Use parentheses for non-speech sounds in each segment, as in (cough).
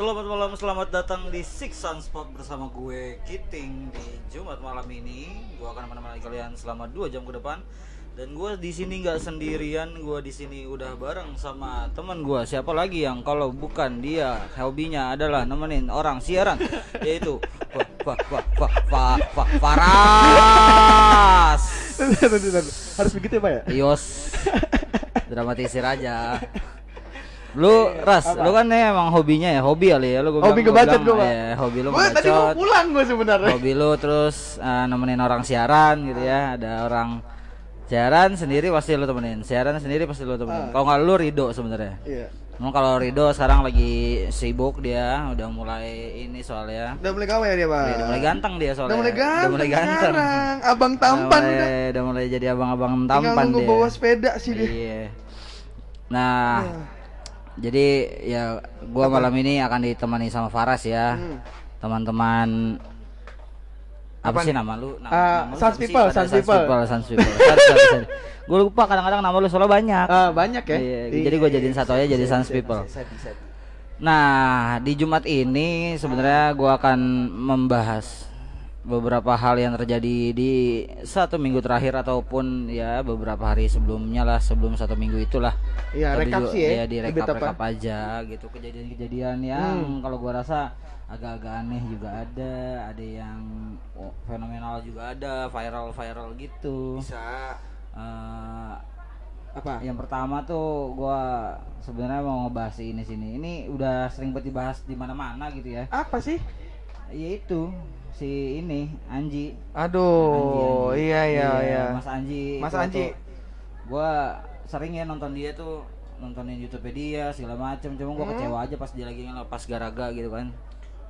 Selamat malam, selamat datang di Six Sunspot bersama gue Kiting di Jumat malam ini. Gue akan menemani kalian selama 2 jam ke depan. Dan gue di sini nggak sendirian, gue di sini udah bareng sama teman gue. Siapa lagi yang kalau bukan dia hobinya adalah nemenin orang siaran, (laughs) yaitu Pak Pak Pak Pak Pak Faras. Harus begitu ya Pak ya? Yos, (laughs) dramatisir aja. Lu Ras, Apa? lu kan emang hobinya ya, hobi kali ya lu gua Hobi bilang- gua ngebacot bilang, gua, Pak. ya, hobi lu Gua tadi mau pulang gue sebenarnya. Hobi lu terus eh, nemenin orang siaran gitu ya. Ada orang siaran sendiri pasti lu temenin. Siaran sendiri pasti lu temenin. Ah. Kalau nggak lu Rido sebenarnya. Iya. Emang kalau Rido sekarang lagi sibuk dia, udah mulai ini soalnya. Udah mulai gawe ya dia, Pak. Dia udah mulai ganteng dia soalnya. Udah mulai ganteng. Udah mulai ganteng. sekarang. Abang tampan udah. mulai, udah mulai jadi abang-abang Tinggal tampan nunggu dia. bawa sepeda sih dia. Iya. Nah, Iya. Jadi ya gua malam ini akan ditemani sama Faras ya. Hmm. Teman-teman apa, Apa sih nama lu? Nama, Ah, nama Sans? People, Sans People. Sans People. Gua lupa kadang-kadang nama lu soalnya banyak. Ah, banyak ya. Iya, jadi gua jadiin satu aja jadi Sans People. Nah, di Jumat ini sebenarnya gua akan membahas beberapa hal yang terjadi di satu minggu terakhir ataupun ya beberapa hari sebelumnya lah sebelum satu minggu itulah. Iya, Tapi rekap juga- sih ya. di Lebih rekap aja gitu kejadian-kejadian yang Hmm. kalau gua rasa agak-agak aneh juga ada, ada yang oh, fenomenal juga ada, viral-viral gitu. Bisa Eh, apa? yang pertama tuh gua sebenarnya mau ngebahas ini sini. Ini udah sering banget dibahas di mana-mana gitu ya. Apa sih? Yaitu si ini Anji. Aduh, Anji, Anji. iya iya iya. Mas Anji. Mas Anji. Gua sering ya nonton dia tuh nontonin YouTube dia segala macem cuma gua Hmm. kecewa aja pas dia lagi ngelepas garaga gitu kan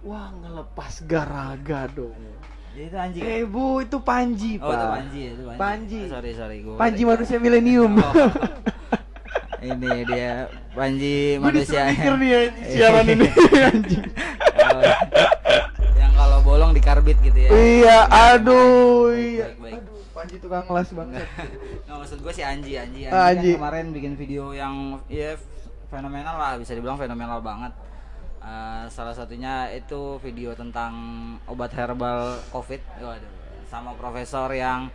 Wah, ngelepas garaga dong. jadi itu Anji Eh, Bu, itu Panji, oh Pak. itu Panji ya itu Panji, Panji. Oh, sorry sorry gua Panji manusia milenium. Oh. (laughs) ini dia Panji manusia mikir nih ya, (laughs) siaran ini (laughs) anjing. Oh, bolong dikarbit gitu ya Iya, aduh, iya. Baik, baik. Aduh, Panji tukang kelas banget. (laughs) Nggak maksud gue si Anji, Anji, Anji, Ah, kan Anji. kemarin bikin video yang ya fenomenal lah, bisa dibilang fenomenal banget. Eh, salah satunya itu video tentang obat herbal COVID, Waduh, sama profesor yang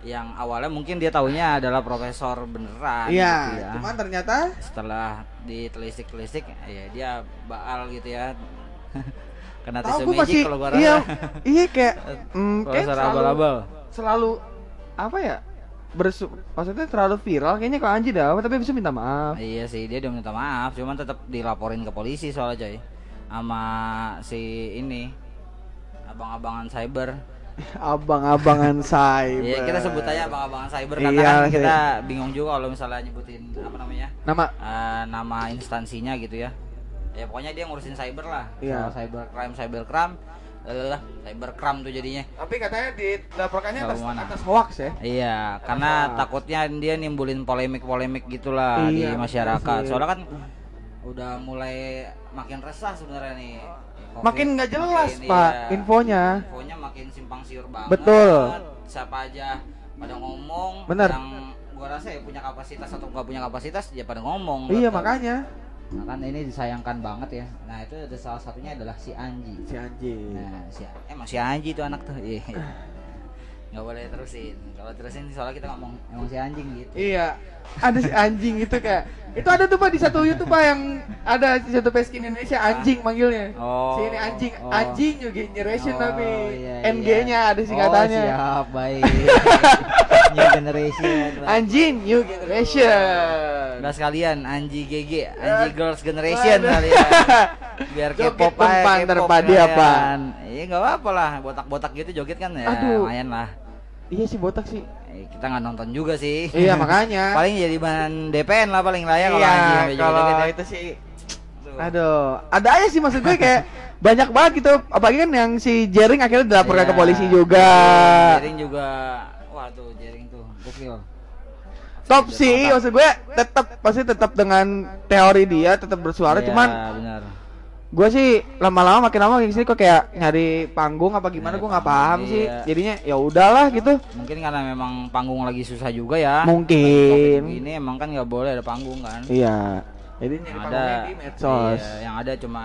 yang awalnya mungkin dia taunya adalah profesor beneran gitu Iya, ya. cuman ternyata Setelah ditelisik-telisik, ya dia baal gitu ya. (laughs) Kena tahu tisu gue magic pasti kalau gua rasa. iya (laughs) iya kayak (laughs) mm, kayak selalu, abal-abal. selalu apa ya bersu maksudnya terlalu viral kayaknya kalau Anji dah tapi bisa minta maaf Iya sih dia udah minta maaf, cuman tetap dilaporin ke polisi soalnya coy, sama si ini abang-abangan cyber. (laughs) abang-abangan cyber Iya kita sebut aja abang-abangan cyber karena Iya, kan kita bingung juga kalau misalnya nyebutin apa namanya nama eh, nama instansinya gitu ya. Ya pokoknya dia ngurusin cyber lah, Iya. soal cyber crime, cyber crime, lah cyber crime tuh jadinya. tapi katanya dilaporkannya Tahu atas mana? atas hoax ya Iya, karena Apa? takutnya dia nimbulin polemik-polemik gitulah di Iya, masyarakat. betul sih. Soalnya kan udah mulai makin resah sebenarnya nih. Covid. makin nggak jelas Makin, pak iya, infonya Infonya makin simpang siur banget. Betul. Siapa aja pada ngomong Bener. yang gua rasa ya punya kapasitas atau nggak punya kapasitas ya pada ngomong. iya Betul. makanya Nah, kan ini disayangkan banget ya. Nah, itu ada salah satunya adalah si Anji. si Anji Nah, si emang si Anji itu anak tuh. Iya. (sighs) Nggak boleh terusin. Kalau terusin soalnya kita ngomong emang si anjing gitu. Iya, ada si anjing itu kayak itu ada tuh pak di satu YouTube pak yang ada di satu page Indonesia anjing manggilnya. Oh. Si ini anjing, Oh. anjing New Generation Oh, tapi iya, NG-nya iya. ada singkatannya. Oh, siap, baik. (laughs) New generation. Anjing New Generation. Udah sekalian Anji GG, Anji Girls Generation ya. (laughs) Biar Joget K-pop aja, terpadu apa? Iya enggak apa-apa lah, botak-botak gitu joget kan ya Aduh. lumayan lah. Iya sih botak sih. Kita nggak nonton juga sih. Iya (laughs) makanya. paling jadi bahan DPN lah paling lah ya kalau Anji Iya, sampai kalau joget-joget ya. itu sih Aduh. Aduh, ada aja sih maksud gue kayak banyak banget gitu. Apalagi kan yang si Jering akhirnya dilaporkan ke Iya, polisi juga. Jering juga. Wah tuh Jering tuh gokil. Top sih, maksud gue tetap pasti tetap dengan teori dia tetap bersuara. Iya, Cuman benar. Gue sih lama-lama makin lama makin sini kok kayak nyari panggung apa gimana gue nggak paham sih. iya. Jadinya ya udahlah gitu. Mungkin karena memang panggung lagi susah juga ya. Mungkin. Ini emang kan nggak boleh ada panggung kan. Iya. Jadi nyari Yang panggungnya di medsos. Iya, yang ada cuma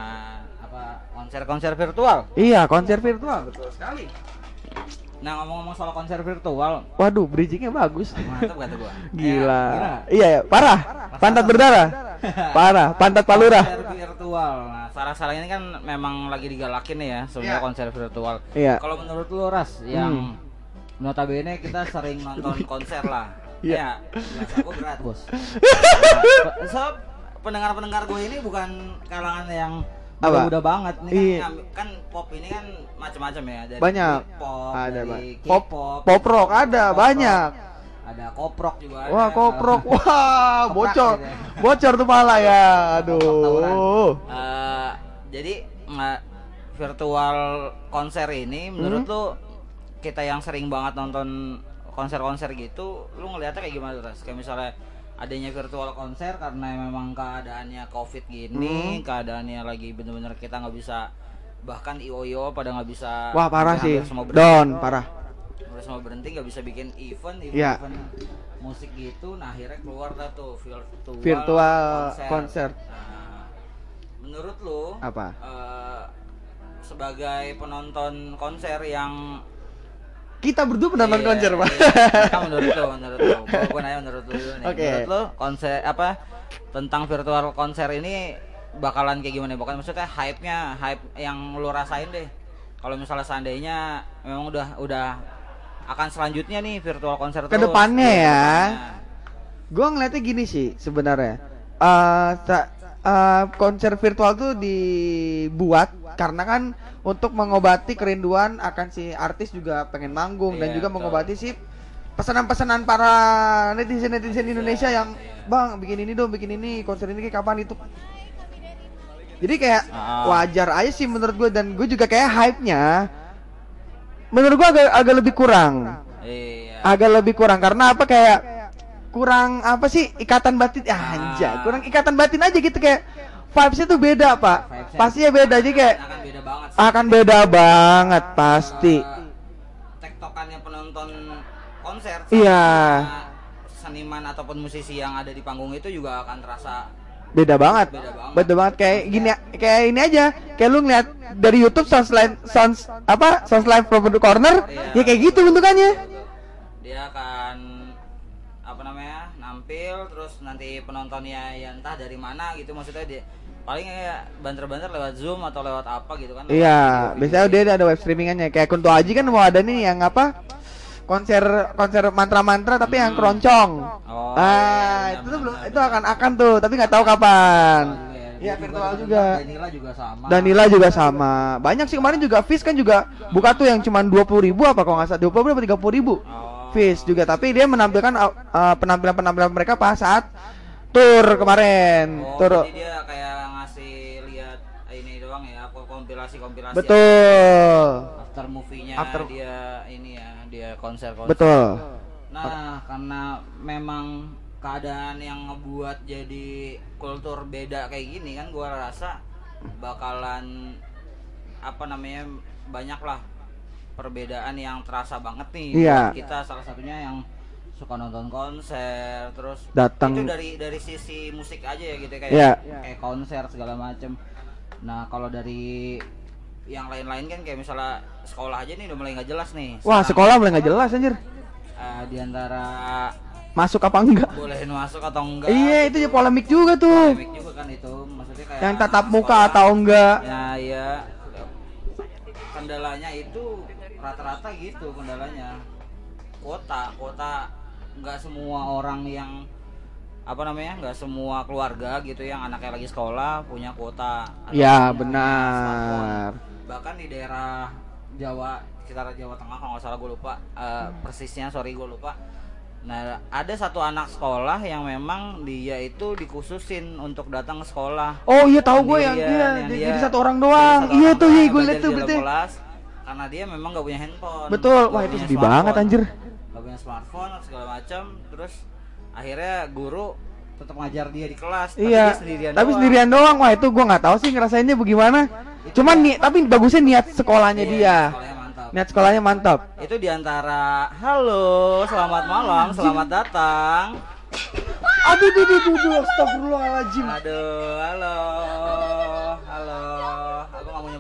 apa konser-konser virtual. Iya, konser virtual. Betul sekali. Nah ngomong-ngomong soal konser virtual, Waduh, bridgingnya bagus. mantap kata gua. (laughs) Gila. Ya, Iya, ya, parah. Pantat berdarah. (laughs) Parah, pantat palura. Konser virtual. Nah, salah-salah ini kan memang lagi digalakin ya sebenarnya Iya. konser virtual. Iya. Kalau menurut lu Ras yang notabene kita sering nonton (laughs) konser lah. Iya. Ya, biasa gua berat, Bos. Nah, so, pendengar-pendengar gue ini bukan kalangan yang Apa? udah banget nih Iya. kan, kan pop ini kan macam-macam ya dari Banyak. pop, Ada, dari Pop- pop rock ada, pop banyak. rock, ada koprok juga ada. (laughs) Wah, koprok. Wah, bocor. gitu ya. Bocor tuh pala ya. Tawuran. Aduh. Eh, jadi nggak virtual konser ini menurut Hmm? lu kita yang sering banget nonton konser-konser gitu, lu ngeliatnya kayak gimana tuh? Kayak misalnya adanya virtual konser karena memang keadaannya covid gini, Hmm. keadaannya lagi bener-bener kita nggak bisa bahkan io pada nggak bisa Wah, parah sih. semua berhenti. Down, parah. Hampir semua berhenti nggak bisa bikin event, event, Iya. event musik gitu. Nah akhirnya keluar dah tuh virtual, Virtual konser. Nah, menurut lu Apa? eh, sebagai penonton konser yang Kita berdua penonton Iya, konser, Pak. iya. Nah, menurut lu, menurut. Gua, gua nanya menurut lu dulu nih. Oke. Menurut lu konser apa tentang virtual konser ini bakalan kayak gimana? Bukan maksudnya hype-nya, hype yang lu rasain deh. Kalau misalnya seandainya memang udah udah akan selanjutnya nih virtual konser. Ke depannya Iya, ya. Gue ngeliatnya gini sih sebenarnya. Eh, eh, konser virtual tuh dibuat karena kan untuk mengobati kerinduan akan si artis juga pengen manggung dan Iya, juga betul. mengobati si pesanan-pesanan para netizen-netizen Indonesia yang bang bikin ini dong bikin ini konser ini kapan itu jadi kayak Ah. wajar aja sih menurut gue dan gue juga kayak hype nya menurut gue agak agak lebih kurang Iya. agak lebih kurang karena apa kayak kurang apa sih ikatan batin ya Ah. anja kurang ikatan batin aja gitu kayak vibesnya tuh beda pak Vibes-nya. pastinya beda jadi kayak akan beda banget sih. akan beda banget pasti Eh, tektokannya penonton konser Iya. seniman ataupun musisi yang ada di panggung itu juga akan terasa beda banget Beda banget. beda banget kayak gini kayak ini aja kayak lu ngeliat dari YouTube sounds live sounds apa sounds live from the corner Iya. ya kayak gitu bentukannya dia akan nampil terus nanti penontonnya ya entah dari mana gitu maksudnya dia paling ya banter-banter lewat zoom atau lewat apa gitu kan iya biasanya dia ada web streamingannya. Kayak Kunto Aji kan mau ada nih yang apa konser konser mantra-mantra tapi yang Hmm. keroncong. Oh, ah iya, itu tuh benar, belum itu akan akan tuh tapi nggak tahu kapan. Ya. Iya, Gua virtual juga. Danila juga sama. Danila juga sama. Banyak sih kemarin juga Fish kan juga buka tuh yang cuma dua puluh ribu apa kalau nggak salah. Dua puluh ribu tiga puluh ribu? Oh. Fish juga tapi dia menampilkan uh, penampilan-penampilan mereka pas saat tour kemarin. Oh, tour jadi dia kayak ngasih lihat ini doang ya kompilasi-kompilasi betul. After movie-nya After- dia ini ya dia konser-konser. Betul. Nah, karena memang keadaan yang ngebuat jadi kultur beda kayak gini kan gua rasa bakalan apa namanya banyak lah perbedaan yang terasa banget nih. Iya. kita salah satunya yang suka nonton konser terus Datang- itu dari dari sisi musik aja ya gitu kayak Iya. kayak konser segala macem. Nah kalau dari yang lain-lain kan kayak misalnya sekolah aja nih udah mulai nggak jelas nih. Wah sekolah mulai nggak jelas anjir. Eh, di antara masuk apa enggak? bolehin masuk atau enggak iya itu ya polemik juga tuh. Polemik juga kan itu maksudnya kayak yang tatap muka sekolah, atau enggak? Ya ya kendalanya itu rata-rata gitu kendalanya. Kuota kuota nggak semua orang yang apa namanya nggak semua keluarga gitu yang anaknya lagi sekolah punya kuota. Ya benar. bahkan di daerah Jawa sekitar Jawa Tengah kalau nggak salah gue lupa eh, persisnya sorry gue lupa. Nah ada satu anak sekolah yang memang dia itu dikhususin untuk datang ke sekolah. Oh iya tahu gue yang dia yang jadi, dia- jadi satu orang doang. iya tuh iya gue liat tuh kelas, karena dia memang gak punya handphone. Betul. Wah, itu sedih smartphone, banget, anjir. nggak punya smartphone segala macam terus akhirnya guru tetap ngajar dia di kelas tapi iya. dia sendirian tapi doang. sendirian doang. Wah itu gue nggak tahu sih ngerasainnya bagaimana. Cuman nih tapi bagusnya niat sekolahnya Iya, dia. sekolahnya mantap. Niat sekolahnya mantap. Itu di antara halo selamat malam selamat datang. Aduh duh duh duh duh astagfirullahaladzim aduh halo halo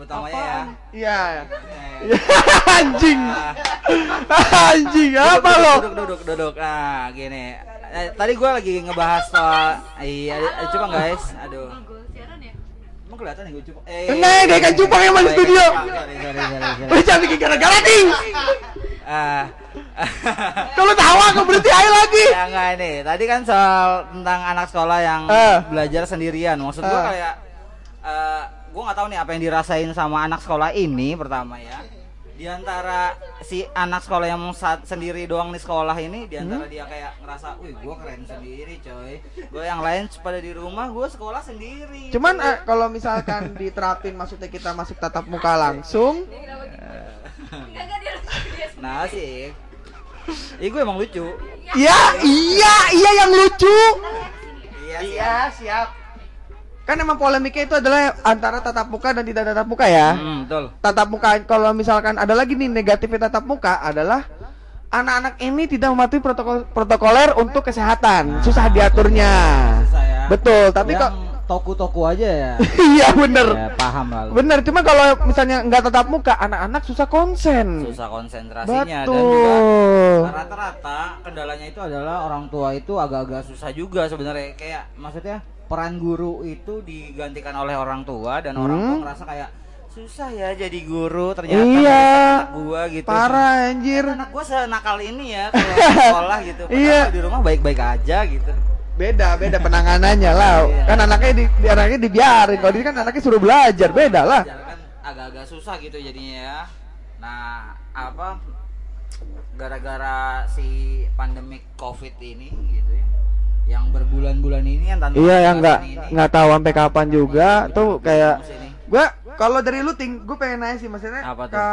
utamanya ya. Iya. Eh, (laughs) Anjing. ah. Anjing apa lo? Duduk, duduk, duduk. Nah, gini. Eh, tadi gue lagi ngebahas soal iya, eh, coba guys. Aduh. Gue ya? Emang kelihatan ya gue coba. Eh, Enggak, kayak ikan cupang emang di studio. Sorry, jangan bikin gara-gara ting. Ah. Kalau tawa aku berhenti aja lagi. ya enggak ini. Tadi kan soal tentang anak sekolah yang Eh. belajar sendirian. Maksud gua Eh. kayak eh gua nggak tahu nih apa yang dirasain sama anak sekolah ini pertama ya. Di antara si anak sekolah yang saat sendiri doang di sekolah ini di antara Hmm? dia kayak ngerasa, "Wih, gua keren sendiri, coy." Gua yang lain pada di rumah, gua sekolah sendiri. Cuman eh, kalau misalkan diterapin maksudnya kita masuk tatap muka langsung, gitu? Dia Nah, sih. Ih, gue emang lucu. iya iya iya yang lucu. Iya, Iya, siap. Kan emang polemiknya itu adalah antara tatap muka dan tidak tatap muka ya. Hmm, betul. Tatap muka kalau misalkan ada lagi nih negatifnya tatap muka adalah anak-anak ini tidak mematuhi protokol protokoler untuk kesehatan, susah diaturnya. Susah ya. Betul, tapi kok toku-toku aja ya. (laughs) iya bener. ya, paham lah. Bener, cuma kalau misalnya nggak tatap muka, anak-anak susah konsen. susah konsentrasinya dan juga Betul. rata-rata kendalanya itu adalah orang tua itu agak-agak susah juga sebenarnya kayak maksudnya peran guru itu digantikan oleh orang tua dan orang tua Hmm. ngerasa kayak susah ya jadi guru ternyata Iya. anak gua gitu Parah anjir. anak gua senakal ini ya kalau di sekolah gitu (laughs) Padahal Iya. di rumah baik-baik aja gitu Beda, beda penanganannya lah. Iya. Kan anaknya di, di anaknya dibiarin. Kalau ini kan anaknya suruh belajar, beda lah. Kan agak-agak susah gitu jadinya ya. Nah, apa gara-gara si pandemik Covid ini gitu ya. Yang berbulan-bulan ini yang tanpa Iya, yang nggak nggak tahu sampai kapan juga tuh kayak gua kalau dari lu ting, gue pengen nanya sih maksudnya Apa tuh? ke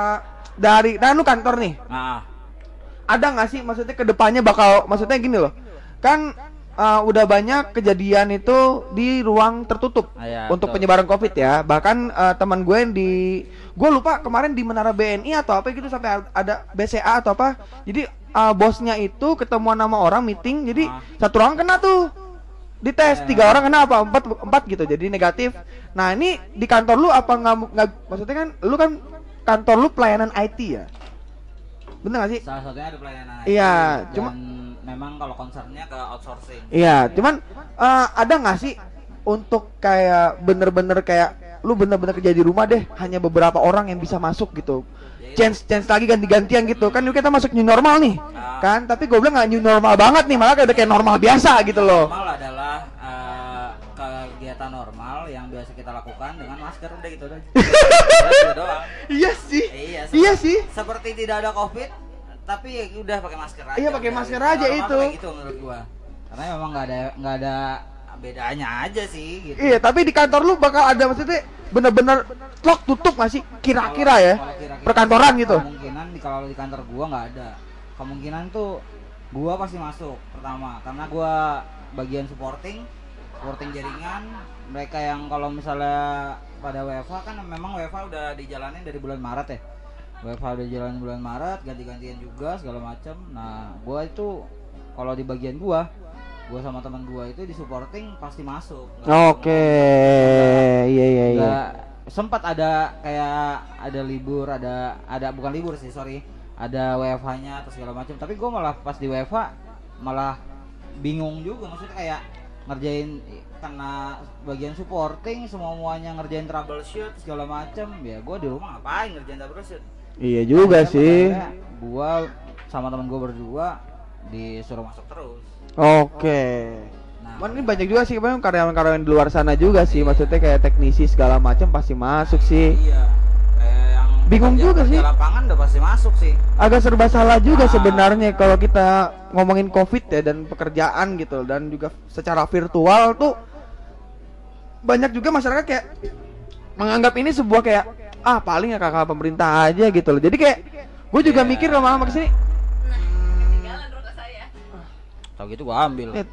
dari nah lu kantor nih. Nah, Ada nggak sih maksudnya ke depannya bakal maksudnya gini loh. Kan uh, udah banyak kejadian itu di ruang tertutup Ah, ya, untuk betul. penyebaran covid ya bahkan uh, teman gue yang di gue lupa kemarin di menara BNI atau apa gitu sampai ada BCA atau apa jadi uh, bosnya itu ketemuan sama orang meeting jadi Ah. satu orang kena tuh dites Ya. tiga orang kena apa empat empat gitu jadi negatif nah ini di kantor lu apa nggak maksudnya kan lu kan kantor lu pelayanan IT ya bener gak sih salah satunya ada pelayanan IT, Iya, cuma- memang kalau concernnya ke outsourcing. Iya, cuman eh, ada nggak sih untuk kayak bener-bener kayak lu bener-bener kerja di rumah deh, hanya beberapa orang yang bisa masuk gitu. Chance chance lagi ganti-gantian gitu kan kita masuk new normal nih Ah. kan tapi gue bilang nggak new normal banget nih malah kayak kayak normal biasa gitu loh Normal adalah eh, kegiatan normal yang biasa kita lakukan dengan masker udah gitu udah. (laughs) Gitu doang. iya sih Iya, iya sih Seperti tidak ada covid, tapi ya udah pakai masker aja. Iya, pakai masker Normal aja itu. gitu menurut gua. Karena memang nggak ada nggak ada bedanya aja sih gitu. iya tapi di kantor lu bakal ada maksudnya bener-bener lock tutup nggak sih kira-kira ya perkantoran gitu Kemungkinan di kalau di kantor gua nggak ada. Kemungkinan tuh gua pasti masuk pertama karena gua bagian supporting, supporting jaringan. Mereka yang kalau misalnya pada WFA kan memang WFA udah dijalanin dari bulan Maret ya. WFA udah jalan bulan Maret, ganti-gantian juga segala macam. Nah, gua itu kalau di bagian gua, gua sama teman gua itu di supporting pasti masuk. Oke. iya iya iya. sempat ada kayak ada libur ada ada bukan libur sih sorry. Ada WFH-nya atau segala macam tapi gue malah pas di WFH malah bingung juga maksudnya kayak ngerjain karena bagian supporting semua muanya ngerjain troubleshoot segala macam ya gue di rumah ngapain ngerjain troubleshoot? Iya juga sih. gue sama teman gue berdua disuruh masuk terus oke nah Cuman ini banyak juga sih memang karyawan-karyawan di luar sana juga sih maksudnya kayak teknisi segala macam pasti masuk sih iya yang Bingung kerja- juga kerja sih. lapangan udah pasti masuk sih agak serba salah juga Ah. sebenarnya kalau kita ngomongin covid ya dan pekerjaan gitu dan juga secara virtual tuh banyak juga masyarakat kayak menganggap ini sebuah kayak ah paling ya kakak pemerintah aja gitu loh jadi kayak gue juga Iya. mikir lama-lama ke sini tau gitu gua ambil. "Net,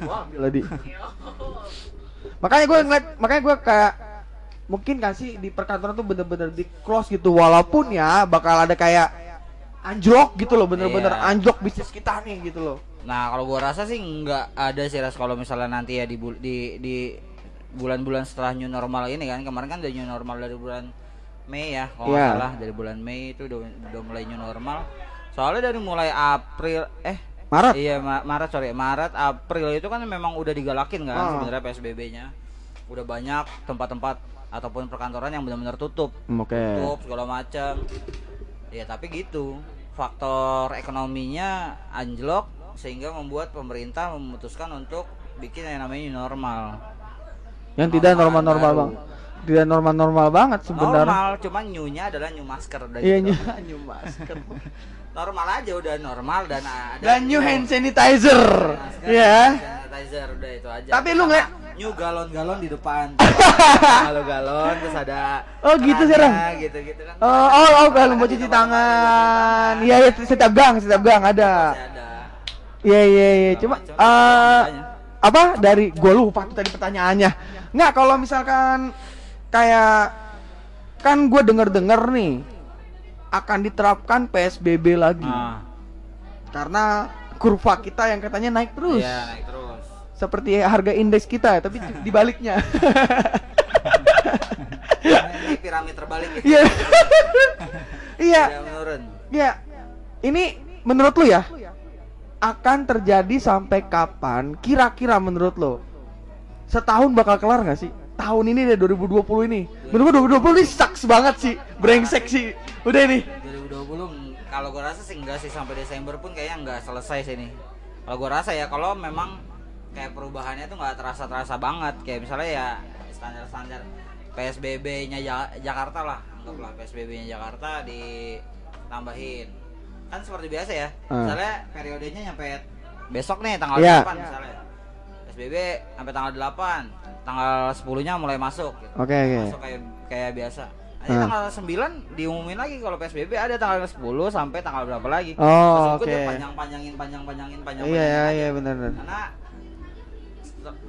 gua ambil. Tadi (laughs) makanya gue ngeliat makanya gue kayak mungkin gak sih di perkantoran tuh bener-bener di close gitu. Walaupun ya bakal ada kayak anjlok gitu loh bener-bener Iya. anjlok bisnis kita nih gitu loh. Nah kalau gua rasa sih nggak ada sih ras. Kalau misalnya nanti ya di di di bulan-bulan setelah new normal ini kan kemarin kan udah new normal dari bulan Mei ya kalau nggak Iya. salah dari bulan Mei itu udah, udah mulai new normal. Soalnya dari mulai April eh Maret. iya Ma- Maret sorry Maret April itu kan memang udah digalakin kan Ah. sebenarnya PSBB-nya udah banyak tempat-tempat ataupun perkantoran yang benar-benar tutup Oke. tutup segala macam ya tapi gitu faktor ekonominya anjlok sehingga membuat pemerintah memutuskan untuk bikin yang namanya normal Yang tidak Normal normal-normal baru. bang. Tidak normal-normal banget sebenarnya. normal cuman new-nya adalah new masker udah Iya new, (laughs) new masker. (laughs) normal aja udah normal dan ada Dan new hand sanitizer. Ya. hand sanitizer udah itu aja Tapi lu ngeliat- new galon-galon di depan (laughs) kalau galon terus ada Oh, gitu sekarang? gitu-gitu kan Oh, oh, oh, kalau mau cuci tangan. Iya, iya, setiap gang, setiap gang ada. Iya, iya, iya. Cuma makanya. apa dari gue lupa tuh tadi pertanyaannya. Nggak, kalau misalkan kayak kan gue denger-denger nih akan diterapkan PSBB lagi. Ah, Karena kurva kita yang katanya naik terus. iya naik terus Seperti harga indeks kita, tapi dibaliknya. piramid terbalik ya Iya. Iya. Tidak menurun Ya, ini menurut lu ya akan terjadi sampai kapan? Kira-kira menurut lo setahun bakal kelar nggak sih? Tahun ini deh 2020 ini. Menurut gua 2020 ini sucks banget sih, brengsek sih. Udah ini. 2020 kalau gue rasa sih enggak sih sampai Desember pun kayaknya enggak selesai sih nih kalau gue rasa ya kalau memang kayak perubahannya tuh nggak terasa terasa banget kayak misalnya ya standar standar PSBB-nya Jakarta lah anggaplah PSBB-nya Jakarta ditambahin kan seperti biasa ya Ah. misalnya periodenya nyampe besok nih tanggal Iya. 8 misalnya PSBB sampai tanggal 8 tanggal 10 nya mulai masuk gitu Oke, oke. masuk kayak kayak biasa. Nanti Ah. tanggal 9 diumumin lagi kalau PSBB ada tanggal 10 sampai tanggal berapa lagi. Oh, gue oke. panjang-panjangin panjang-panjangin panjang Iya, iya, iya benar benar. Karena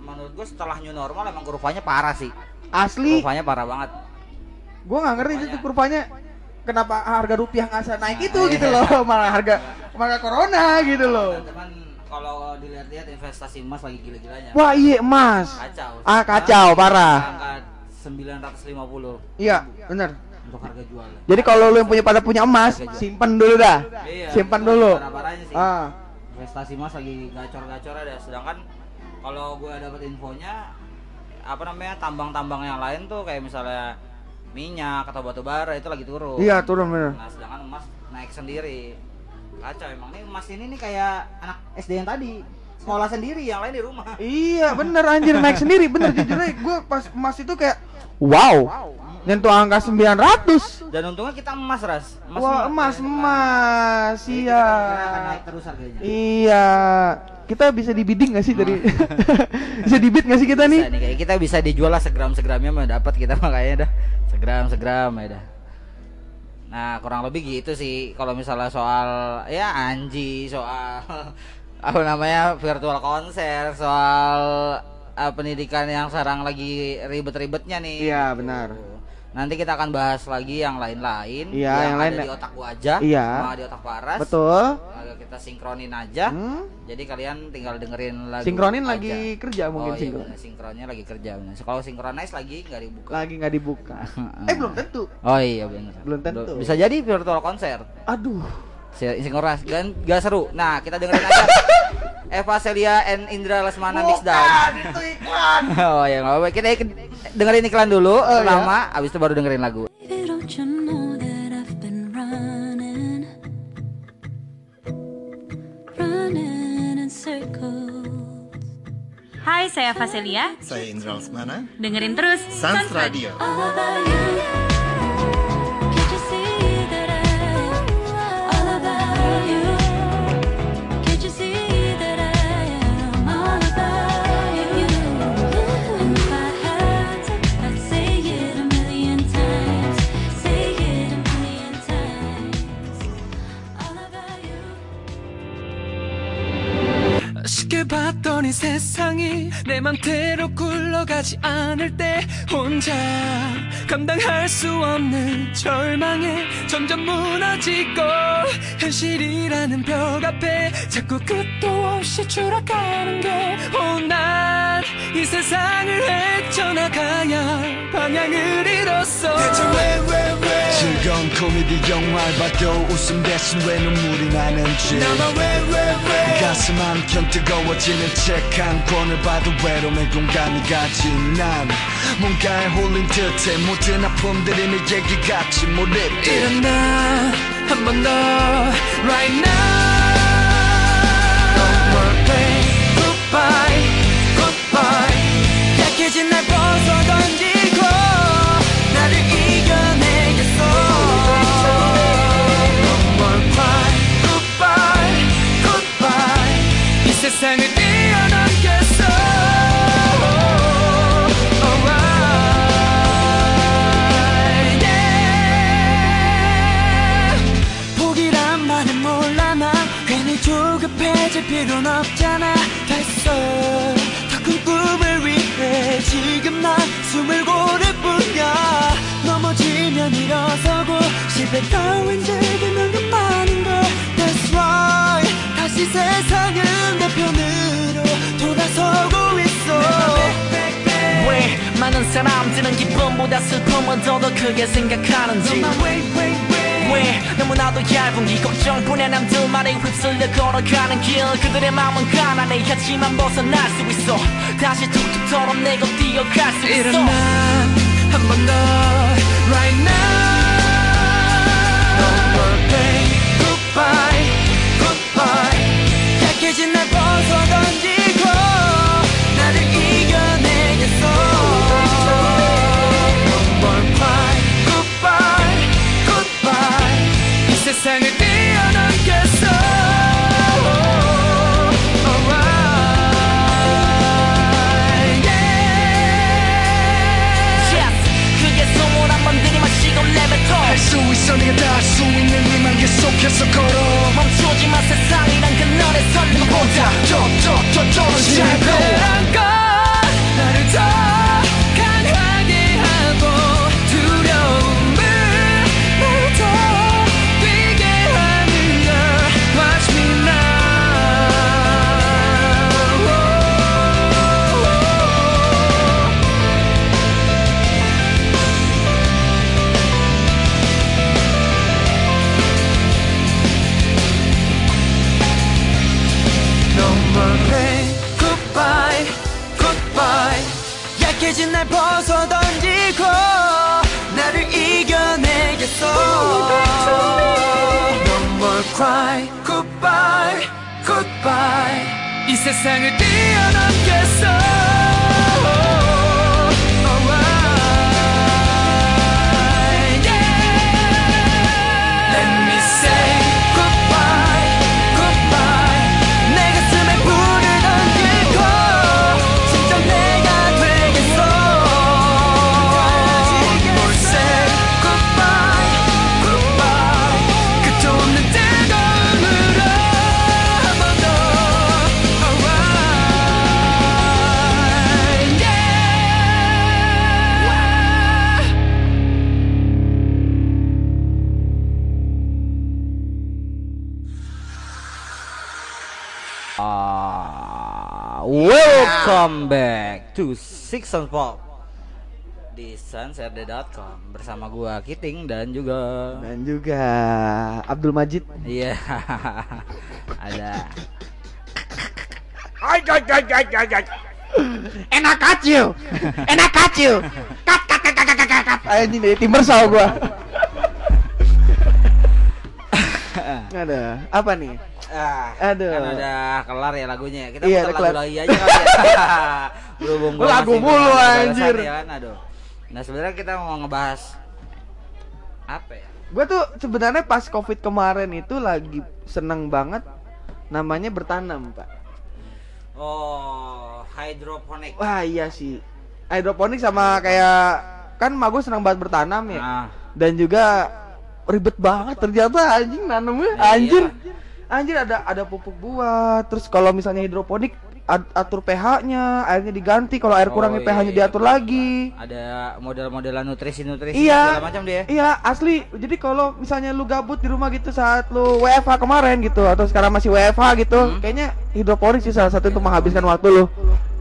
menurut gue setelah new normal emang kurvanya parah sih. Asli, Kurvanya parah banget. gua nggak ngerti itu kurvanya kenapa harga rupiah nggak naik itu Nah, gitu iya. loh, malah harga malah corona gitu loh. Teman kalau dilihat-lihat investasi emas lagi gila-gilanya. Wah, iya emas. Kacau. Ah, kacau, parah. Angka 950 Iya, benar. untuk harga jual. Jadi kalau lu yang punya pada punya emas, simpan dulu dah. Iya, simpan itu dulu. sih. Ah, investasi emas lagi gacor-gacor ada sedangkan kalau gue dapat infonya apa namanya tambang-tambang yang lain tuh kayak misalnya minyak atau batu bara itu lagi turun iya turun bener. nah sedangkan emas naik sendiri kacau emang. Nih emas ini nih kayak anak SD yang tadi. Sekolah sendiri yang lain di rumah. Iya bener anjir. Naik (laughs) sendiri bener. Jujur aja gue pas emas itu kayak wow. Nyentuh angka 900 dan untungnya kita emas ras. Wah emas. emas iya. kita kira akan naik terus harganya. Iya. Kita bisa dibidding gak sih dari (laughs) bisa dibid gak sih kita nih bisa nih? kayak kita bisa dijual lah segram segramnya mah dapat kita makanya dah. Segram segram ya dah nah kurang lebih gitu sih. Kalau misalnya soal ya Anji soal (laughs) apa namanya virtual konser soal uh, pendidikan yang sekarang lagi ribet-ribetnya nih. Iya, benar. Nanti kita akan bahas lagi yang lain-lain Iya, yang ada lain- di otak gua aja Iya. sama di otak Paras betul Agak kita sinkronin aja Hmm? jadi kalian tinggal dengerin lagu sinkronin aja. lagi kerja mungkin oh, iya, sinkron bener, sinkronnya lagi kerja bener. Kalau sinkronize lagi nggak dibuka. lagi nggak dibuka (laughs) eh belum tentu Oh iya benar. Belum tentu. Bisa jadi virtual konser. aduh Si- Sinkronis dan gak seru. Nah, kita dengerin aja. (laughs) Eva Celia and Indra Lesmana mix down. itu iklan (laughs) oh ya nggak apa-apa. Kita ik- dengerin iklan dulu Oh, iya. pertama, abis itu baru dengerin lagu. Hai, saya Faselia. Saya Indra Lesmana, Dengerin terus Sans Radio. All 쉽게 봤더니 세상이 내 맘대로 굴러가지 않을 때 혼자 감당할 수 없는 절망에 점점 무너지고 현실이라는 벽 앞에 자꾸 끝도 없이 추락하는 게난이 세상을 헤쳐나가야 방향을 잃었어. 대체 왜왜 왜? 코미디 영화를 봐도 웃음 대신 왜 눈물이 나는지. 나만 왜왜왜? 가슴 한켠 뜨거 워지는 책 한 권을 봐도 외로움의 공감이 가지 난. 뭔가에 홀린 듯해 모든 아픔들이 내 얘기 같이 몰입돼 일어나 한 번 더 하지만 벗어날 수 있어. 다시 툭툭 털어내고 뛰어갈 수 있어. 일어나 Sound Pop di sunsrd.com bersama gua Kiting dan juga Dan juga Abdul Majid. iya (laughs) ada Enak kacil. Enak kacil. Kat kat kat kat kat kat. kat. Ayo ini dari timber saw gua. (laughs) Ada apa nih? ah, Aduh. kan udah kelar ya lagunya kita Iya, putar lagu kelar. lagi aja kali ya (laughs) berhubung gua Lagu mulu, anjir. ya kan aduh nah sebenarnya kita mau ngebahas apa ya Gue tuh sebenarnya pas covid kemarin itu lagi seneng banget namanya bertanam pak. oh hydroponic Wah iya sih. Hidroponik sama kayak kan mak gue seneng banget bertanam ya. nah Dan juga ribet banget ternyata anjing nanamnya Iya. anjir. Anjir ada ada pupuk buah. Terus kalau misalnya hidroponik atur pH-nya, airnya diganti. Kalau air Oh, kurangnya iya, pH-nya iya. diatur lagi. ada model-modelan nutrisi-nutrisi Iya. segala macam dia Iya, asli. Jadi kalau misalnya lu gabut di rumah gitu saat lu WFH kemarin gitu atau sekarang masih WFH gitu, Hmm. kayaknya hidroponik sih salah satu untuk menghabiskan waktu lu.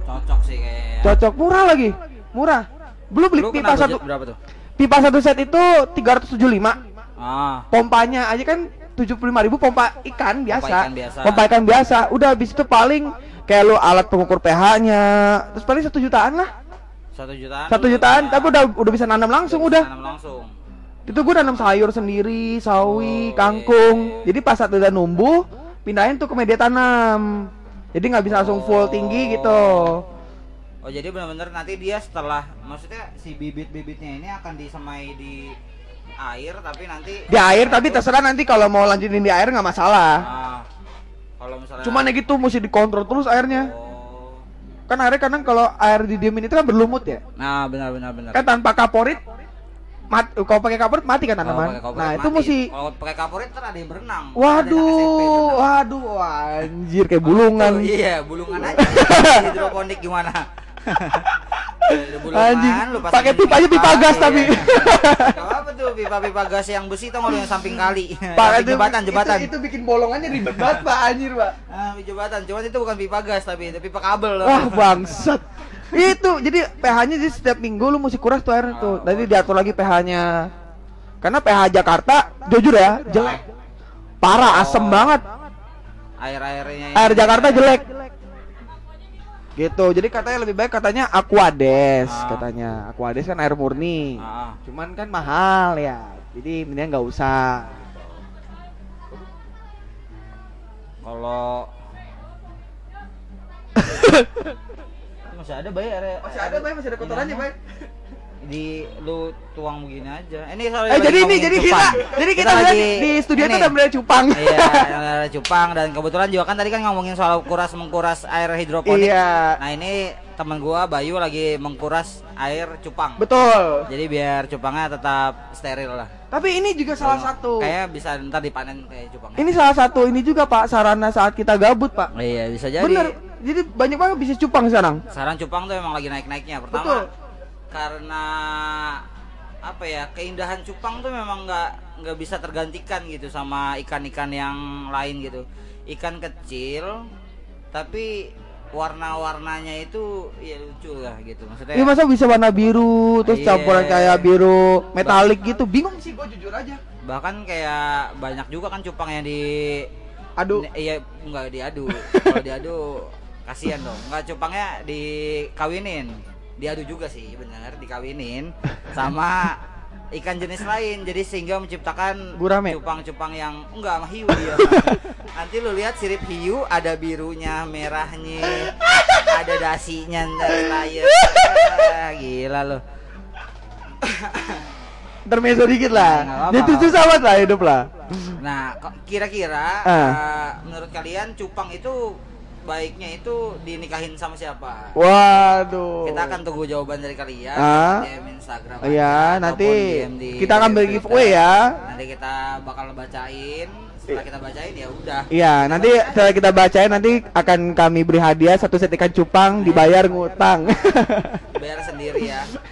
cocok sih kayaknya Cocok, murah lagi. Murah. Belum beli lu pipa satu berapa tuh pipa satu set itu 375. Ah. Pompanya aja kan 75.000 ribu pompa ikan biasa. ikan biasa. Pompa ikan biasa. Udah habis itu paling kayak lu alat pengukur pH-nya. Terus paling satu jutaan lah. Satu jutaan. Satu jutaan, tapi udah udah bisa nanam langsung udah. Tanam langsung. Itu gue nanam sayur sendiri, sawi, Oh, kangkung. iya. Jadi pas saat udah numbuh, pindahin tuh ke media tanam. Jadi nggak bisa langsung full Oh. tinggi gitu. Oh jadi benar-benar nanti dia setelah maksudnya si bibit-bibitnya ini akan disemai di air tapi nanti Di air tapi terserah nanti kalau mau lanjutin di air nggak masalah. Ah, kalau misalnya Cuman ya gitu mesti dikontrol terus airnya. Oh. Kan airnya kadang kalau air didiemin itu kan berlumut ya. Nah, benar benar benar. Kan tanpa kaporit mat kalau pakai kaporit mati kan tanaman. kaporit Nah, itu mati. mesti kalau pakai kaporit ntar ada yang berenang. Waduh, SMP berenang. waduh, anjir kayak bulungan. Tuh, iya, bulungan (laughs) aja. Hidroponik gimana? Anjing, pakai pipa aja pipa gas iya. tapi. Apa tuh pipa-pipa gas yang besi tau yang samping kali. (laughs) Pakai Samping jembatan, jembatan. Itu, itu bikin bolongannya ribet banget, Pak, anjir, Pak. Ah, jembatan. Cuman itu bukan pipa gas tapi itu pipa kabel. loh. Wah, bangsat. itu jadi pH-nya di setiap minggu lu mesti kuras tuh air tuh. Nanti diatur lagi pH-nya. Karena pH Jakarta jujur ya, jelek. Parah, asem banget. Air-airnya. Air Jakarta jelek. Gitu. Jadi katanya lebih baik katanya Aquades Ah. katanya. Aquades kan air murni. Ah. Cuman kan mahal ya. Jadi mendingan nggak usah. Kalau (laughs) masih ada bay Masih ada, Bay, masih ada kotorannya, Bay. Di lu tuang begini aja. Ini soalnya Eh lagi jadi ini jadi kita jadi kita, lihat di, di studio itu udah mulai cupang. Iya, ada cupang dan kebetulan juga kan tadi kan ngomongin soal kuras mengkuras air hidroponik. Iya. Nah, ini teman gua Bayu lagi mengkuras air cupang. Betul. Jadi biar cupangnya tetap steril lah. Tapi ini juga salah satu. Kayak bisa ntar dipanen kayak cupang. Ini salah satu ini juga Pak sarana saat kita gabut Pak. Iya, bisa jadi. Bener. Jadi banyak banget bisnis cupang sekarang. Sekarang cupang tuh emang lagi naik-naiknya. Pertama Betul. Karena apa ya keindahan cupang tuh memang nggak nggak bisa tergantikan gitu sama ikan-ikan yang lain gitu. Ikan kecil tapi warna-warnanya itu ya lucu lah gitu maksudnya. Ini masa bisa warna biru terus Iya. campuran kayak biru metalik gitu. Bingung sih gue jujur aja. Bahkan kayak banyak juga kan cupang yang di Aduh. N- Iya, enggak diadu. (laughs) Kalau diadu kasihan dong. Enggak cupangnya dikawinin. Diadu juga sih, bener dikawinin sama ikan jenis lain. Jadi sehingga menciptakan Gurame. cupang-cupang yang enggak sama hiu dia. Nanti lu lihat sirip hiu ada birunya, merahnya, ada dasinya ntar lain. Ah, Gila lo. Intermezzo dikit lah. Jadi susah banget lah hidup lah. Nah, kok- kira-kira Ah. eh, menurut kalian cupang itu baiknya itu dinikahin sama siapa? Waduh. Kita akan tunggu jawaban dari kalian Ah. DM Instagram. Iya, nanti di kita akan bagi giveaway ya. Nanti kita bakal bacain. Setelah kita bacain ya udah. Iya, nanti setelah kita bacain nanti akan kami beri hadiah satu set ikan cupang dibayar ngutang. Bayar sendiri ya. (laughs)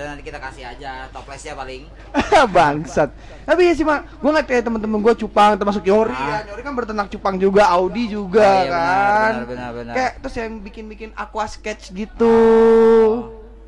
Sudah nanti kita kasih aja toplesnya paling. (laughs) Bangsat. Tapi ya sih mak, gue ngeliat kayak temen-temen gue cupang termasuk Yori Ah. ya. Yori kan berternak cupang juga, Audi juga Oh, iya, kan. benar, benar, benar. Kayak terus yang bikin-bikin aqua sketch gitu.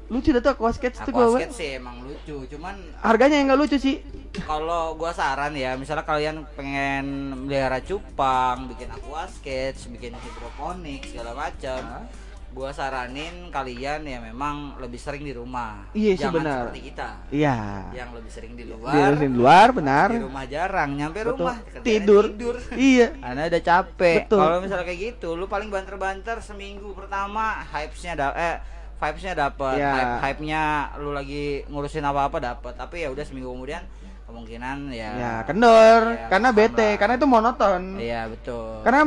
Lucu dah tuh aqua sketch tuh Aqua gue. skate sih emang lucu, cuman Harganya yang nggak lucu sih. kalau gua saran ya misalnya kalian pengen melihara cupang bikin aqua sketch bikin hidroponik segala macam gua saranin kalian ya memang lebih sering di rumah Iya sih, benar. seperti kita Iya. yang lebih sering di Di luar di luar benar. di rumah jarang nyampe Betul. rumah Tidur. tidur Iya. (laughs) Anda udah capek. Kalau misalnya kayak gitu, lu paling banter-banter seminggu pertama hypes-nya da eh vibes-nya dapet, Iya. hype hype-nya lu lagi ngurusin apa-apa dapet. Tapi ya udah seminggu kemudian kemungkinan ya Ya, kendor Iya, karena bete, karena itu monoton. Iya, betul. Karena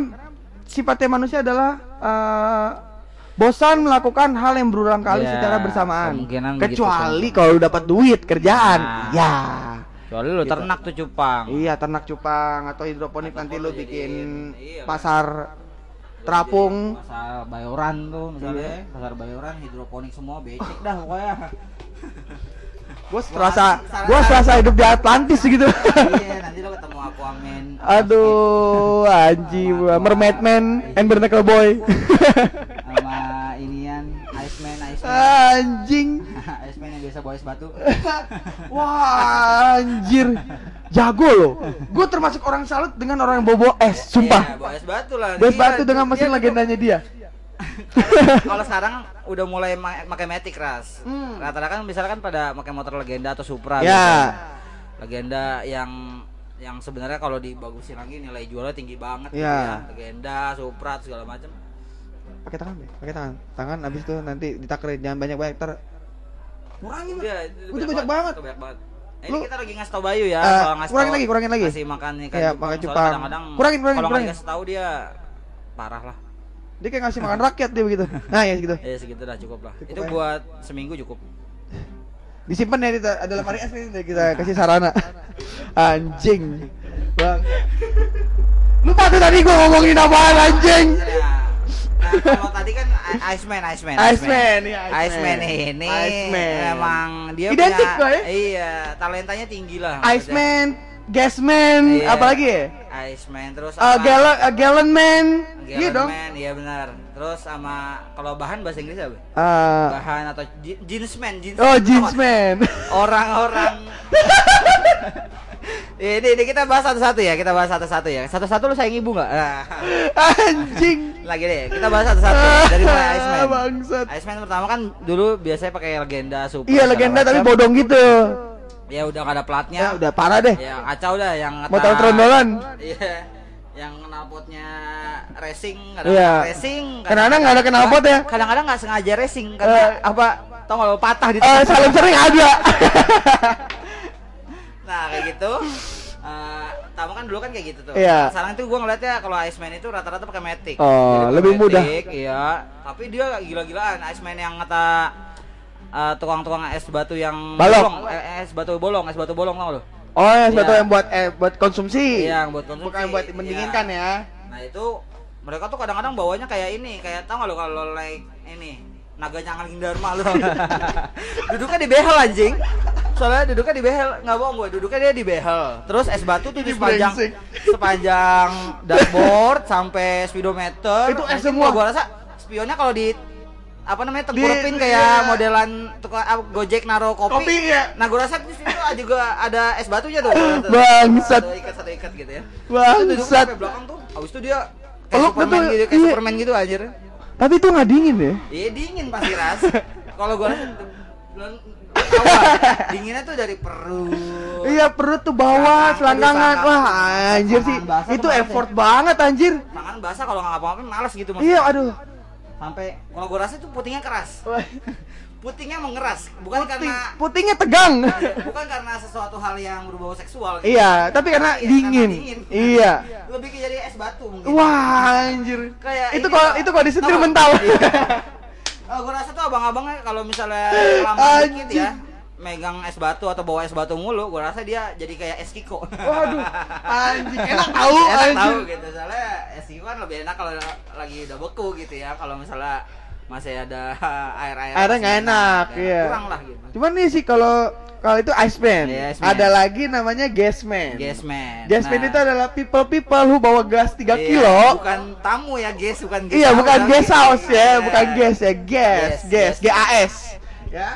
sifatnya manusia adalah eh, bosan melakukan hal yang berulang kali Ya, secara bersamaan. Kecuali kan. kalau dapat duit kerjaan. Nah. Ya. Soalnya lu Gitu. ternak tuh cupang. Iya, ternak cupang atau hidroponik Atau nanti lu bikin iya, pasar terapung. Pasar Bayoran tuh misalnya, Iya. pasar Bayoran hidroponik semua becek dah pokoknya. (laughs) Gue serasa gue serasa hidup di Atlantis gitu. iya, nanti lo ketemu Aquaman. Aduh, anjing, Mermaidman and Barnacle Boy. (laughs) sama inian Iceman Iceman anjing. (laughs) Iceman yang biasa bawa es batu (laughs) Wah, anjir. jago loh. Gue termasuk orang salut dengan orang yang bobo es, Iya, sumpah. bawa es batu lah. Es Dia- batu dengan mesin dia- legendanya dia. (laughs) kalau sekarang udah mulai pakai Matic ras. Hmm. Rata-rata kan misalnya kan pada pakai motor legenda atau Supra Ya. gitu. Legenda yang yang sebenarnya kalau dibagusin lagi nilai jualnya tinggi banget gitu Ya. ya. Legenda, Supra segala macam. Pakai tangan deh, pakai tangan. Tangan abis itu nanti ditakrin jangan banyak-banyak ter kurangin lah. Iya, itu banyak banget. itu banyak banget. Lu- ini kita lagi ngasih tau Bayu ya, Eh, kalau ngasih kurangin tau- lagi, kurangin lagi. Kasih makan nih Iya, makan cupang. Kadang-kadang Kurangin, kurangin, kalau kurangin. dikasih tahu dia parah lah. Dia kayak ngasih makan (laughs) rakyat dia begitu. Nah, ya gitu. Ya segitu dah cukup lah. Cukup itu ya. buat seminggu cukup. Disimpan ya di ada lemari es nih kita kasih sarana. (laughs) Anjing. Bang. Lupa tuh tadi gua ngomongin apaan anjing. Ya. Nah, kalau tadi kan I- Iceman, Iceman, Iceman, iya, Iceman Iceman. ini Iceman. memang dia Identik, punya, Boy. iya talentanya tinggi lah. Iceman, Gasman, Iya. apalagi ya? Iceman terus Uh, sama Gallon, uh, Gallon Man. Iya Gallon dong. Man, iya benar. Terus sama kalau bahan bahasa Inggris apa? Uh, Bahan atau jeans. oh, Jeans Man. Orang-orang (laughs) Ya, ini, ini kita bahas satu-satu ya, kita bahas satu-satu ya. Satu-satu lu sayang ibu nggak? Nah, Anjing. (laughs) lagi deh, kita bahas satu-satu dari mulai Iceman. Bangsat. Iceman pertama kan dulu biasanya pakai legenda super. Iya legenda tapi macam. bodong gitu. Ya udah gak ada platnya. Ya udah parah deh. Ya kacau dah yang Motor trondolan. Iya. Yang knalpotnya racing, Iya. kadang racing. Kadang-kadang nggak ada knalpot ya? Kadang-kadang nggak sengaja racing karena Eh, apa? Tau lo patah di Eh, salam sering ada. (laughs) Nah kayak gitu. Eh, Tamu kan dulu kan kayak gitu tuh. Iya. Sekarang tuh gua ngeliatnya kalau Iceman itu rata-rata pakai Matic. Oh, Jadi lebih mudah. Iya. Tapi dia gila-gilaan Iceman yang kata eh, tukang-tukang es batu yang bolong, eh, es batu bolong, es batu bolong tau lo? Oh ya, sepatu Iya. yang buat eh buat konsumsi. Iya, yang buat konsumsi. Bukan buat mendinginkan ya. Nah itu mereka tuh kadang-kadang bawanya kayak ini, kayak tau gak lo kalau like ini naga nyangan Dharma lo. (laughs) duduknya di behel anjing. Soalnya duduknya di behel, nggak bohong gue, duduknya dia di behel. Terus es batu tuh di sepanjang sepanjang dashboard sampai speedometer. Itu es semua. Gua rasa spionnya kalau di apa namanya Di- tengkurupin kayak iya. modelan tukang ah, Gojek naro kopi. Kopi, iya. Nah, gue rasa di situ (laughs) juga ada es batunya tuh. Bangsat. Satu ikat satu ikat gitu ya. Bangsat. Belakang tuh. Habis itu dia kayak Peluk Superman gitu, kayak iya. Superman gitu anjir. Tapi itu nggak dingin ya? Iya dingin pasti ras. (laughs) Kalau gua dinginnya tuh dari perut. Iya perut tuh bawah, Belakang, selangkangan. aduh, Wah anjir sih, itu tuh effort banget anjir. Tangan basah kalau nggak ngapa-ngapain males gitu mas. Iya aduh. Sampai kalau gua rasa tuh putingnya keras. Putingnya mengeras, bukan Puting, karena putingnya tegang. bukan karena sesuatu hal yang berbau seksual. gitu. Iya, tapi karena Iya, dingin. Iya. Lebih ke jadi es batu mungkin. Wah anjir. Kayak Itu kalau itu kalau disetir mental. Oh, gue rasa tuh abang-abangnya kalau misalnya lama dikit ya megang es batu atau bawa es batu mulu, gue rasa dia jadi kayak es kiko. Waduh, anjing (laughs) enak tahu enak anjir. tahu gitu soalnya es kiko kan lebih enak kalau lagi udah beku gitu ya. Kalau misalnya masih ada (laughs) air-air Airnya masih nggak enak, ya. iya. Kurang lah gitu. Cuman nih sih kalau kalau itu Iya, Iceman. ada lagi namanya Gasman. Gasman. Gasman Nah, itu adalah people people who bawa gas 3 iya, kilo. Bukan tamu ya, guys, bukan guest Iya, bukan gas ya. house ya, Iya. bukan gas ya, gas, Gas, gas, gas. GAS. Ya.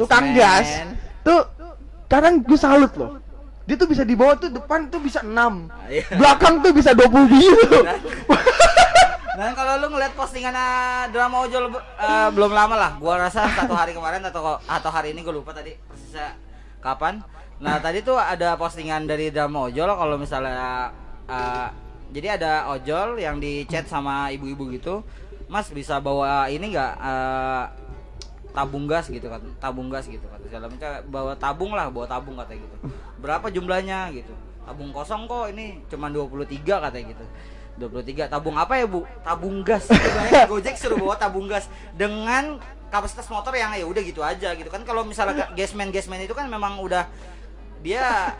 Tukang gas. Tuh kadang gue salut loh. Dia tuh bisa dibawa tuh depan tuh bisa 6. Iya. Belakang tuh bisa 20 gitu. (laughs) Dan kalau lu ngeliat postingan eh, drama ojol eh, belum lama lah, gua rasa satu hari kemarin atau atau hari ini gue lupa tadi persisnya kapan. Nah tadi tuh ada postingan dari drama ojol kalau misalnya eh, jadi ada ojol yang di chat sama ibu-ibu gitu, Mas bisa bawa ini nggak eh, tabung gas gitu kan, tabung gas gitu kan. Macam bawa tabung lah, bawa tabung katanya gitu. Berapa jumlahnya gitu? Tabung kosong kok ini cuma 23 katanya gitu. 23 tabung apa ya bu? Tabung gas. (laughs) Gojek suruh bawa tabung gas dengan kapasitas motor yang ya udah gitu aja gitu kan kalau misalnya ga- gasman gasman itu kan memang udah dia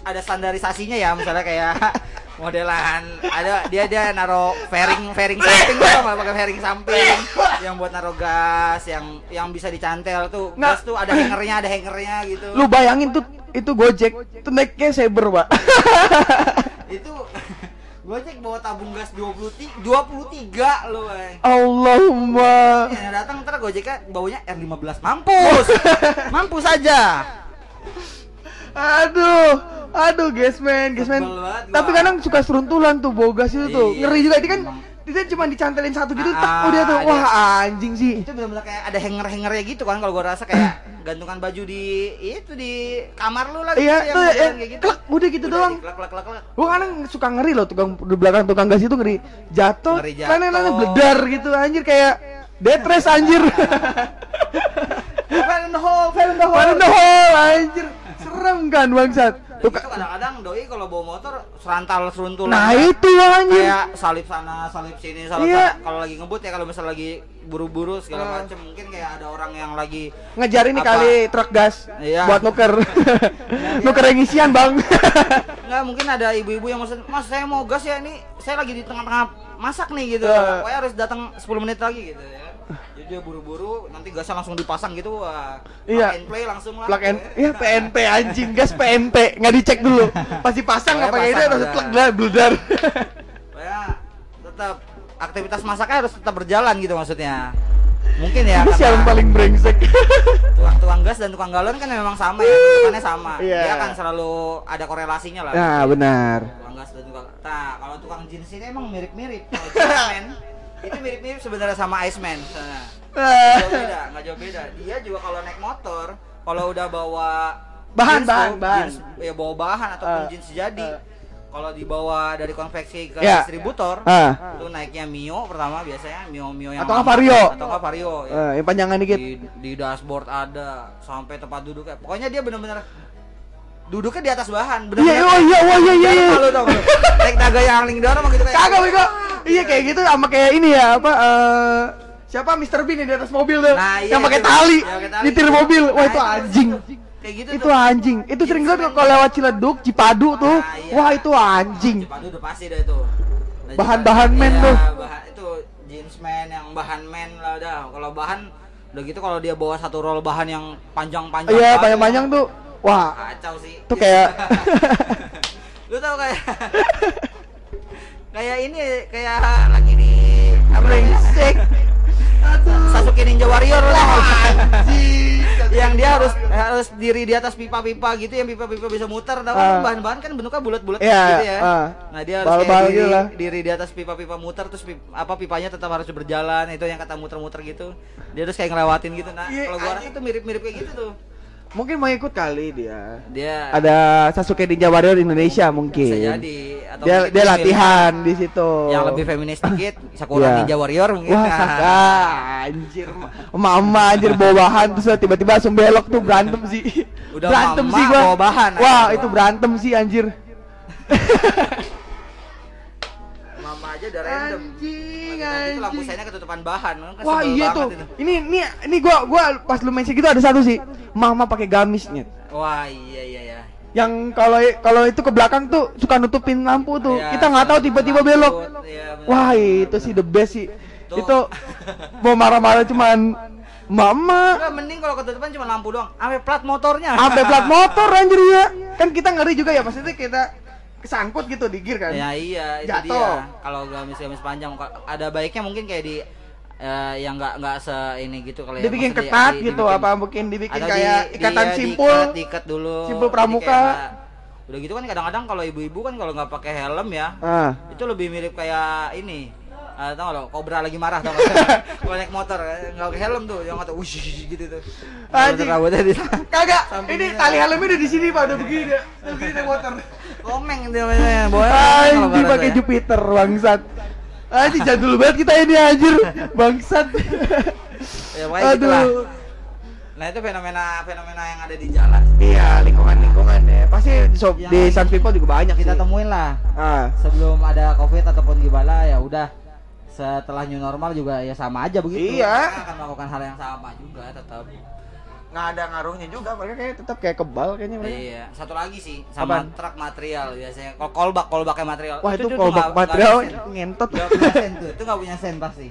ada standarisasinya ya misalnya kayak (laughs) modelan ada dia dia naro fairing fairing samping tuh nggak pakai fairing samping yang buat naro gas yang yang bisa dicantel tuh Nah. gas tuh ada hangernya ada hangernya gitu Lu bayangin tuh itu Gojek tuh naiknya Saber, Pak. itu (laughs) Gojek bawa tabung gas 23 23 loh bang Allahumma. yang datang ntar Gojeknya baunya R15 mampus (laughs) mampus aja Aduh, Aduh, Gasman, Gasman. Tapi kadang suka seruntulan tuh bau gas itu tuh. Iya, Ngeri juga itu kan. Dia cuma dicantelin satu gitu, Ah, tak udah tuh. ada. Wah, anjing sih. itu benar-benar kayak ada hanger-hangernya gitu kan kalau gua rasa kayak gantungan baju di itu di kamar lu lagi Iya, yang tuh modelan ya, kayak gitu. klak, udah gitu Udah doang. klak, klak, klak, klak. Gua kadang suka ngeri loh tukang di belakang tukang gas itu ngeri. Jatuh, jatuh. lain-lain bledar gitu anjir kayak detres anjir. (laughs) Fire in the hole, fire in the hole. In the hole anjir. Serem kan bangsat. Tuh, gitu kadang-kadang doi kalau bawa motor serantal seruntulan. Nah, itu anjir. kayak salip sana, salip sini, salip Iya. sana. Kalau lagi ngebut ya kalau misal lagi buru-buru segala Ah. macem mungkin kayak ada orang yang lagi ngejar ini Apa? kali truk gas Iya. buat nuker (laughs) (laughs) nuker yang isian bang (laughs) nggak mungkin ada ibu-ibu yang maksud mas saya mau gas ya ini saya lagi di tengah-tengah masak nih gitu Eh. pokoknya harus datang 10 menit lagi gitu ya jadi dia buru-buru nanti gasnya langsung dipasang gitu wah Iya. plug and play langsung lah. Plug and ya PNP anjing gas PNP nggak dicek dulu. Pasti pasang kayak itu pasang harus plug lah bledar (laughs) pokoknya tetap aktivitas masaknya harus tetap berjalan gitu maksudnya. Mungkin ya karena yang paling brengsek. (laughs) tukang-tukang gas dan tukang galon kan memang sama ya bentukannya sama. Iya. dia kan selalu ada korelasinya lah. Nah benar. Tukang gas dan tukang nah kalau tukang jeans ini emang mirip-mirip. Kalau (laughs) Jeansman itu mirip-mirip sebenarnya sama Iceman nah, nggak jauh beda nggak jauh beda dia juga kalau naik motor kalau udah bawa Bahan, jeans bahan, tuh, bahan. jeans, ya bawa bahan ataupun Eh, jeans jadi kalau dibawa dari konveksi ke Ya. distributor Ah. itu naiknya Mio pertama biasanya Mio Mio yang Atau nggak lama, Vario. atau nggak Vario ya. Eh, yang panjangan dikit di, di dashboard ada sampai tempat duduk pokoknya dia bener-bener duduknya di atas bahan Iya, oh iya, oh iya, iya, iya. Malu tau nggak lu? naik naga yang ling dorong gitu kayak kagak bego iya kayak gitu sama kayak ini ya apa eh siapa Mr. Bean di atas mobil tuh Nah, iya, yang pakai itu. tali nyetir mobil wah Nah, itu itu. anjing kayak gitu itu tuh. anjing itu sering banget kalau lewat Ciledug Cipadu tuh Nah, iya. wah itu anjing Jepang udah pasti dah itu Nah, Bahan-bahan men iya, tuh. bahan itu jeans man yang bahan man lah udah kalau bahan udah gitu kalau dia bawa satu roll bahan yang panjang-panjang iya panjang-panjang tuh wah kacau sih. Tuh kayak- (laughs) lu tau kayak (laughs) kayak ini kayak lagi di apa namanya? brengsek. Sasuke Ninja Warrior. Lah anjing. Yang dia harus harus diri di atas pipa-pipa gitu yang pipa-pipa bisa muter. Tau Ah. kan bahan-bahan kan bentuknya bulat-bulat Iya, gitu ya. ah. nah dia harus kayak diri, lah. diri di atas pipa-pipa muter terus pip- apa pipanya tetap harus berjalan. Itu yang kata muter-muter gitu. Dia harus kayak ngelewatin gitu nah Iya, kalau gua rasa tuh mirip-mirip kayak gitu tuh mungkin mau ikut kali dia dia ada Sasuke Ninja Warrior Indonesia mungkin bisa jadi atau dia mungkin dia latihan di situ yang lebih feminis dikit (laughs) Sakura Iya. Ninja Warrior mungkin Wah. Saka, anjir, mama anjir bawa bahan terus tiba-tiba langsung belok tuh berantem sih. (laughs) Udah berantem mama sih gua. bawa bahan, Wah, anjir. itu berantem sih anjir. (laughs) mama aja udah random Anjing, Nanti itu lampu anjing. ketutupan bahan kan Wah, iya tuh. itu. Ini ini ini gua gua pas lu mention gitu ada satu sih. Mama pakai gamisnya. wah iya iya iya Yang kalau kalau itu ke belakang tuh suka nutupin lampu tuh. Iya, Kita nggak tahu tiba-tiba belok. bener. Wah, itu sih the best sih. Tuh. Itu mau marah-marah cuman Mama Enggak, mending kalau ketutupan cuma lampu doang. Sampai plat motornya. sampai plat (laughs) motor anjir ya kan kita ngeri juga ya maksudnya kita kesangkut gitu di gear kan Ya iya, itu Jatuh. dia. Kalau gamis-gamis panjang ada baiknya mungkin kayak di eh, yang nggak nggak se ini gitu kalau ya, dibikin maksudnya ketat di- gitu dibikin- apa mungkin dibikin kayak di- ikatan iya, simpul diikat, diikat dulu. Simpul pramuka. kayak udah gitu kan kadang-kadang kalau ibu-ibu kan kalau nggak pakai helm ya, ah itu lebih mirip kayak ini. Ah, tau lo, kobra lagi marah tau? (laughs) Kalau naik motor, nggak pakai helm tuh, yang kata wush gitu tuh. Anjing. Rambutnya di kagak ini tali helmnya udah di sini pak udah begini udah begini motor komeng dia namanya, boy. anjing pakai Jupiter bangsat anjing jadul banget kita ini anjir bangsat Ya gitu lah. aduh Nah itu fenomena fenomena yang ada di jalan. iya lingkungan lingkungan ya pasti di, so, di Sun People juga banyak Kita sih. temuin lah ah sebelum ada covid ataupun gimana ya udah setelah new normal juga ya sama aja begitu. Iya. Mereka akan melakukan hal yang sama juga tetap. Nggak ada ngaruhnya juga mereka kayak tetap kayak kebal kayaknya mereka Iya. Satu lagi sih sama Apaan? truk material biasanya. Kalau kolbak kolbaknya material. wah itu kalau nggak- nggak material ngentot punya sen tuh. Itu nggak punya sen pasti.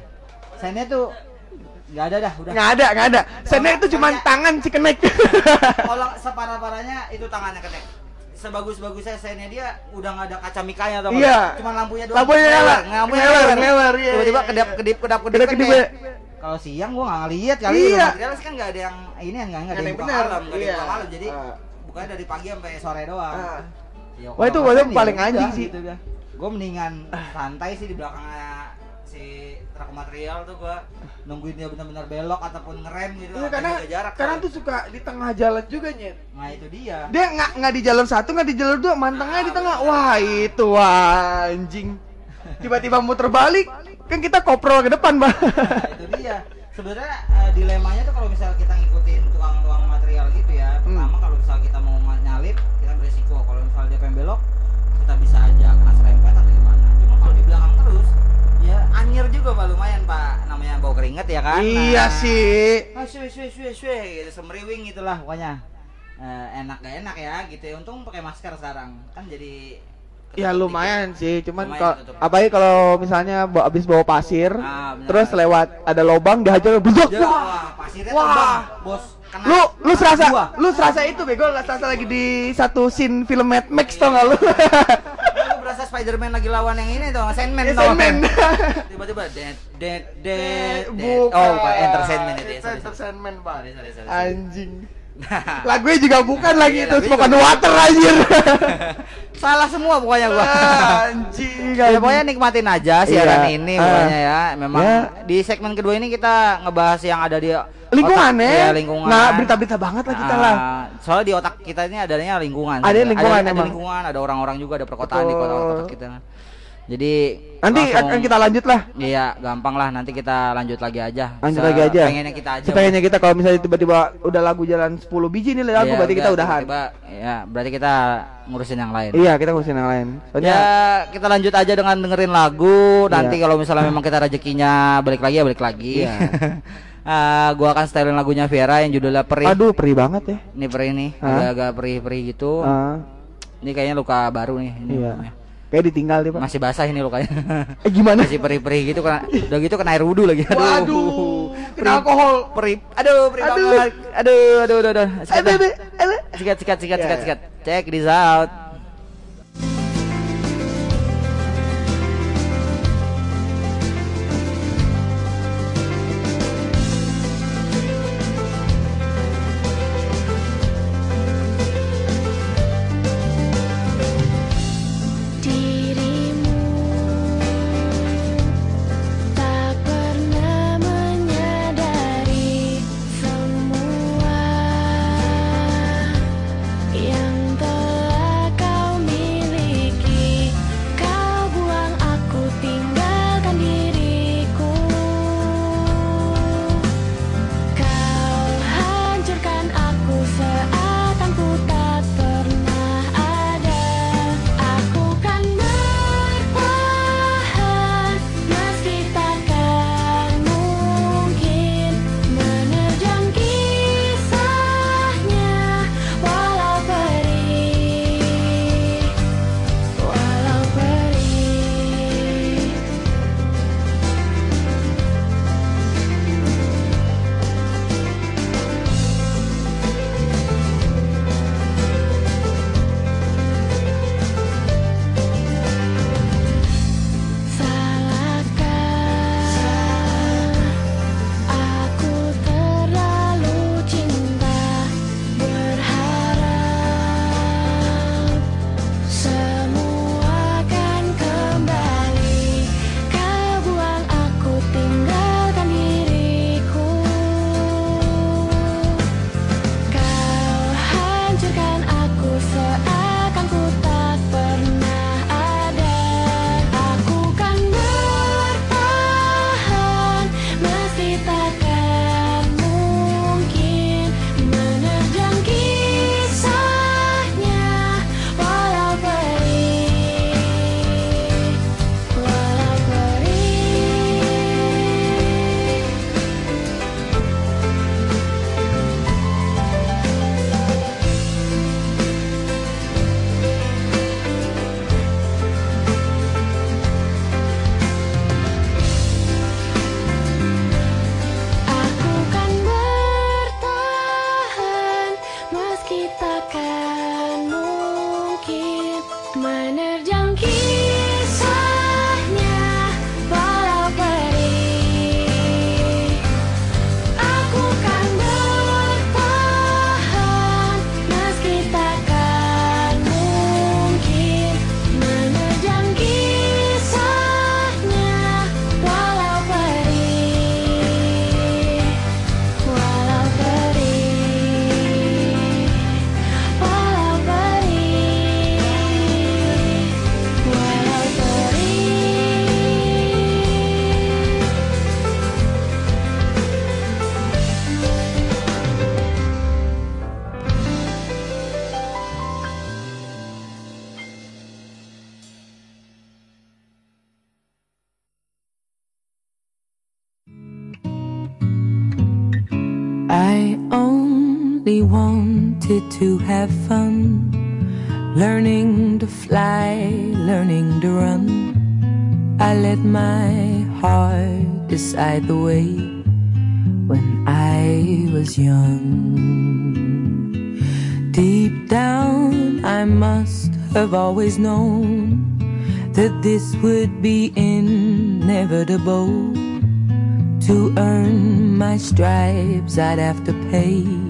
Sennya tuh nggak ada dah udah. nggak ada nggak ada sennya itu cuma tangan si kenek (laughs) Kalau separah-parahnya itu tangannya ketek. Sebagus-bagusnya sennya dia udah nggak ada kaca mikanya atau Iya. Cuma lampunya doang. Lampunya nyala. ngeler, iya, Tiba-tiba iya, kedap iya. kedip kedap kedip. Kayak- Kalau siang gua nggak ngeliat kali Iya. ya material kan nggak ada yang ini kan nggak ada Nggak ada yang yang buka bener, malam, nggak ada yang iya. buka malam. Jadi Ah. bukannya dari pagi sampai sore doang. Ah. Ya, Wah, itu ngefans paling ya anjing sih. Gitu. Gue mendingan santai sih di belakangnya si truk material tuh gua nungguin dia benar-benar belok ataupun ngerem gitu. Iya karena jarak. karena kan. tuh suka di tengah jalan juga nyet. Nah itu dia. Dia nggak nggak di jalur satu nggak di jalur dua mantengnya di tengah. Wah itu wah, anjing. Tiba-tiba muter balik kan kita koprol ke depan bang. Nah, itu dia. Sebenarnya eh, dilemanya tuh kalau misal kita ngikutin tukang-tukang material gitu ya. Hmm. Pertama kalau misal kita mau ma- nyalip, kita beresiko. Kalau misal dia pengen belok, kita bisa aja kena serempet atau gimana. Cuma kalau di belakang terus, ya anjir juga pak lumayan pak. Namanya bau keringet ya kan. Iya Nah, sih. Ah, shwe shwe shwe shwe gitu semriwing gitulah pokoknya. Eh, enak gak enak ya gitu ya. Untung pakai masker sekarang. Kan jadi Ya lumayan sih, cuman kalau apalagi kalau misalnya bawa abis bawa pasir, Ah, benar. terus lewat ada lubang dihajar. Ya, Wah. wah, pasirnya Wah. terbang, bos. Kena Lu lu serasa gua. lu serasa itu bego, serasa lagi di satu scene film Mad Max tau gak lu? Lu berasa Spider-Man lagi lawan yang ini tuh, Sandman Ya, tau Sandman. Tiba-tiba dead dead dead. Oh, bukan Enter Sandman itu ya. sorry, Enter. Sandman, Pak. Anjing. (laughs) Nah, Lagunya juga bukan lagi Iya, itu on juga- Water anjir. (laughs) Salah semua pokoknya gua. anjing. Ya, pokoknya nikmatin aja siaran Iya. ini Ah. pokoknya ya. Memang Ya. di segmen kedua ini kita ngebahas yang ada di lingkungan otak- ya. Iya, lingkungan. Nah, berita-berita banget lah kita Ah, lah. Soalnya di otak kita ini adanya lingkungan. Ada lingkungan ada, emang. lingkungan, ada orang-orang juga, ada perkotaan di Betul. kota-kota kita. Jadi Nanti langsung- akan kita lanjut lah. Iya, gampang lah. Nanti kita lanjut lagi aja. Lanjut lagi aja. Pengennya kita aja. Sepengennya kita kalau misalnya tiba-tiba udah lagu jalan 10 biji nih lagu Iya, berarti kita udahan. tiba-tiba, ya, berarti kita ngurusin yang lain. Iya, kita ngurusin yang lain. Soalnya Ya kita lanjut aja dengan dengerin lagu. Nanti Iya. kalau misalnya memang kita rezekinya balik lagi ya balik lagi. Iya. (laughs) Ah, gua akan stylein lagunya Viera yang judulnya Perih. aduh perih banget ya. Ini perih nih, agak-agak perih-perih gitu. Ah, Ini kayaknya luka baru nih. Ini iya. Kayak ditinggal deh, Pak. Masih basah ini lukanya. (laughs) Eh gimana? Masih perih-perih gitu kena udah gitu kena air wudhu lagi. Aduh. Waduh, kena alkohol. Perih. Aduh, perih Aduh. Aduh, aduh, aduh, aduh. Sikat, Aduh, dah. aduh, aduh. sikat, sikat, sikat, Ya, sikat, ya. sikat. Check this out. Only wanted to have fun, learning to fly, learning to run. I let my heart decide the way when I was young. Deep down, I must have always known that this would be inevitable. To earn my stripes, I'd have to pay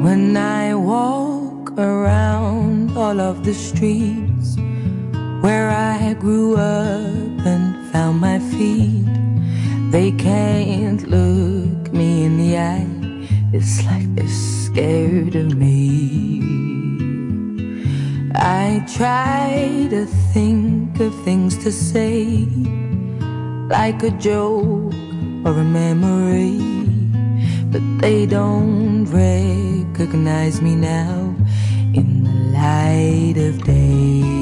When I walk around all of the streets where I grew up and found my feet, they can't look me in the eye. It's like they're scared of me. I try to think of things to say, like a joke or a memory but they don't recognize me now in the light of day.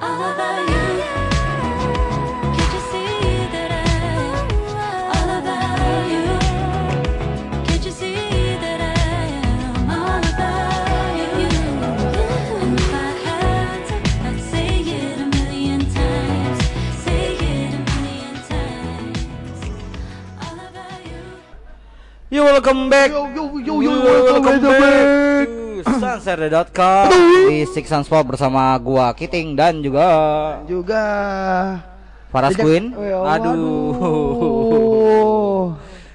All about you. Yo welcome back. Yo, welcome back. Sunset.com di Six Sunspot bersama gua Kiting dan juga Juga Faras Jejak- Queen. Oh, ya, Aduh. waduh.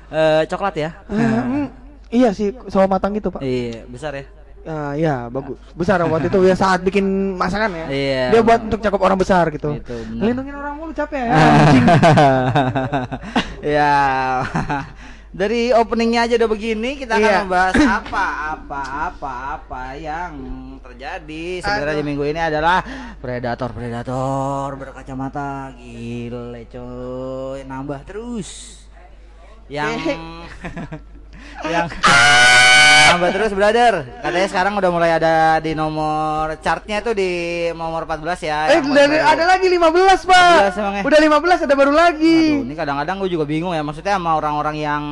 Eh, coklat ya? Hmm, iya sih, sawo matang gitu, Pak. Iya, besar ya. Ah, iya, bagus. Besar waktu itu ya saat bikin masakan ya. Iya. Dia buat untuk cakep orang besar gitu. Itu, benar. Lindungin orang mulu capek ya. (laughs) ya. Dari openingnya aja udah begini, kita akan Iya. membahas (clears throat) apa apa apa apa yang terjadi. Sebenarnya minggu ini adalah predator predator berkacamata. Gile coy. Nambah terus. Yang (laughs) yang nambah terus brother katanya sekarang udah mulai ada di nomor chartnya tuh di nomor 14 ya Eh, dan ada lagi 15, Pak. 15 emang ya? Udah 15 ada baru lagi. Aduh, ini kadang-kadang gue juga bingung ya maksudnya sama orang-orang yang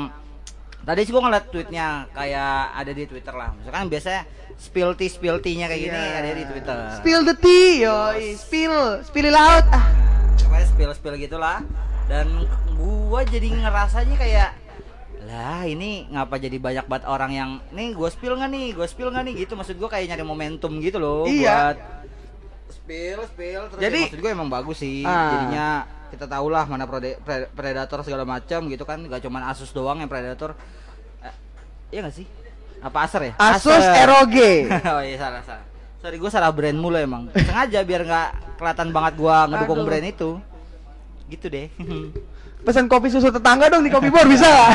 tadi sih gue ngeliat tweetnya kayak ada di Twitter lah misalkan biasanya spill tea spill tea-nya kayak gini Iya. ada di Twitter Spill the tea, yoi. Spill, spill laut. Ah. pokoknya spill spill gitulah dan gua jadi ngerasanya kayak lah ini ngapa jadi banyak banget orang yang nih gue spill nggak nih? Gue spill nggak nih? Gitu maksud gue kayak nyari momentum gitu loh Iya. buat spill spill terus Jadi- ya maksud gue emang bagus sih. Ah. jadinya kita tahu lah mana predator segala macam gitu kan. Gak cuman asus doang yang predator. Eh, iya gak sih? Apa acer ya? Asus Acer. ROG. (laughs) oh iya salah salah. Sorry gue salah brand mulu emang. Sengaja biar nggak kelihatan banget gua ngedukung Aduh. brand itu. Gitu deh (laughs) Pesan kopi susu tetangga dong di kopi bor bisa. Nggak?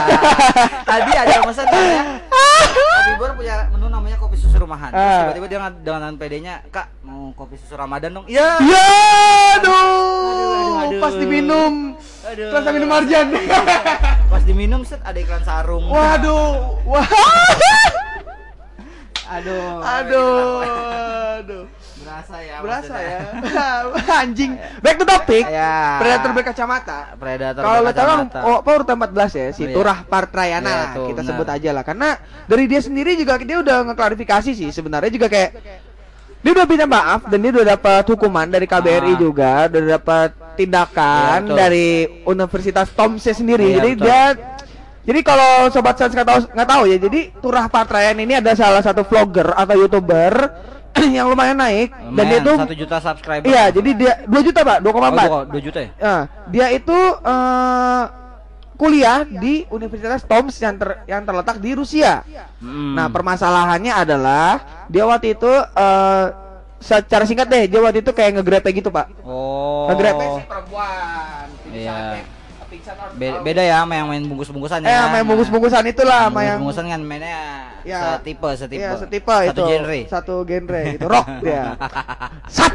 (laughs) tadi ada yang pesan namanya (laughs) kopi bor punya menu namanya kopi susu rumahan. Ah. tiba-tiba dia dengan PD-nya kak mau kopi susu ramadan dong? Iya. Ya, aduh, aduh, aduh. pas diminum, Aduh. terasa minum marjan. (laughs) pas diminum set ada iklan sarung. Waduh, wah, aduh. Aduh, aduh, berasa ya berasa ya, (laughs) (laughs) anjing. Back to topic, Ya. predator berkacamata. predator Kalau lo tahu kan, oh, urutan 14 ya, si Oh, iya. Turah Partrayana lah, tuh, kita benar. sebut aja lah. Karena dari dia sendiri juga dia udah ngeklarifikasi sih sebenarnya juga kayak dia udah minta maaf dan dia udah dapat hukuman dari KBRI Ah. juga, udah dapat tindakan betul. dari Universitas Tomse sendiri. Iya, jadi betul. dia jadi kalau sobat saya nggak tahu nggak tahu ya, jadi Turah Partrayan ini ada salah satu vlogger atau youtuber (clears throat) yang lumayan naik dan dia Lumayan, tuh satu juta subscriber iya jadi dia 2 juta pak 2,4 oh, 2 juta ya Ya, dia itu eh, kuliah di Universitas Tomsk yang ter- yang terletak di Rusia. Hmm. Nah, permasalahannya adalah dia waktu itu eh, secara singkat deh, dia waktu itu kayak ngegrepe gitu, Pak. oh Ngegrepe sih perempuan. Iya. Be- beda ya sama yang main bungkus-bungkusan Eh, ya sama yang bungkus-bungkusan itulah, sama yang bungkus-bungkusan kan mainnya Ya. setipe setipe Iya, setipe satu itu. genre Satu genre gitu, rock dia. (laughs) Sat.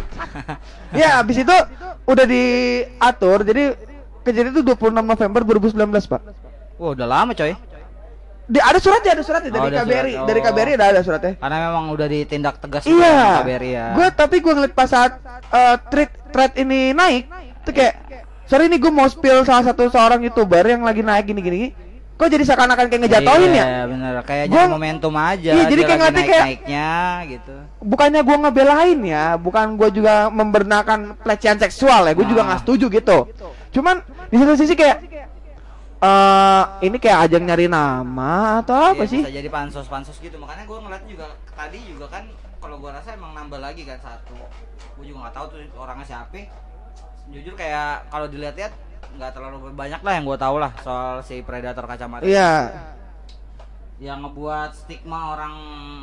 Ya, habis itu udah diatur. Jadi kejadian itu 26 November 2019, Pak. wah udah lama coy Di, ada suratnya, ada suratnya dari Oh, KBRI, surat. dari Oh. KBRI ada ada suratnya. karena memang udah ditindak tegas Iya. KBRI ya Gue tapi gue ngeliat pas saat eh, thread thread ini naik, tuh kayak sorry nih gue mau spill salah satu seorang youtuber yang lagi naik gini gini. Kok jadi seakan-akan kayak ngejatoin iya, ya? bener kayak Gua- nyari momentum aja Iya, jadi kayak ngerti kayak- naik-naiknya gitu Bukannya gue ngebelain ya, bukan gue juga membenarkan pelecehan seksual ya, gue juga Ah. nggak setuju gitu. Cuman di satu sisi kayak eh ini kayak ajang nyari nama atau apa Iya, sih? bisa jadi pansos pansos gitu makanya gue ngeliat juga tadi juga kan kalau gue rasa emang nambah lagi kan satu gue juga nggak tahu tuh orangnya siapa jujur kayak kalau dilihat-lihat nggak terlalu banyak lah yang gue tahu lah soal si predator kacamata Iya. yang ngebuat stigma orang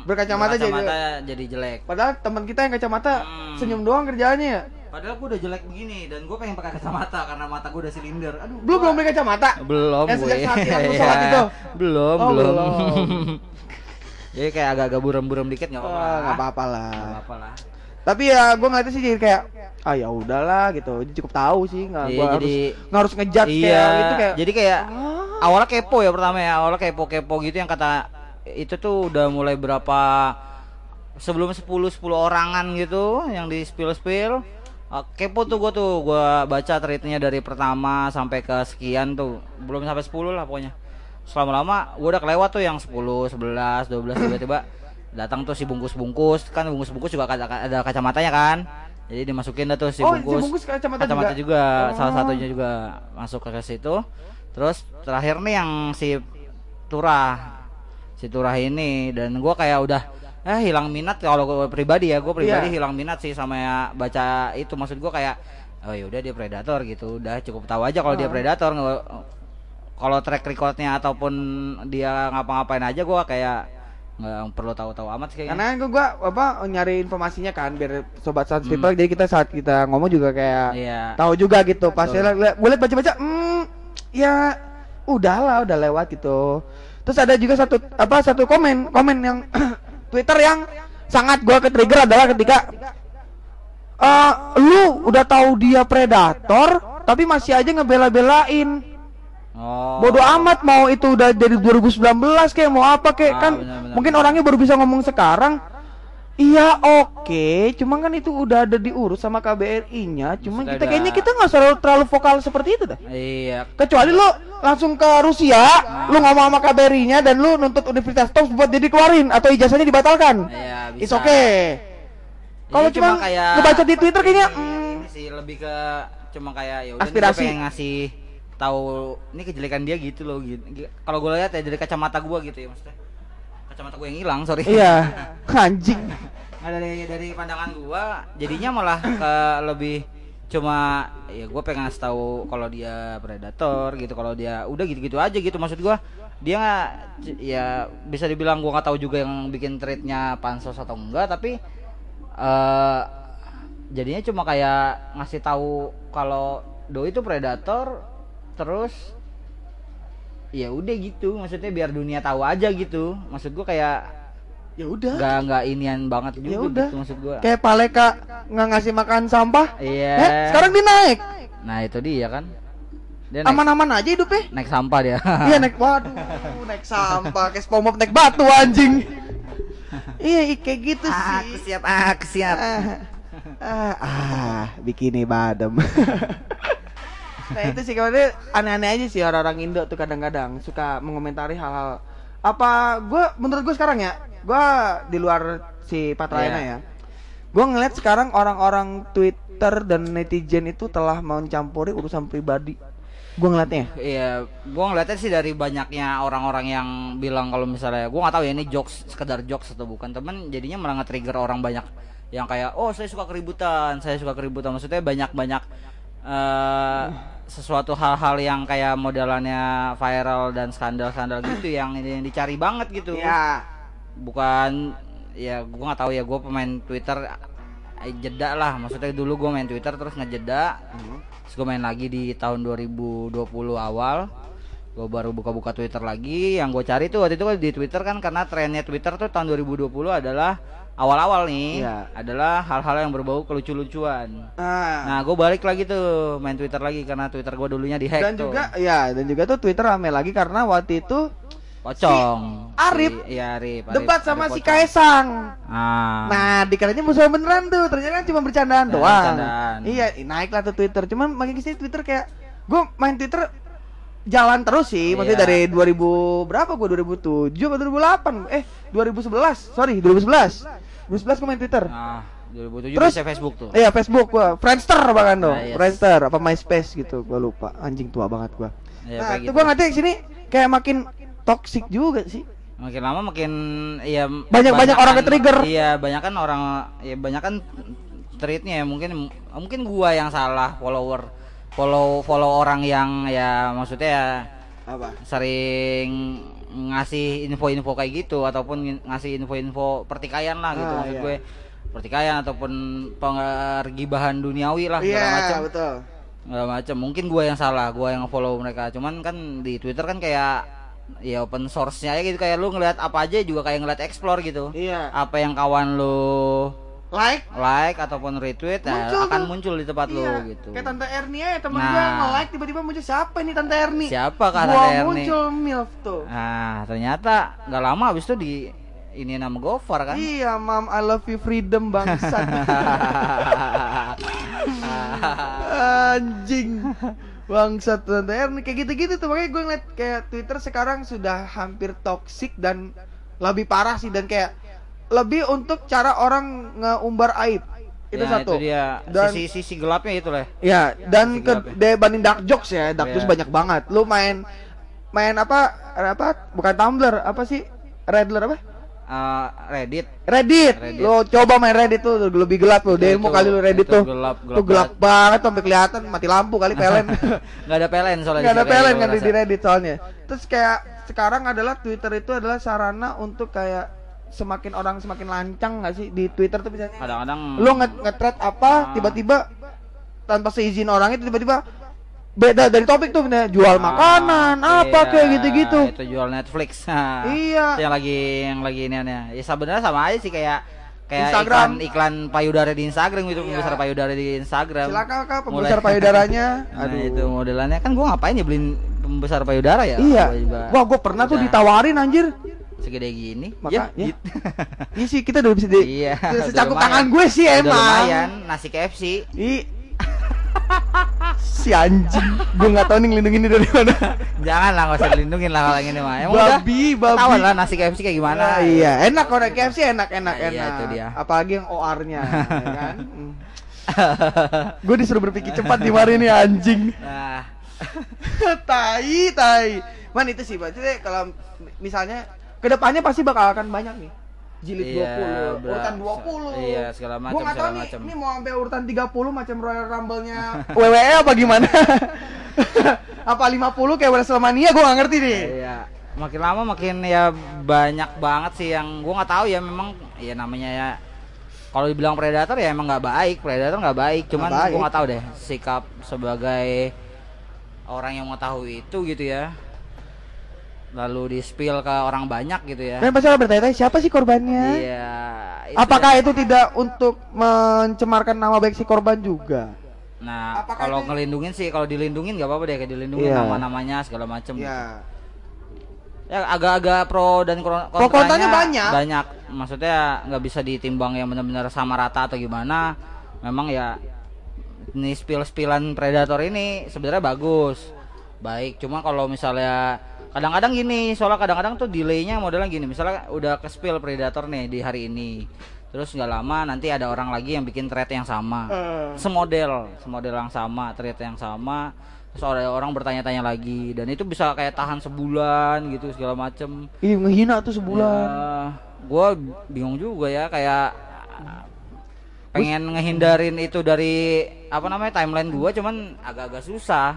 Berkacamata jadi- jadi jelek Padahal teman kita yang kacamata Hmm. senyum doang kerjaannya ya. padahal gue udah jelek begini dan gue pengen pakai kacamata karena mata gue udah silinder aduh Belum gua- belum beli kacamata. belum sejak saat yang (laughs) sholat itu? belum Oh, belum belum. (laughs) jadi kayak agak-agak buram-buram dikit nggak apa-apa nggak apa-apa lah. Nggak apa-apa lah Tapi ya gue ngeliatnya sih jadi kayak ah ya udahlah gitu. Cukup tahu sih nggak Iya, gua harus nggak harus ngejudge iya kayak gitu kayak jadi kayak Ah. awalnya kepo ya pertama ya awalnya kepo kepo gitu yang kata itu tuh udah mulai berapa sebelum 10 10 orangan gitu yang di spill spill kepo tuh gue tuh gue baca tweetnya dari pertama sampai ke sekian tuh belum sampai 10 lah pokoknya selama lama gue udah kelewat tuh yang 10 11 12 tiba-tiba datang tuh si bungkus bungkus kan bungkus bungkus juga ada, ada kacamatanya kan? Jadi dimasukin dah tuh si Oh, si bungkus. bungkus kacamata kacamata juga? juga, salah Oh. satunya juga masuk ke situ. Terus terakhir nih yang si turah. Si turah ini. Dan gua kayak udah eh hilang minat kalau gue pribadi ya. Gue pribadi Iya. hilang minat sih sama ya baca itu. Maksud gua kayak oh ya udah dia predator gitu. Udah cukup tahu aja kalau dia Ah. predator. Kalau track recordnya ataupun dia ngapa-ngapain aja gua kayak nggak perlu tahu-tahu amat sih kayaknya. Karena gue gua apa nyari informasinya kan biar sobat Sans Hmm. People. Jadi kita saat kita ngomong juga kayak Iya. tahu juga gitu. Pas gue liat baca-baca hmm ya udahlah udah lewat gitu. Terus ada juga satu apa satu komen komen yang (clears throat) Twitter yang sangat gua ke trigger adalah ketika eh lu udah tahu dia predator tapi masih aja ngebela-belain Oh. Bodoh amat mau itu udah dari 2019 kayak mau apa kayak Ah, kan mungkin orangnya baru bisa ngomong sekarang. Iya oke, cuman kan itu udah ada diurus sama KBRI-nya. Cuman Maksudnya kita kayaknya kita nggak selalu terlalu vokal seperti itu dah. Iya. Kecuali lu langsung ke Rusia, lu ngomong sama KBRI-nya dan lu nuntut Universitas Top buat jadi keluarin atau ijazahnya dibatalkan. Iya, It's bisa. okay. Kalau cuma kayak ngebaca di Twitter kayaknya Iya, mm, ini sih lebih ke cuma kayak ya udah pengen ngasih tahu ini kejelekan dia gitu loh gitu. Gi- Kalau gue lihat ya dari kacamata gua gitu ya maksudnya. Kacamata gue yang hilang, sorry. iya, (laughs) anjing. Nah, dari dari pandangan gua jadinya malah ke lebih cuma ya gue pengen ngasih tahu kalau dia predator gitu kalau dia udah gitu-gitu aja gitu maksud gua dia nggak ya bisa dibilang gua nggak tahu juga yang bikin treatnya pansos atau enggak tapi eh jadinya cuma kayak ngasih tahu kalau do itu predator terus ya udah gitu maksudnya biar dunia tahu aja gitu maksud gua kayak Ya udah. nggak nggak inian banget juga Ya udah. gitu maksud gua Kayak Paleka nggak ngasih makan sampah. iya Eh, sekarang dia naik. nah itu dia kan dia naik, Aman-aman aja hidupnya. naik sampah dia (laughs) Iya naik waduh, naik sampah, kayak SpongeBob naik batu anjing. iya, kayak gitu sih. aku siap aku siap Ah, ah, ah, bikini badem. (laughs) nah itu sih kabarnya aneh-aneh aja sih orang-orang Indo tuh kadang-kadang suka mengomentari hal-hal apa gue menurut gue sekarang ya gue di luar si Patrayana Iya. ya gue ngeliat sekarang orang-orang Twitter dan netizen itu telah mencampuri urusan pribadi gue ngeliatnya Iya, gua ngeliatnya sih dari banyaknya orang-orang yang bilang kalau misalnya gua nggak tahu ya ini jokes sekedar jokes atau bukan, temen jadinya malah nge-trigger orang banyak yang kayak oh saya suka keributan, saya suka keributan. Maksudnya banyak-banyak eh sesuatu hal-hal yang kayak modelannya viral dan skandal-skandal (clears throat) gitu yang, yang dicari banget gitu. ya Bukan ya gua nggak tahu ya gua pemain Twitter eh, jeda lah. Maksudnya dulu gua main Twitter terus ngejeda. Terus gue main lagi di tahun 2020 awal. Gue baru buka-buka Twitter lagi. Yang gue cari tuh waktu itu kan di Twitter kan karena trennya Twitter tuh tahun 2020 adalah awal-awal nih Iya. adalah hal-hal yang berbau kelucu-lucuan nah, nah gue balik lagi tuh main Twitter lagi karena Twitter gue dulunya dihack dan tuh. juga ya dan juga tuh Twitter rame lagi karena waktu itu pocong Arif Si- iya Arif, Arif debat sama Arif si. Kaisang ah Nah, dikiranya musuh beneran tuh, ternyata kan cuma bercandaan Ya, doang. bercandaan. Iya, naiklah tuh Twitter. Cuman makin ke sini Twitter kayak gue main Twitter jalan terus sih, maksudnya Iya. dari 2000 berapa gue 2007 atau 2008? Eh, 2011. Sorry, 2011. 2011 gue main Twitter. nah 2007 Terus- Facebook tuh Iya, Facebook gua, Friendster bahkan tuh. Nah, yes. Friendster apa MySpace gitu, gua lupa. Anjing tua banget gua. Ya, nah, itu gitu. gua ngerti sini kayak makin toxic juga sih. makin lama makin ya Banyak- banyak orang ke-trigger. iya banyak kan orang ya banyak kan treatnya ya mungkin mungkin gua yang salah follower follow follow orang yang ya maksudnya ya Apa? sering ngasih info-info kayak gitu ataupun ngasih info-info pertikaian lah gitu Ah, maksud iya. gue pertikaian ataupun pengergibahan duniawi lah segala Iya, macam betul. segala macam mungkin gua yang salah gua yang follow mereka cuman kan di Twitter kan kayak ya open source-nya aja gitu kayak lu ngeliat apa aja juga kayak ngeliat explore gitu Iya. apa yang kawan lu Like like ataupun retweet nah, Muncul akan tuh. muncul di tempat lu Iya, gitu Kayak Tante Erni ya temen Nah. gua nge-like tiba-tiba muncul siapa ini Tante Erni? Siapa Gua Tante Erni? muncul MILF tuh. nah ternyata nggak lama abis itu di ini nama Gofar kan Iya, Mam, I love you freedom bangsat. (laughs) Anjing. Bangsat Tante Erni kayak gitu-gitu tuh makanya gue ngeliat kayak Twitter sekarang sudah hampir toxic dan lebih parah sih dan kayak lebih untuk cara orang ngeumbar aib. Itu Ya, satu. itu dia Dan sisi sisi gelapnya itu lah Ya, dan Sisi ke dibanding dark jokes ya, dark Iya. jokes banyak banget. Lu main main apa? Apa? Bukan Tumblr, apa sih? Redler apa? Eh, Reddit Reddit. Reddit. Lo coba main Reddit tuh lebih gelap lo. Itu- Demo itu- kali lu Reddit itu tuh. gelap, gelap tuh gelap banget tuh sampai kelihatan mati lampu kali (laughs) pelen. nggak ada PLN soalnya Gak ada pelen kan di Reddit soalnya. Terus kayak sekarang adalah Twitter itu adalah sarana untuk kayak semakin orang semakin lancang gak sih di Twitter tuh misalnya kadang-kadang lu nge nge-thread apa Ah. tiba-tiba tanpa seizin orang itu tiba-tiba beda dari topik tuh bener jual Ah, makanan apa iya, kayak gitu-gitu itu jual Netflix nah, (laughs) Iya. itu yang lagi yang lagi ini aneh ya sebenarnya sama aja sih kayak kayak Instagram. iklan iklan payudara di Instagram gitu Iya. pembesar payudara di Instagram silakan kak Mulai- pembesar payudaranya (laughs) nah aduh itu modelannya kan gua ngapain ya beliin pembesar payudara ya. iya. Gua Wah, gue pernah tuh udah ditawarin anjir. Segede gini. Maka- ya. gitu. (laughs) Iya sih, kita udah bisa di Iya. (laughs) udah udah secakup tangan gue sih Udah emang. lumayan nasi KFC. Ih. (laughs) si anjing. gue nggak tahu nih ngelindungin ini dari mana. Jangan lah, nggak usah dilindungin lah kalau yang ini mah. Emang udah babi, babi. Tahu lah nasi KFC kayak gimana. Nah, iya, enak kalau KFC enak enak Nah, enak. iya, itu dia. Apalagi yang OR-nya, ya kan? Gue disuruh berpikir cepat di hari ini anjing. Nah, tai, tai. Man itu sih, berarti kalau misalnya ke depannya pasti bakal akan banyak nih. Jilid Iya, 20, bra- urutan 20. iya, segala macam, Gua tahu nih, macam. ini mau sampai urutan 30 macam Royal Rumble-nya (laughs) WWE apa gimana? (laughs) apa 50 kayak WrestleMania gua nggak ngerti nih. iya. Makin lama makin ya banyak banget sih yang gua nggak tahu ya memang ya namanya ya kalau dibilang predator ya emang nggak baik, predator nggak baik. Cuman gua nggak tahu deh sikap sebagai orang yang mengetahui itu gitu ya. Lalu di spill ke orang banyak gitu ya. Dan pasti orang bertanya-tanya siapa sih korbannya? Iya. itu Apakah ya. itu tidak untuk mencemarkan nama baik si korban juga? Nah, Apakah kalau itu- ngelindungin sih, kalau dilindungin nggak apa-apa deh, kayak dilindungin Iya. nama-namanya segala macem. Ya. Ya agak-agak pro dan kro- Pro kontranya banyak. Banyak. Maksudnya nggak bisa ditimbang yang benar-benar sama rata atau gimana. Memang ya ini spill-spillan predator ini sebenarnya bagus. Baik, cuma kalau misalnya kadang-kadang gini, soalnya kadang-kadang tuh delaynya modelnya gini. Misalnya udah ke spill predator nih di hari ini. Terus nggak lama nanti ada orang lagi yang bikin thread yang sama. Eh. Semodel, semodel yang sama, thread yang sama. Terus ada orang bertanya-tanya lagi dan itu bisa kayak tahan sebulan gitu segala macem. Ih, ngehina tuh sebulan. gue bingung juga ya kayak pengen ngehindarin itu dari apa namanya timeline gua cuman agak-agak susah.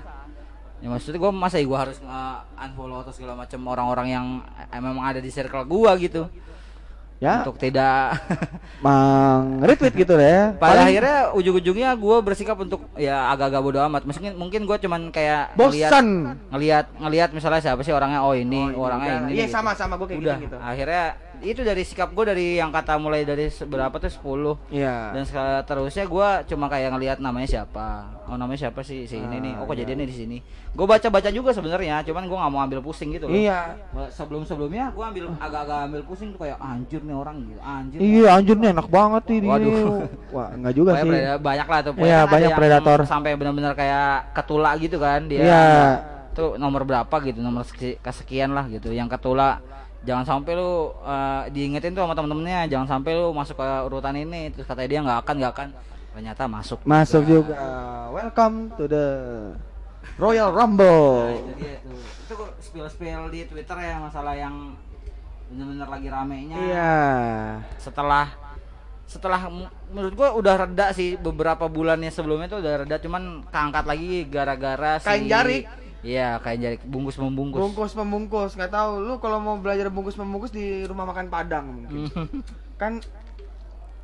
Ya maksudnya gue masa gue harus nge-unfollow atau segala macam orang-orang yang eh, memang ada di circle gua gitu Ya, untuk tidak (laughs) mang retweet gitu ya. pada Paling akhirnya ujung-ujungnya gue bersikap untuk ya agak-agak bodo amat mungkin mungkin gue cuman kayak ngeliat bosan. ngelihat ngelihat misalnya siapa sih orangnya oh ini orangnya ini Iya, gitu. sama-sama gue kayak udah gitu. akhirnya itu dari sikap gue dari yang kata mulai dari berapa tuh 10 Iya. dan seterusnya gue cuma kayak ngelihat namanya siapa oh namanya siapa sih si ini nih oh kok jadinya di sini gue baca baca juga sebenarnya cuman gue nggak mau ambil pusing gitu loh Iya. sebelum sebelumnya gue ambil agak-agak ambil pusing tuh kayak anjir nih orang gitu anjir Iya, anjir nih enak banget ini. Waduh. (laughs) Wah, enggak juga Pokoknya sih. banyak lah tuh Iya, kan banyak predator. sampai benar-benar kayak ketula gitu kan dia Iya. tuh nomor berapa gitu nomor seki- kesekian lah gitu yang ketula jangan sampai lu eh, diingetin tuh sama temen-temennya jangan sampai lu masuk ke urutan ini terus katanya dia nggak akan nggak akan ternyata masuk Masuk juga. Welcome to the Royal Rumble. Nah, itu dia tuh itu spill spill di twitter ya masalah yang bener-bener lagi ramenya Iya. setelah setelah menurut gua udah reda sih beberapa bulannya sebelumnya tuh udah reda cuman keangkat lagi gara-gara si Kain jarik. Iya, kain jarik bungkus membungkus. Bungkus membungkus, nggak tahu lu kalau mau belajar bungkus membungkus di rumah makan Padang mungkin. (laughs) kan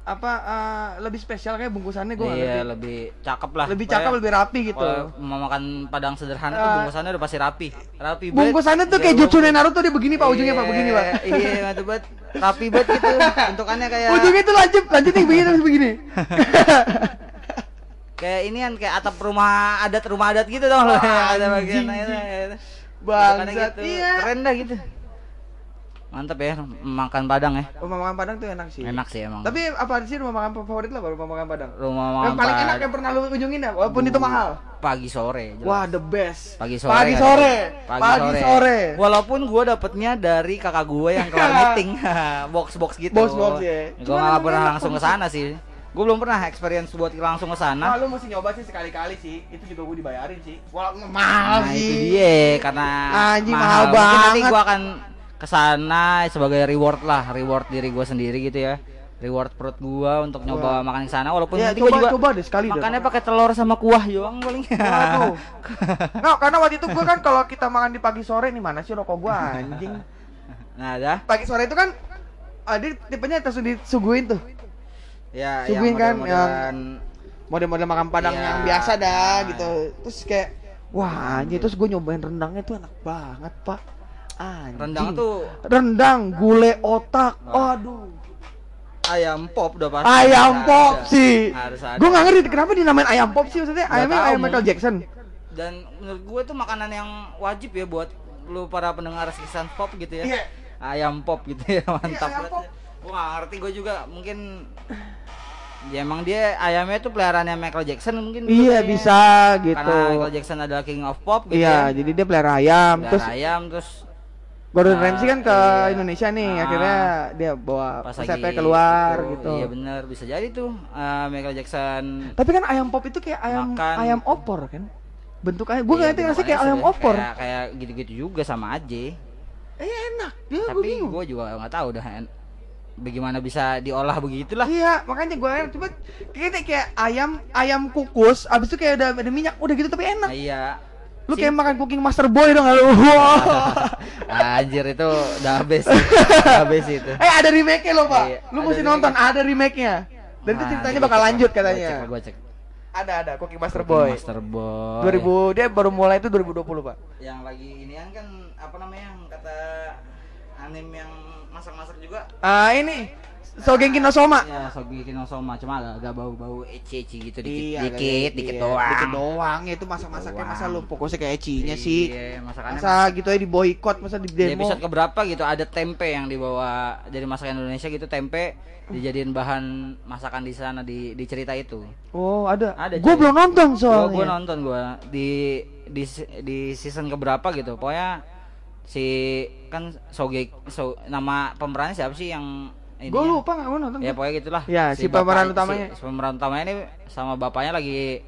apa eh, lebih spesial kayak bungkusannya gue iya, lebih cakep lah. lebih cakep lebih rapi gitu mau makan padang sederhana tuh Eh, bungkusannya udah pasti rapi. Rapi banget. bungkusannya tuh kayak Jauh. Jutsu Naruto dia begini pak ujungnya pak begini pak Iya, Iya, mantep banget. Rapi banget gitu. (laughs) Bentukannya kayak ujungnya tuh lanjut lanjut nih begini terus begini (laughs) kayak ini kan kayak atap rumah adat rumah adat gitu dong loh. (laughs) Ada bagian itu. Bangsat, gitu. iya. Keren dah gitu. Mantep ya makan padang ya. rumah makan Padang tuh enak sih Enak sih emang. tapi apa sih rumah makan favorit lo rumah makan Padang rumah yang makan paling enak yang pernah lu kunjungin ya walaupun itu mahal pagi sore. jelas. wah the best Pagi sore. pagi kan? sore Pagi, pagi sore. sore Walaupun gue dapetnya dari kakak gue yang kelar (laughs) meeting, (laughs) box box gitu. Box-box, ya. Gue nggak pernah langsung ke sana sih. Gue belum pernah experience buat langsung ke Ah, sana. lu mesti nyoba sih sekali-kali sih. Itu juga gue dibayarin sih. Walaupun mahal Nah sih. itu dia karena Anjing, mahal Mungkin nanti banget. gue akan ke sana sebagai reward lah, reward diri gue sendiri gitu ya. Reward perut gua untuk nyoba makan ke sana walaupun Ya, coba- juga coba deh sekali deh. makannya pakai telur sama kuah doang paling. Waduh. (laughs) Nggak, karena waktu itu gue kan kalau kita makan di pagi sore nih mana sih rokok gue anjing. nah, dah. Pagi sore itu kan ada tipenya langsung disuguhin tuh. Ya, Suguhin kan, model-modelan Model-model makan padang Iya. yang biasa dah gitu. Terus kayak wah anjing terus gue nyobain rendangnya tuh enak banget, Pak. Anjing. rendang tuh rendang gulai otak. Aduh. ayam pop udah pasti. Ayam Harus pop ada. sih. Gue nggak ngerti kenapa dinamain ayam pop sih maksudnya. Ayamnya ayam. Michael Jackson. dan menurut gue itu makanan yang wajib ya buat lu para pendengar sisan pop gitu ya Iya. ayam pop gitu ya mantap ayam banget pop. Gue gak ngerti gue juga mungkin ya emang dia ayamnya itu peliharaannya Michael Jackson mungkin Iya kayaknya. bisa gitu. karena Michael Jackson adalah king of pop gitu Iya, ya jadi dia pelihara ayam. Pelihara Terus ayam terus Gordon Ah, Ramsay kan ke iya. Indonesia nih, Ah. akhirnya dia bawa lagi keluar itu, gitu. iya bener bisa jadi tuh eh, Michael Jackson Tapi kan ayam pop itu kayak ayam Makan. ayam opor kan? Bentuknya gue Iya, ngerti nggak sih kayak ayam opor. kayak, kayak gitu-gitu juga sama aja Eh enak, gue tapi gue juga nggak tahu dah bagaimana bisa diolah begitulah Iya, makanya gue enak. Cuma kayaknya kayak ayam ayam kukus, abis itu kayak ada ada minyak, udah gitu tapi enak. nah, iya Lu kayak makan cooking master boy dong lu. (laughs) Wow. anjir itu udah habis (laughs) udah habis itu eh ada remake-nya loh, Pak. Iya, Lu mesti nonton, ada remake-nya. Dan itu Nah, ceritanya gua bakal lanjut lah, gua katanya. cek, gua cek. Ada ada cooking master Cooking boy. Master Boy 2000 dia baru mulai itu 2020, Pak. yang lagi ini kan apa namanya yang kata anime yang masak-masak juga Ah, ini Sogenki no Soma. ya Sogeki no Soma cuma agak, agak bau-bau eci-eci gitu dikit Iya, dikit dikit iya, doang Dikit doang ya itu masak-masaknya masa lu fokusnya kayak ecinya sih. Iya, masakannya Masa gitu ya di boykot, masa di di demo. episode keberapa gitu ada tempe yang dibawa dari masakan Indonesia gitu tempe dijadiin bahan masakan di sana di di cerita itu Oh, ada. Ada, Gue cuy. belum nonton Gua, soalnya. gua nonton gua di di di season keberapa gitu pokoknya si kan Soge so, nama pemerannya siapa sih yang ini Gue lupa nggak mau nonton. ya pokoknya gitulah Ya, si pemeran utamanya. si, si pemeran utamanya ini sama bapaknya lagi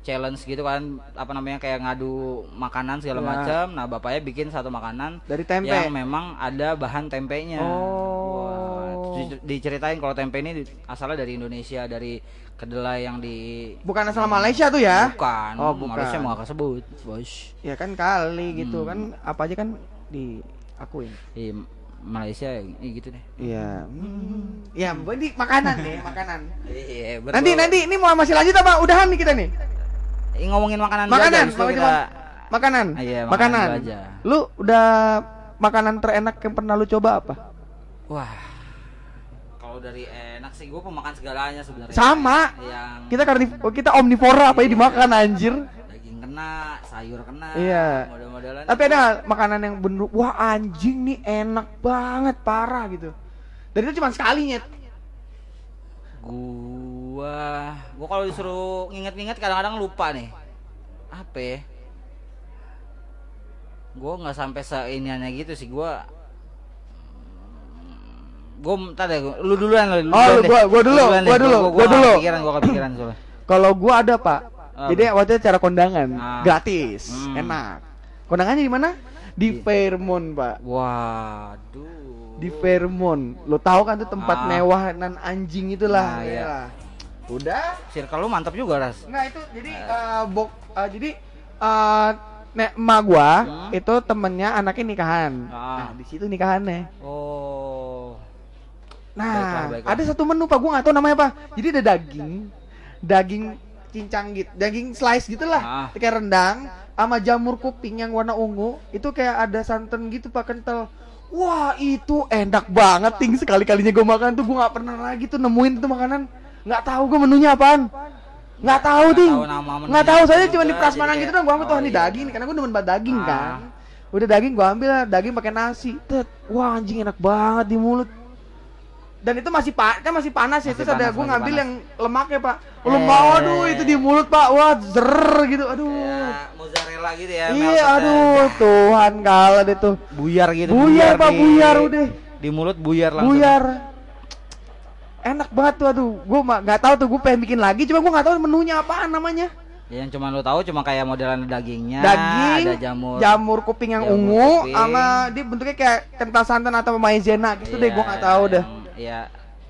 challenge gitu kan apa namanya kayak ngadu makanan segala Ya. macam nah bapaknya bikin satu makanan Dari tempe. yang memang ada bahan tempenya Oh. Wah, di- diceritain kalau tempe ini asalnya dari Indonesia dari kedelai yang di Bukan asal Malaysia tuh ya? bukan Oh, bukan. Malaysia mau gak kesebut bos Ya kan kali gitu Hmm. kan apa aja kan diakuin. di Malaysia ya gitu deh Iya. Hmm. Ya, ini makanan nih, makanan. iya Nanti nanti ini mau masih lanjut apa? Udahan nih kita nih. Ngomongin makanan dulu aja, Makanan, makanan. kita Makanan. Ah, iya, makanan makanan. aja. Lu udah makanan terenak yang pernah lu coba apa? wah kalau dari enak sih gue pemakan segalanya sebenarnya Sama. yang Kita karnif oh, kita omnivora apa ya dimakan anjir. Kena sayur kena Iya. model-modelan Tapi ada makanan yang bener wah anjing nih enak banget parah gitu. Dan itu cuma sekali nyet. gua gua kalau disuruh nginget-nginget kadang-kadang lupa nih apa ya gua nggak sampai seiniannya gitu sih gua gua entar deh lu duluan lu Oh, lu- gua- gua dulu, duluan deh. gua dulu, gua, gua dulu. kepikiran gua kepikiran soalnya Kalau gua ada, Pak. Jadi waktu itu cara kondangan, Ah. gratis, Hmm. enak. Kondangannya di mana? Di Fairmont, Pak. waduh Di Fairmont. Lo tahu kan tuh tempat Ah. mewah nan anjing itulah. Nah, iya. Ya. Udah. circle lu mantap juga ras Enggak itu jadi eh, bok eh, jadi eh nek emak gua Hmm. itu temennya anaknya nikahan. Ah. Nah, di situ nikahannya. oh Nah, Baiklah, baiklah. ada satu menu Pak, gua nggak tahu namanya apa. Jadi ada daging, daging cincang gitu, daging slice gitulah, Ah. kayak rendang, sama jamur kuping yang warna ungu. Itu kayak ada santan gitu Pak kental. Wah itu enak banget, ting sekali kalinya gue makan tuh gue nggak pernah lagi tuh nemuin tuh makanan. Nggak tahu gue menunya apaan. Nggak tahu ting. Nggak tahu saya cuma di prasmanan gitu dong. Gue ambil tuh oh, ini iya. daging, karena gue demen banget daging Ah. kan. Udah daging gue ambil lah, daging pakai nasi. Tet, wah anjing enak banget di mulut dan itu masih pak kan masih panas ya terus ada gue ngambil panas. yang lemaknya pak. Eh. lemak aduh itu di mulut pak. Wah zer gitu. Aduh. ya mozzarella gitu ya iya aduh ya. Tuhan kalah deh tuh. Buyar gitu buyar pak di- buyar udah. di mulut buyar langsung. Buyar. Enak banget tuh aduh. Gue nggak tahu tuh gue pengen bikin lagi cuma gue nggak tahu menunya apaan namanya. Ya, yang cuma lo tahu cuma kayak modelan dagingnya daging ada jamur jamur kuping yang jamur ungu kuping. sama dia bentuknya kayak kental santan atau maizena gitu deh Iya, gue nggak tahu dah Iya,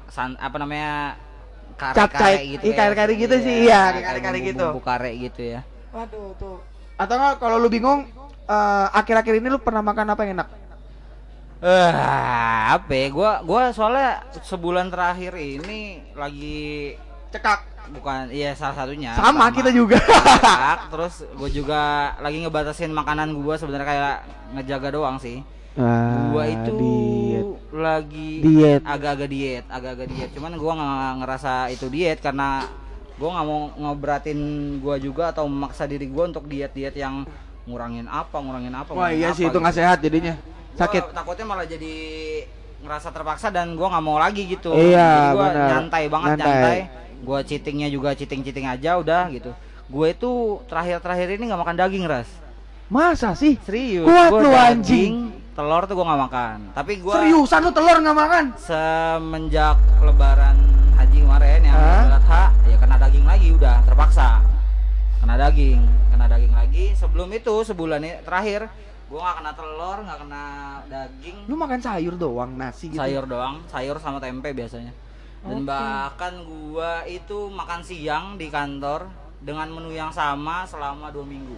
san apa namanya? Kare-kare gitu. Iya, ya. kare-kare gitu sih, iya, kare-kare gitu. Bumbu kare gitu ya. Waduh tuh. Atau nggak kalau lu bingung eh, akhir-akhir ini lu pernah makan apa yang enak? Eh, apa ya? Gua gua soalnya sebulan terakhir ini lagi Cekak. bukan iya salah satunya. Sama, kita juga. Cekak, terus gue juga lagi ngebatasin makanan gua sebenarnya kayak ngejaga doang sih. gua itu Ah, diet. Lagi Diet. agak-agak diet, agak-agak diet. Cuman gua nggak ngerasa itu diet karena gue nggak mau ngeberatin gue juga atau memaksa diri gue untuk diet-diet yang ngurangin apa ngurangin apa Wah ngurangin iya apa sih itu gitu. nggak sehat jadinya. Gua Sakit. takutnya malah jadi ngerasa terpaksa dan gue nggak mau lagi gitu Iya, jadi gue benar. nyantai banget Nyantai. nyantai, gue cheatingnya juga cheating cheating aja udah gitu gue itu terakhir terakhir ini nggak makan daging ras Masa sih? serius Kuat Gua lu, anjing. Telur tuh gue nggak makan tapi gue Seriusan lu telur nggak makan? semenjak lebaran haji kemarin yang? Idul Adha ya kena daging lagi udah terpaksa kena daging kena daging lagi sebelum itu sebulan ini terakhir gua nggak kena telur nggak kena daging Lu makan sayur doang, nasi gitu. sayur doang sayur sama tempe biasanya dan Oke. bahkan gua itu makan siang di kantor dengan menu yang sama selama dua minggu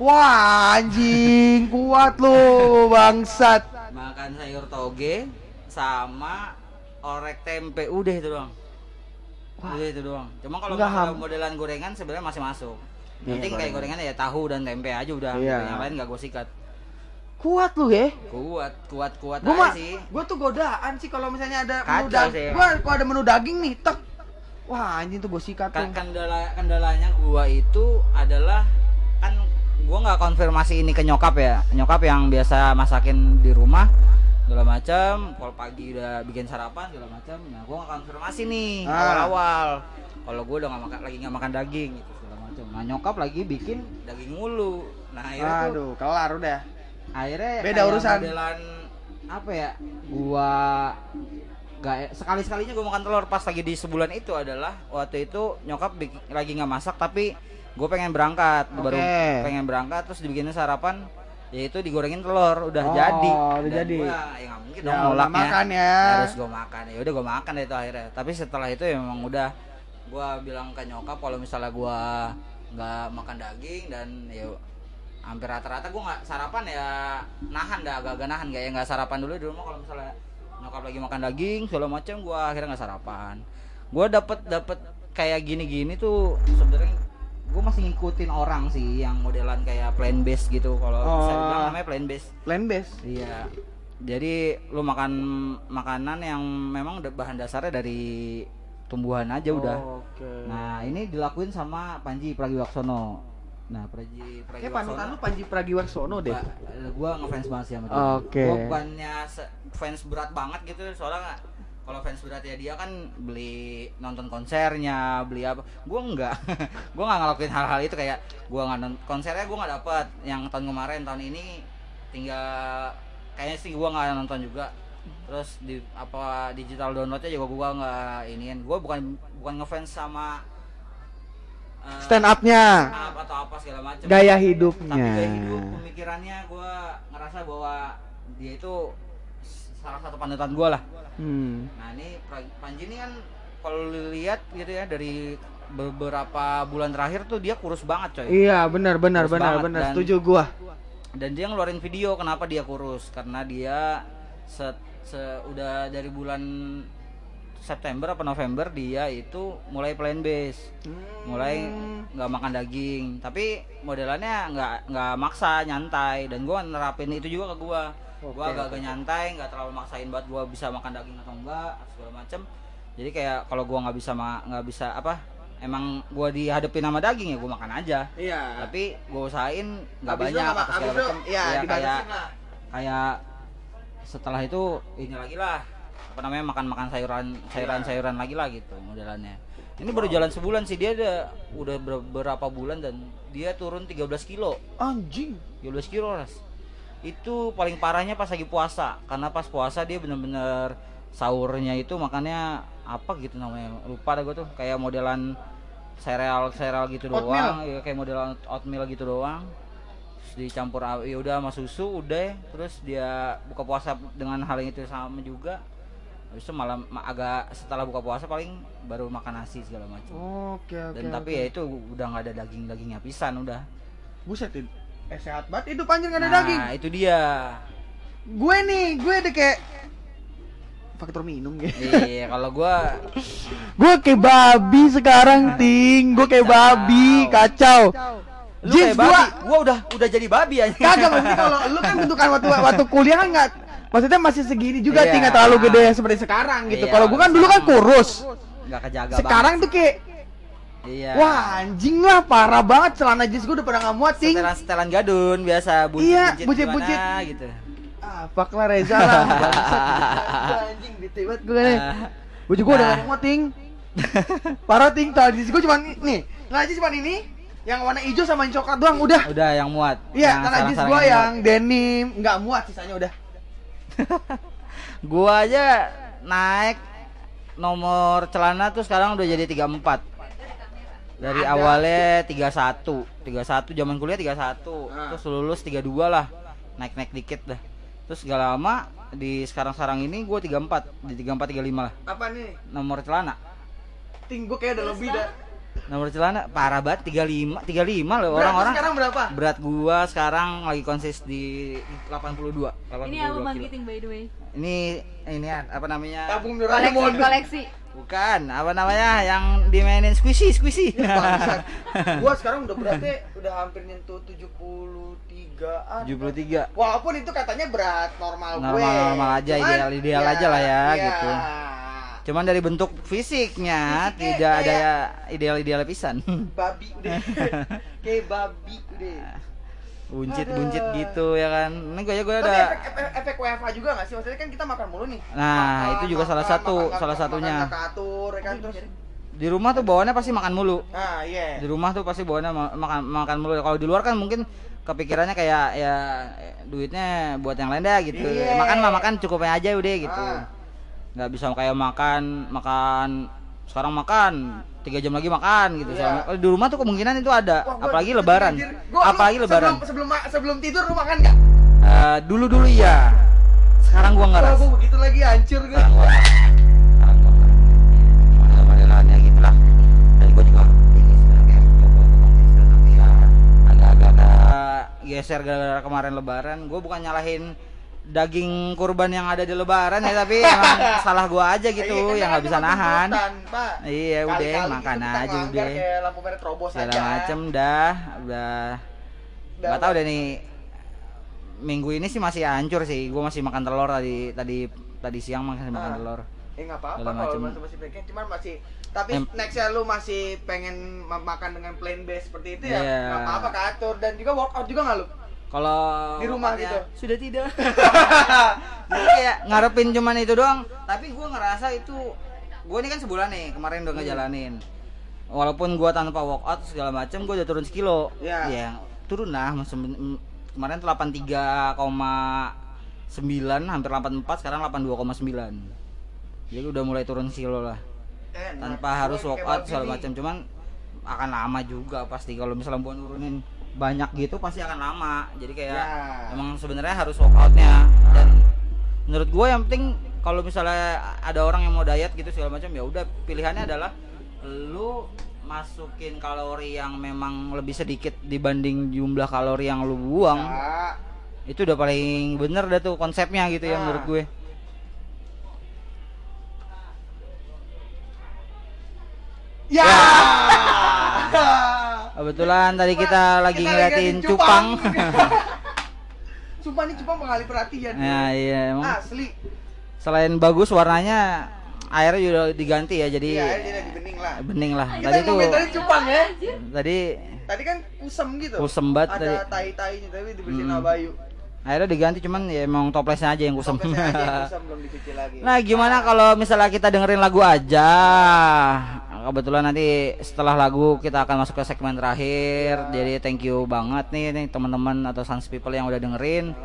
Wah anjing kuat lu bangsat. makan sayur toge sama orek tempe udah itu doang udah itu doang cuma kalau modelan gorengan sebenarnya masih masuk Iya, penting kayak gorengan. ya tahu dan tempe aja udah Iya. yang lain nggak gue sikat Kuat lu ya. kuat kuat kuat Gua aja sih gua tuh godaan sih kalau misalnya ada menu Kacau daging. sih. Gua kalau ada menu daging nih, tek. Wah, anjing tuh gua sikat tuh. Kan- kendala kendalanya gua itu adalah kan gua nggak konfirmasi ini ke nyokap ya. Nyokap yang biasa masakin di rumah segala macam kalau pagi udah bikin sarapan segala macam nah gua nggak konfirmasi nih Ah. awal-awal. Kalau gua udah nggak makan lagi nggak makan daging gitu segala macam nah nyokap lagi bikin daging mulu. Nah akhirnya tuh Aduh, kelar udah. akhirnya Beda urusan. modelan apa ya gua gak sekali sekalinya gua makan telur. Pas lagi di sebulan itu adalah waktu itu nyokap bik- lagi nggak masak tapi gue pengen berangkat baru Oke. pengen berangkat terus dibikinin sarapan yaitu digorengin telur udah Oh, jadi udah Dan jadi. gua, ya nggak mungkin Ya, dong nolaknya makan ya. harus gue makan ya udah gue makan deh itu akhirnya tapi setelah itu ya memang udah gua bilang ke nyokap kalau misalnya gua nggak makan daging dan ya hampir rata-rata gua nggak sarapan ya nahan dah agak-agak nahan kayak nggak sarapan dulu di rumah kalau misalnya nyokap lagi makan daging segala macam gua akhirnya nggak sarapan gua dapet dapet kayak gini-gini tuh sebenarnya gue masih ngikutin orang sih yang modelan kayak plan base gitu kalau saya Oh. bilang namanya plan base Plan base. Iya. Jadi lu makan makanan yang memang bahan dasarnya dari tumbuhan aja udah. Oke. Nah, ini dilakuin sama Panji Pragiwaksono. Nah, Panji Kayak panutan Pragiwaksono. lu Panji Pragiwaksono deh. Gua ngefans banget sih sama dia. Oke. Gua bukannya se- fans berat banget gitu soalnya kalau fans berat ya dia kan beli nonton konsernya, beli apa. Gua enggak. (laughs) gua nggak ngelakuin hal-hal itu kayak gua nggak nonton konsernya gua nggak dapet yang tahun kemarin tahun ini tinggal kayaknya sih gua nggak nonton juga terus di apa digital downloadnya juga gua nggak iniin gua bukan bukan ngefans sama eh, Stand up-nya. up atau apa segala macam Gaya tapi hidupnya. gaya hidup pemikirannya gue ngerasa bahwa dia itu salah satu panutan gue lah Hmm. nah ini Panji ini kan kalau lihat gitu ya dari beberapa bulan terakhir tuh dia kurus banget coy Iya, benar benar Kurus benar banget, benar. dan- Setuju gua. dan dia ngeluarin video kenapa dia kurus karena dia se, se- udah dari bulan September apa November dia itu mulai plan base mulai nggak makan daging tapi modelannya nggak nggak maksa nyantai dan gua nerapin itu juga ke gua gua Oke, agak-agak nyantai nggak terlalu maksain banget gua bisa makan daging atau enggak segala macem. Jadi kayak kalau gua nggak bisa nggak bisa apa emang gua dihadapin sama daging ya gua makan aja. Iya. tapi gue usahain nggak banyak apa habis segala itu, macam iya, Ya, kayak lah. kayak setelah itu ini lagi lah apa namanya makan makan sayuran sayuran sayuran lagi lah gitu modelannya. Ini baru jalan sebulan sih dia ada udah ber- beberapa bulan dan dia turun 13 kilo. Anjing. 13 kilo ras itu paling parahnya pas lagi puasa. Karena pas puasa dia bener-bener sahurnya itu makannya apa gitu namanya. Lupa dah gue tuh. Kayak modelan sereal sereal gitu Oatmeal? doang. Ya kayak modelan oatmeal gitu doang. Terus dicampur ya udah sama susu udah. Terus dia buka puasa dengan hal yang itu sama juga. Habis itu malam ma- agak setelah buka puasa paling baru makan nasi segala macam. Oke, oke. dan tapi ya itu udah nggak ada daging dagingnya pisan udah. Buset. Eh sehat banget hidup anjir nggak ada nah daging. itu dia Gue nih, gue udah kayak faktor minum gitu. iya kalau gua Gue kayak babi sekarang, ting. Gue kayak babi, kacau. lu Jins kayak babi gua gua udah udah jadi babi aja kagak maksudnya kalau lu kan bentukan waktu waktu kuliah kan nggak maksudnya masih segini juga Iya. ting nggak terlalu gede seperti sekarang gitu. Iya, Kalau gue kan dulu kan kurus. nggak kejaga Sekarang tuh kayak Iya. Wah anjing lah parah banget celana jeans gue udah pada nggak muat ting. Setelan setelan gadun biasa buncit Iya, buncit, gimana gitu. Ah fuck lah Reza lah. (laughs) Anjing bete banget gue nih. Ah. Baju gue udah Nah. nggak muat ting. Parah ting celana jeans gue cuma nih. Celana jeans cuma ini yang warna hijau sama yang coklat doang udah. Udah yang muat. Iya, Yang celana jeans gue yang denim nggak muat sisanya udah. (laughs) Gua aja naik nomor celana tuh sekarang udah jadi 34. Dari Ada. awalnya 31, 31 zaman kuliah 31, Ah. terus lulus 32 lah. Naik-naik dikit dah. Terus gak lama di sekarang-sekarang ini gua 34, di 34 35 lah. Apa nih? Nomor celana. Ting gue kayak udah lebih dah. Nomor celana parah banget 35, 35 loh Berat orang-orang. sekarang berapa? Berat gua sekarang lagi konsis di 82. 82 Ini apa kilo. bangkiting by the way? Ini ini apa namanya? Tabung Koleksi, koleksi. Bukan, apa namanya yang dimainin squishy, squishy. Bangsat. (laughs) Gua sekarang udah beratnya udah hampir nyentuh 73-an. 73. Walaupun itu katanya berat normal, gue. Normal-normal aja, Cuman, ideal-ideal aja lah ya, gitu. Cuman dari bentuk fisiknya Fisiknya tidak ada ideal-ideal pisan. Babi udah. (laughs) kayak babi udah. Buncit-buncit Aduh. gitu ya kan. Ini gue gue Tapi ada efek, efek, efek WFH juga gak sih? Maksudnya kan kita makan mulu nih. Nah, itu juga salah satu, makan, salah makan, satunya. Makan, keatur, ya kan terus. di rumah tuh bawaannya pasti makan mulu. Nah, iya. Di rumah tuh pasti bawaannya ma- makan makan mulu. Kalau di luar kan mungkin kepikirannya kayak ya duitnya buat yang lain dah gitu. Iya. Makan mah makan cukupnya aja udah gitu. Ah. nggak bisa kayak makan makan sekarang makan tiga jam lagi makan gitu Iya. Soalnya- di rumah tuh kemungkinan itu ada Wah, gua apalagi lebaran. Gua- lu apalagi lebaran Sebelum, sebelum sebelum tidur lu makan gak? dulu dulu iya sekarang gua nggak gua begitu lagi hancur gue. gua nggak. nggak. Geser gara-gara kemarin lebaran gua bukan nyalahin daging kurban yang ada di lebaran ya tapi (laughs) emang salah gua aja gitu Iya, kan yang nggak bisa nahan Pak. Iya, udah, Kali-kali makan gitu kita aja udah. Lampu merah terobos segala aja. macem dah udah Udah, nggak tahu deh nih minggu ini sih masih hancur sih gue masih makan telur tadi tadi tadi siang masih makan Ah. telur Eh nggak apa-apa kalau masih masih pengen cuman masih tapi Em- nextnya lu masih pengen ma- makan dengan plain base seperti itu ya Iya. nggak apa-apa keatur dan juga workout juga nggak lu kalau Di rumah gitu? sudah tidak. (laughs) Jadi kayak ngarepin cuman itu doang. Tapi gue ngerasa itu gue ini kan sebulan nih kemarin udah ngejalanin. Walaupun gue tanpa workout segala macem gue udah turun sekilo. Iya. ya turun lah kemarin tuh 83,9 hampir 84 sekarang 82,9 jadi udah mulai turun sekilo lah. Eh, tanpa harus workout segala macam cuman akan lama juga pasti kalau misalnya gua nurunin banyak gitu pasti akan lama jadi kayak Ya. emang sebenarnya harus workoutnya dan menurut gue yang penting kalau misalnya ada orang yang mau diet gitu segala macam ya udah pilihannya adalah lu masukin kalori yang memang lebih sedikit dibanding jumlah kalori yang lu buang Ya. itu udah paling bener dah tuh konsepnya gitu ya Ah. menurut gue Ya. Kebetulan tadi kita lagi Kita ngeliatin ngeliatin cupang, Sumpah nih cupang mengalih perhatian. ya iya emang Asli. selain bagus warnanya airnya juga diganti ya jadi Iya, jadi bening lah. bening lah Kita tadi tuh ngomongin cupang ya. tadi Tadi kan usem gitu. Usem banget Ada tadi. tai-tainya tapi dibersihin Hmm. sama Bayu. airnya diganti cuman ya emang toplesnya aja yang kusem Toplesnya aja yang (laughs) usem belum dicuci lagi. nah gimana kalau misalnya kita dengerin lagu aja kebetulan nanti setelah lagu kita akan masuk ke segmen terakhir jadi thank you banget nih nih teman-teman atau sans people yang udah dengerin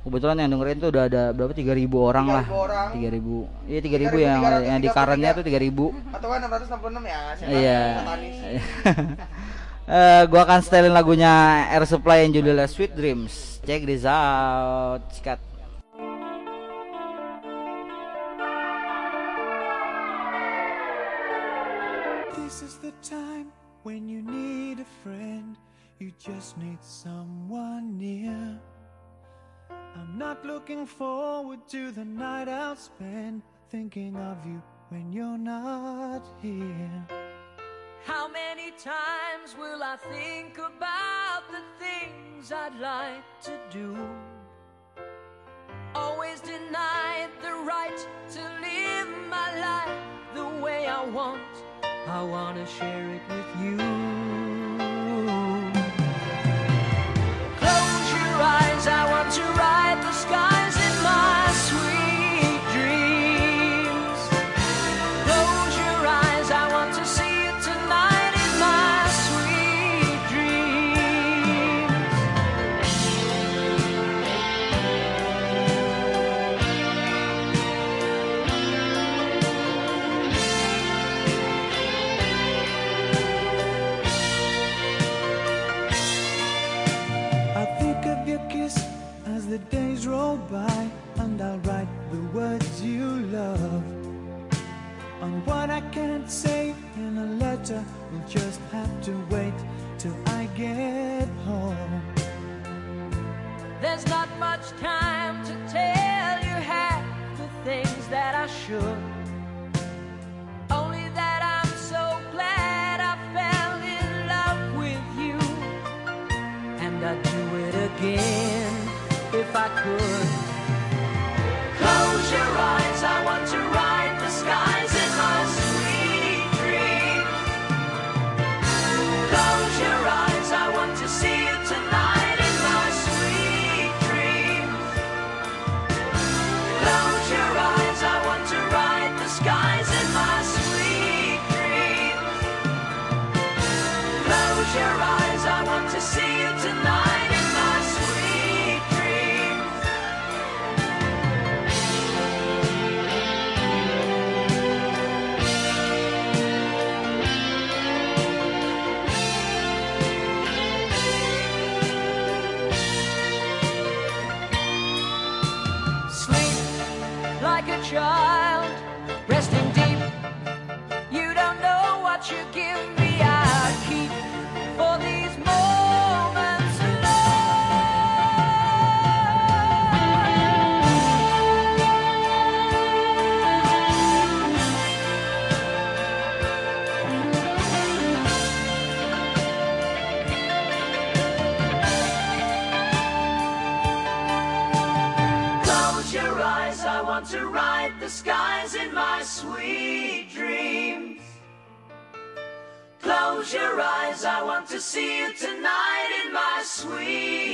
kebetulan yang dengerin tuh udah ada berapa 3000 orang lah 3.000 orang. 3000 iya 3000 yang yang di 3.333. currentnya tuh 3000 Atau kan 666 ya. Iya. satanis. (laughs) Eh, gua akan setelin lagunya Air Supply yang judulnya Sweet Dreams. Check this out. Sikat. just need someone near. I'm not looking forward to the night I'll spend Thinking of you when you're not here. How many times will I think about the things I'd like to do? Always denied the right to live my life the way I want. I wanna share it with you. say in a letter. You'll just have to wait till I get home. There's not much time to tell you half the things that I should. Only that I'm so glad I fell in love with you. And I'd do it again if I could. I want to see you tonight in my suite.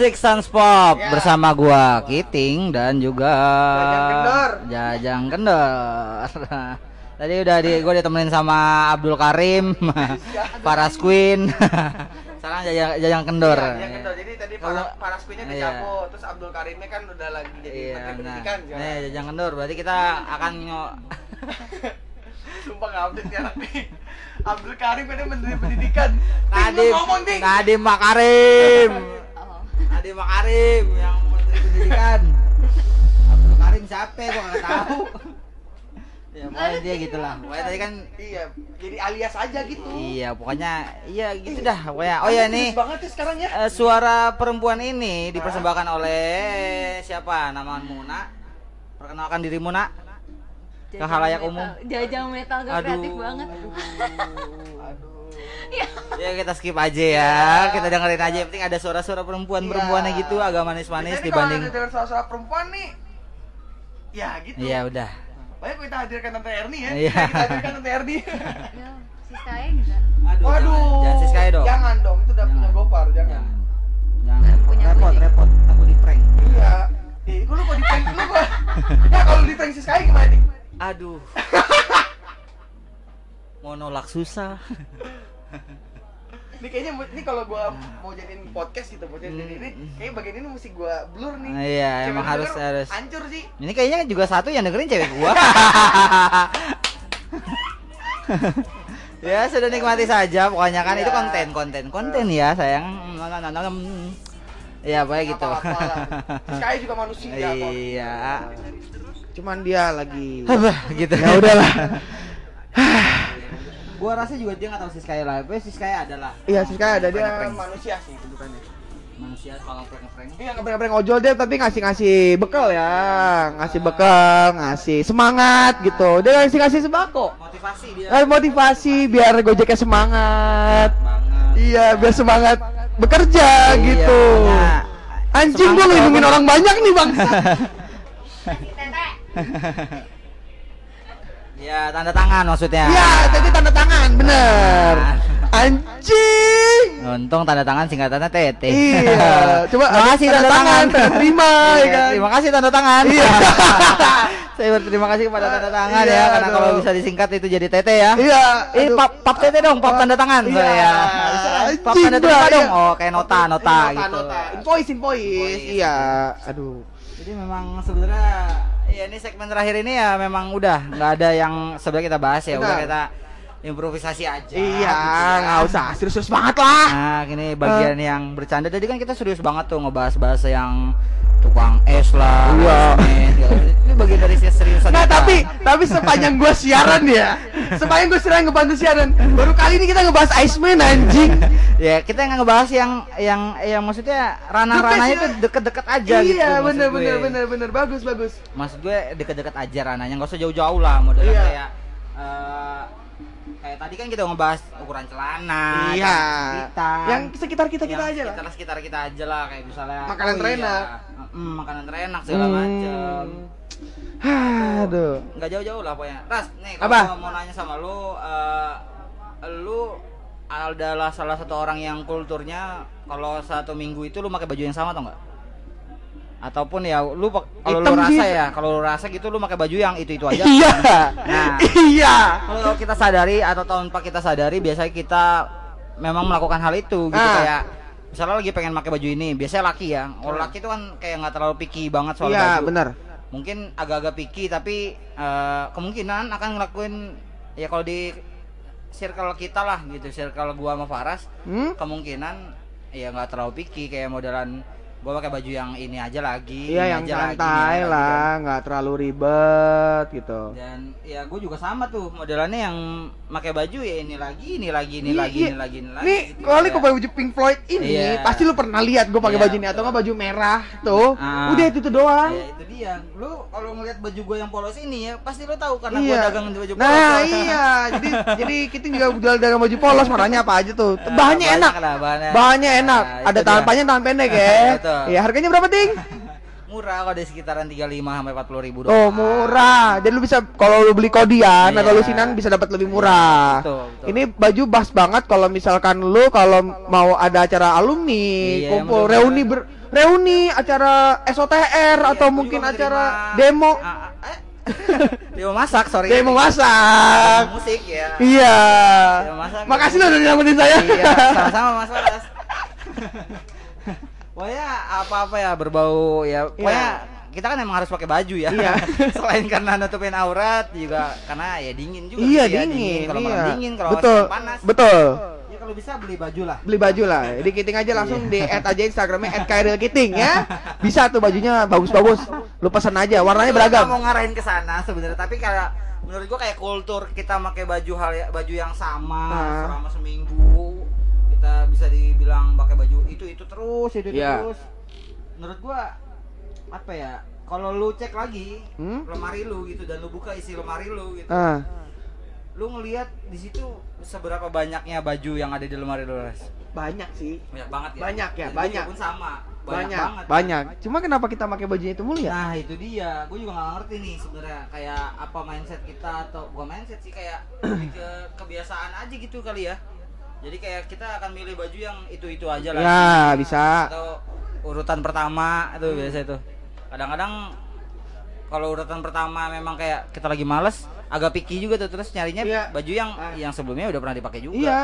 Six Sense Pop bersama gua Kiting dan juga Jajang Kendor. Jajang Kendor. (laughs) Tadi udah di gua ditemenin sama Abdul Karim, (laughs) Paras Queen. (laughs) Sekarang Jajang, Jajang Kendor. Iya, iya, Kendor. Jadi tadi para Kalau- para skuinnya Iya. dicabut, terus Abdul Karimnya kan udah lagi jadi Iya, menteri nah. pendidikan. Nih, Jajang Kendor. Berarti kita akan Sumpah nggak update nih anak nih. Abdul Karim kan menteri pendidikan. Nadim ngomong. Nadim Makarim. Makarim yang menteri pendidikan. Abdul Karim siapa? Gua nggak tahu. ya pokoknya dia gitulah. Pokoknya tadi kan Iya, jadi alias aja gitu. iya pokoknya iya gitu dah pokoknya. Oh ya nih banget ya sekarang ya. eh, suara perempuan ini dipersembahkan oleh siapa? Nama Muna. Perkenalkan dirimu, Nak. Ke halayak umum. Jajang metal gak kreatif banget. Ya kita skip aja ya. Kita dengerin aja. Yang penting ada suara-suara perempuan-perempuannya Iya. gitu agak manis-manis dibanding kalau ada dengar suara-suara perempuan nih. Ya gitu. Iya udah. Banyak kita hadirkan Tante Erni ya. Iya. Kita hadirkan Tante Erni. Ya, si saya enggak. Aduh. Waduh. Jangan, jangan Siskaya dong. Jangan dong, itu udah punya Gopar, jangan. Jangan. Jangan. Punya repot, kucing. repot. Aku di prank. Iya. Eh, lu kok di prank lu gua. Nah, kalau di prank Siskaya gimana nih? Aduh. (laughs) Mau nolak susah. Ini kayaknya ini kalau gua mau jadiin podcast gitu, podcast Hmm. ini, kayak bagian ini mesti gua blur nih. Ah, iya, Cewek emang harus- harus. Hancur sih. Ini kayaknya juga satu yang dengerin cewek gua. (laughs) ya sudah nikmati saja pokoknya kan Iya. itu konten konten konten ya sayang ya pokoknya gitu. Siskaya (laughs) juga manusia kok. iya Cuman dia lagi gitu Ya udahlah. (laughs) gua rasa juga dia nggak tahu Siskaya live eh Siskaya adalah Iya, Siskaya ada dia Prank-prank. manusia sih sebutannya. manusia kalau prank prank Iya ngeprank-ngeprank ojol dia tapi ngasih-ngasih bekal ya, ngasih bekal, ngasih semangat gitu. Dia ngasih-ngasih sembako. motivasi dia Eh, motivasi biar Gojeknya semangat. Iya, biar semangat bekerja Iya, gitu. Anjing gua walaupun- orang banyak nih, Bang. (laughs) (laughs) ya tanda tangan maksudnya Iya, tadi tanda tangan, bener. Anjing. untung tanda tangan singkatannya TT Iya, coba terima kasih tanda tanda, tangan, tangan terima, ya Iya, kan? terima kasih tanda tangan Iya. (laughs) saya berterima kasih kepada tanda tangan Iya, ya karena aduh. kalau bisa disingkat itu jadi TT ya Iya. Eh, pap, pap TT dong, pap tanda tangan. Iya. ya. Pap Anjing, tanda Mbak, dong. iya. Oh, kayak nota, nota, Iya, gitu. Nota, invoice, invoice. Invoice. Iya, aduh. Jadi memang sebenarnya ya ini segmen terakhir ini ya memang udah nggak ada yang sebenarnya kita bahas ya, udah kita improvisasi aja. Iya, gitu ya. nggak usah serius-serius banget lah. Nah, ini bagian yang bercanda. Tadi kan kita serius banget tuh ngebahas-bahas yang tukang es lah. Iya. Ini bagian dari seriusan. Nah, kita. tapi tapi sepanjang gua siaran ya, sepanjang gua siaran ngebantu siaran, baru kali ini kita ngebahas Iceman anjing. ya kita nggak ngebahas yang yang yang maksudnya best itu ya. deket-deket aja gitu. iya, bener bener bener bener bagus bagus. Maksud gue deket-deket aja ranahnya, nggak usah jauh-jauh lah modelnya Iya. kayak eh, kayak tadi kan kita ngebahas ukuran celana, Iya. kita, Yang sekitar kita kita aja lah. Sekitar sekitar kita aja lah kayak misalnya Makanan oh terenak. iya, mm, makanan terenak segala Hmm. macem. Aduh. Nggak jauh-jauh lah pokoknya. Ras, nih kalau mau nanya sama lu, eh, lu adalah salah satu orang yang kulturnya kalau satu minggu itu lu pakai baju yang sama atau enggak? Ataupun ya lu pak- kalau lu rasa ya, kalau lu rasa gitu lu pakai baju yang itu-itu aja. Iya. Nah. (laughs) Iya. Kalau kita sadari atau tanpa kita sadari biasanya kita memang melakukan hal itu gitu Ah. kayak misalnya lagi pengen pakai baju ini, biasanya laki ya. Kalau laki itu kan kayak nggak terlalu picky banget soal Iya, baju. benar. Mungkin agak-agak picky tapi eh, kemungkinan akan ngelakuin ya kalau di circle kita lah gitu circle gua sama Faras Hmm? kemungkinan ya nggak terlalu picky kayak modelan gua pakai baju yang ini aja lagi Iya ini yang aja ini santai lagi, lah, nggak terlalu ribet gitu. dan ya gue juga sama tuh modelannya yang pakai baju ya ini lagi ini lagi ini Iya, lagi iya. ini lagi ini lagi Nih, gitu kali ya. pakai baju Pink Floyd ini, Iya. pasti lu pernah lihat gue pakai Iya, baju ini atau nggak baju merah tuh. Ah. Udah itu tuh doang. Ya, itu dia. Lu kalau ngeliat baju gue yang polos ini ya, pasti lu tahu karena gue Iya. dagang di baju polos. Nah, iya. Jadi jadi kita juga jual dagang baju polos, warnanya apa aja tuh. (laughs) Bahannya enak. lah, bahannya. Bahannya enak. Nah, Ada dia. panjang, tangan pendek ya. (laughs) Betul. Iya, harganya berapa, Ting? (laughs) Murah kalau di sekitaran 35 sampai 40 ribu Oh, murah. Jadi lu bisa kalau lu beli kodian Iya. atau lu sinan bisa dapat lebih murah. Betul, betul. Ini baju bas banget kalau misalkan lu kalau mau ada acara alumni, Iya, kumpul betul reuni ber, reuni acara SOTR Iya, atau mungkin acara demo. Eh. (laughs) demo masak, sorry. Demo masak. musik ya. Iya. Demo masak. Makasih lo udah nyelamatin saya. Iya, sama-sama Mas Waras. (laughs) Pokoknya apa-apa ya berbau ya. Pokoknya kita kan emang harus pakai baju ya. Iya. (laughs) Selain karena nutupin aurat juga karena ya dingin juga Iya sih ya, dingin, Kalau iya. malam dingin, kalau betul, panas. betul. Ya kalau bisa beli baju lah. Beli baju lah, di Kiting aja langsung di add aja Instagramnya @kairilkiting ya. Bisa tuh bajunya bagus-bagus. Lu pesan aja, warnanya beragam. nggak mau ngarahin ke sana sebenarnya, tapi kayak menurut gua kayak kultur kita pakai baju hal baju yang sama Ah. selama seminggu kita bisa dibilang pakai baju itu itu terus itu Iya. terus. Menurut gua apa ya? Kalau lu cek lagi Hmm? lemari lu gitu dan lu buka isi lemari lu gitu. Ah. Lu ngelihat di situ seberapa banyaknya baju yang ada di lemari lu, Res? Banyak sih. Banyak banget ya. Banyak ya, banyak. pun sama. Banyak, Banyak, banget. banyak. Cuma kenapa kita pakai bajunya itu mulu ya? Nah itu dia, gue juga nggak ngerti nih sebenarnya kayak apa mindset kita atau gua mindset sih kayak (clears throat) ke kebiasaan aja gitu kali ya. Jadi kayak kita akan milih baju yang itu itu aja lah. Ya, bisa. Atau urutan pertama itu biasa itu. Kadang-kadang kalau urutan pertama memang kayak kita lagi males, agak picky juga tuh terus nyarinya Iya. baju yang Ah. yang sebelumnya udah pernah dipakai juga. Iya.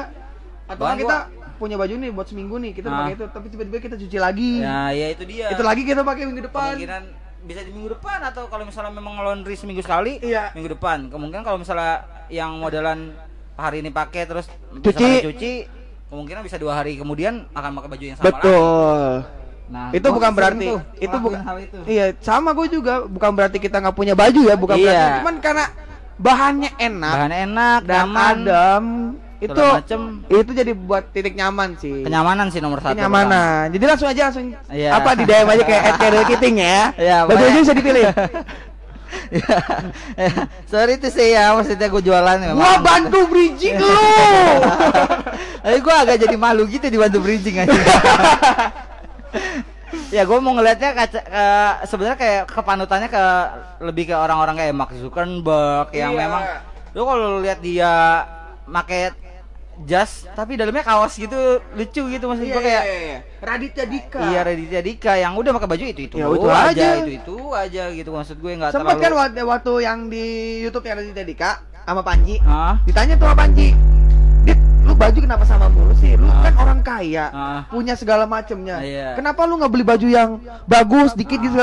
Atau kan kita gua- punya baju nih buat seminggu nih, kita Ah. pakai itu, tapi tiba-tiba kita cuci lagi. Ya, ya itu dia. Itu lagi kita pakai minggu depan. kemungkinan bisa di minggu depan atau kalau misalnya memang laundry seminggu sekali Iya. minggu depan kemungkinan kalau misalnya yang modelan hari ini pakai terus Cuci. cuci kemungkinan bisa dua hari kemudian akan pakai baju yang sama lagi. Betul. nah itu bukan berarti tuh itu bukan itu iya sama gue juga bukan berarti kita nggak punya baju ya bukan Iya. berarti cuman karena bahannya enak bahannya enak dan nyaman adem itu macem. itu jadi buat titik nyaman sih kenyamanan sih nomor satu kenyamanan jadi langsung aja langsung Iya. apa di DM aja kayak at Kiting ya Iya, baju bisa dipilih (laughs) Ya, (laughs) ya. sorry itu sih ya maksudnya gue jualan memang gua bantu bridging lu (laughs) Tapi gue agak jadi malu gitu dibantu bridging aja. (laughs) ya gue mau ngelihatnya kaca, ke, sebenarnya kayak kepanutannya ke lebih ke orang-orang kayak Mark Zuckerberg yang Iya. memang lu kalau lihat dia make jas tapi dalamnya kaos gitu lucu gitu maksud gue kayak Raditya Dika Iya Raditya Dika yang udah pakai baju itu itu, Ya, itu aja. itu itu aja gitu maksud gue nggak sempat terlalu kan waktu, yang di YouTube yang Raditya Dika sama Panji Hah? ditanya tuh sama Panji Dit, lu baju kenapa sama mulu sih? Lu kan orang kaya, Ah. punya segala macemnya. Iya. Kenapa lu nggak beli baju yang bagus, dikit gitu?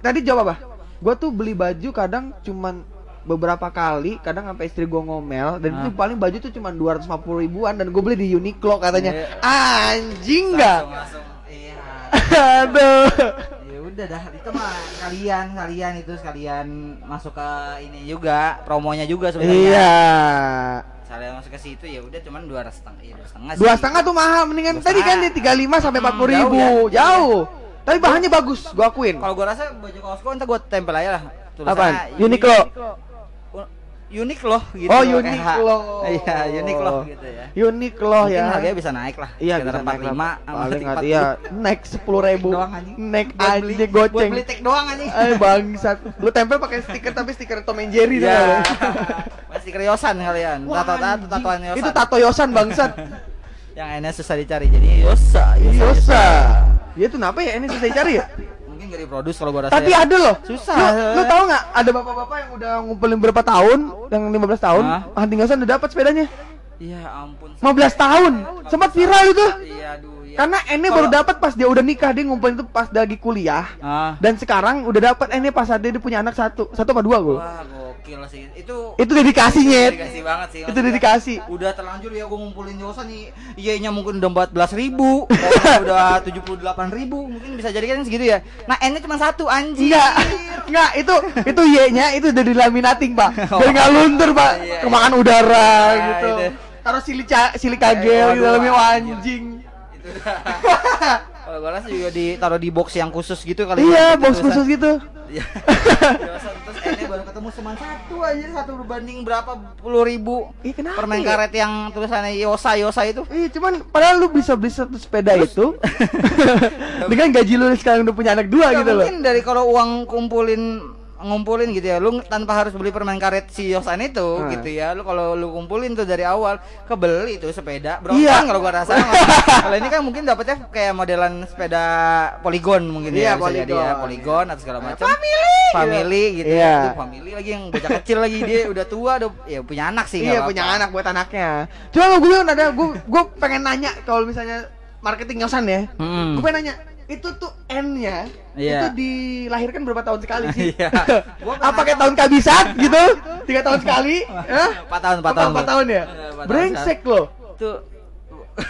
Tadi jawab apa? Gua tuh beli baju kadang cuman beberapa kali, kadang sampai istri gua ngomel dan itu Ah. paling baju tuh cuman 250 ribuan dan gue beli di Uniqlo katanya. Iya. Anjing nggak? iya (laughs) Aduh. ya udah dah itu mah kalian kalian itu sekalian masuk ke ini juga promonya juga sebenarnya Iya. saya masuk ke situ ya udah cuman dua setengah iya dua setengah Dua sih. setengah tuh mahal, mendingan tadi kan setengah. di 35 sampai Hmm, 40 ribu, jauh ya. jauh. Tapi bahannya bagus, gua akuin. kalau gua rasa baju kaosku ntar gua tempel aja lah Apaan? Tulisannya Uniqlo. Unik loh gitu oh, unik loh. iya unik loh gitu ya Unik loh ya. harganya bisa naik lah Iya bisa naik 45 lah. sama Paling 40. nggak iya naik sepuluh ribu. doang anjing Naik Buat beli- anjing buat goceng. beli tag doang anjing Eh bangsat. Lu tempel pakai stiker tapi stiker Tom and Jerry tuh. ya pasti keriosan kalian tato tato tatoan yosan Itu tato Yosan bangsat. yang enak susah dicari jadi yosa Yosa. Dia tuh kenapa ya ini susah dicari ya? Mungkin gak diproduce kalau gua rasa Tapi ya. ada loh. Susah. Lu, lu tahu nggak ada bapak-bapak yang udah ngumpulin berapa tahun, yang 15 tahun, Hah? hunting Yosan udah dapat sepedanya. iya ampun 15 tahun. Sempat viral itu. iya aduh iya Karena Ene Kalau- baru dapat pas dia udah nikah, dia ngumpulin itu pas lagi kuliah. ah Dan sekarang udah dapat Ene pas dia, dia punya anak satu, satu apa dua gue. wah sih itu Itu dedikasinya. dedikasi banget sih Itu dedikasi. udah terlanjur ya gue ngumpulin Yosan nih iya nya mungkin udah 14 ribu (laughs) udah 78 ribu mungkin bisa jadi kan segitu ya nah N nya cuma satu anjing Enggak, enggak itu itu Y-nya itu udah dilaminating, Pak. Biar enggak luntur, Pak. Oh, iya, iya. Kemakan udara Nah, gitu. itu. Taruh silika silika Eh, gel di dalamnya anjing. (laughs) kalau gue rasa juga ditaruh di box yang khusus gitu kali Iya, ya, box tulisan. khusus gitu. Iya. (laughs) Terus nya baru ketemu cuma satu aja satu berbanding berapa puluh ribu Ih, kenapa permen ya? karet yang tulisannya Yosa Yosa itu Iya, cuman padahal lu bisa beli satu sepeda itu (laughs) dengan gaji lu sekarang udah punya anak dua Nggak gitu loh. mungkin dari kalau uang kumpulin ngumpulin gitu ya lu tanpa harus beli permen karet si Yosan itu Hmm. gitu ya lu kalau lu kumpulin tuh dari awal kebeli tuh sepeda bro Iya. kalau gua rasa (laughs) kalau ini kan mungkin dapetnya kayak modelan sepeda poligon mungkin Iya, ya bisa jadi ya Polygon. poligon atau segala macam family family gitu Iya. ya family lagi yang bocah kecil lagi dia udah tua udah ya punya anak sih Iya punya apa-apa. anak buat anaknya. Cuma gue bilang ada gue gue pengen nanya kalau misalnya marketing Yosan ya. Mm-mm. Gue pengen nanya itu tuh N-nya Iya. itu dilahirkan berapa tahun sekali sih? Iya. (laughs) Gua Apa kayak tahun kabisat gitu? Tiga tahun sekali? Hah? (laughs) Empat tahun, empat tahun. empat tahun ya? Iya, Brengsek loh. tuh (laughs)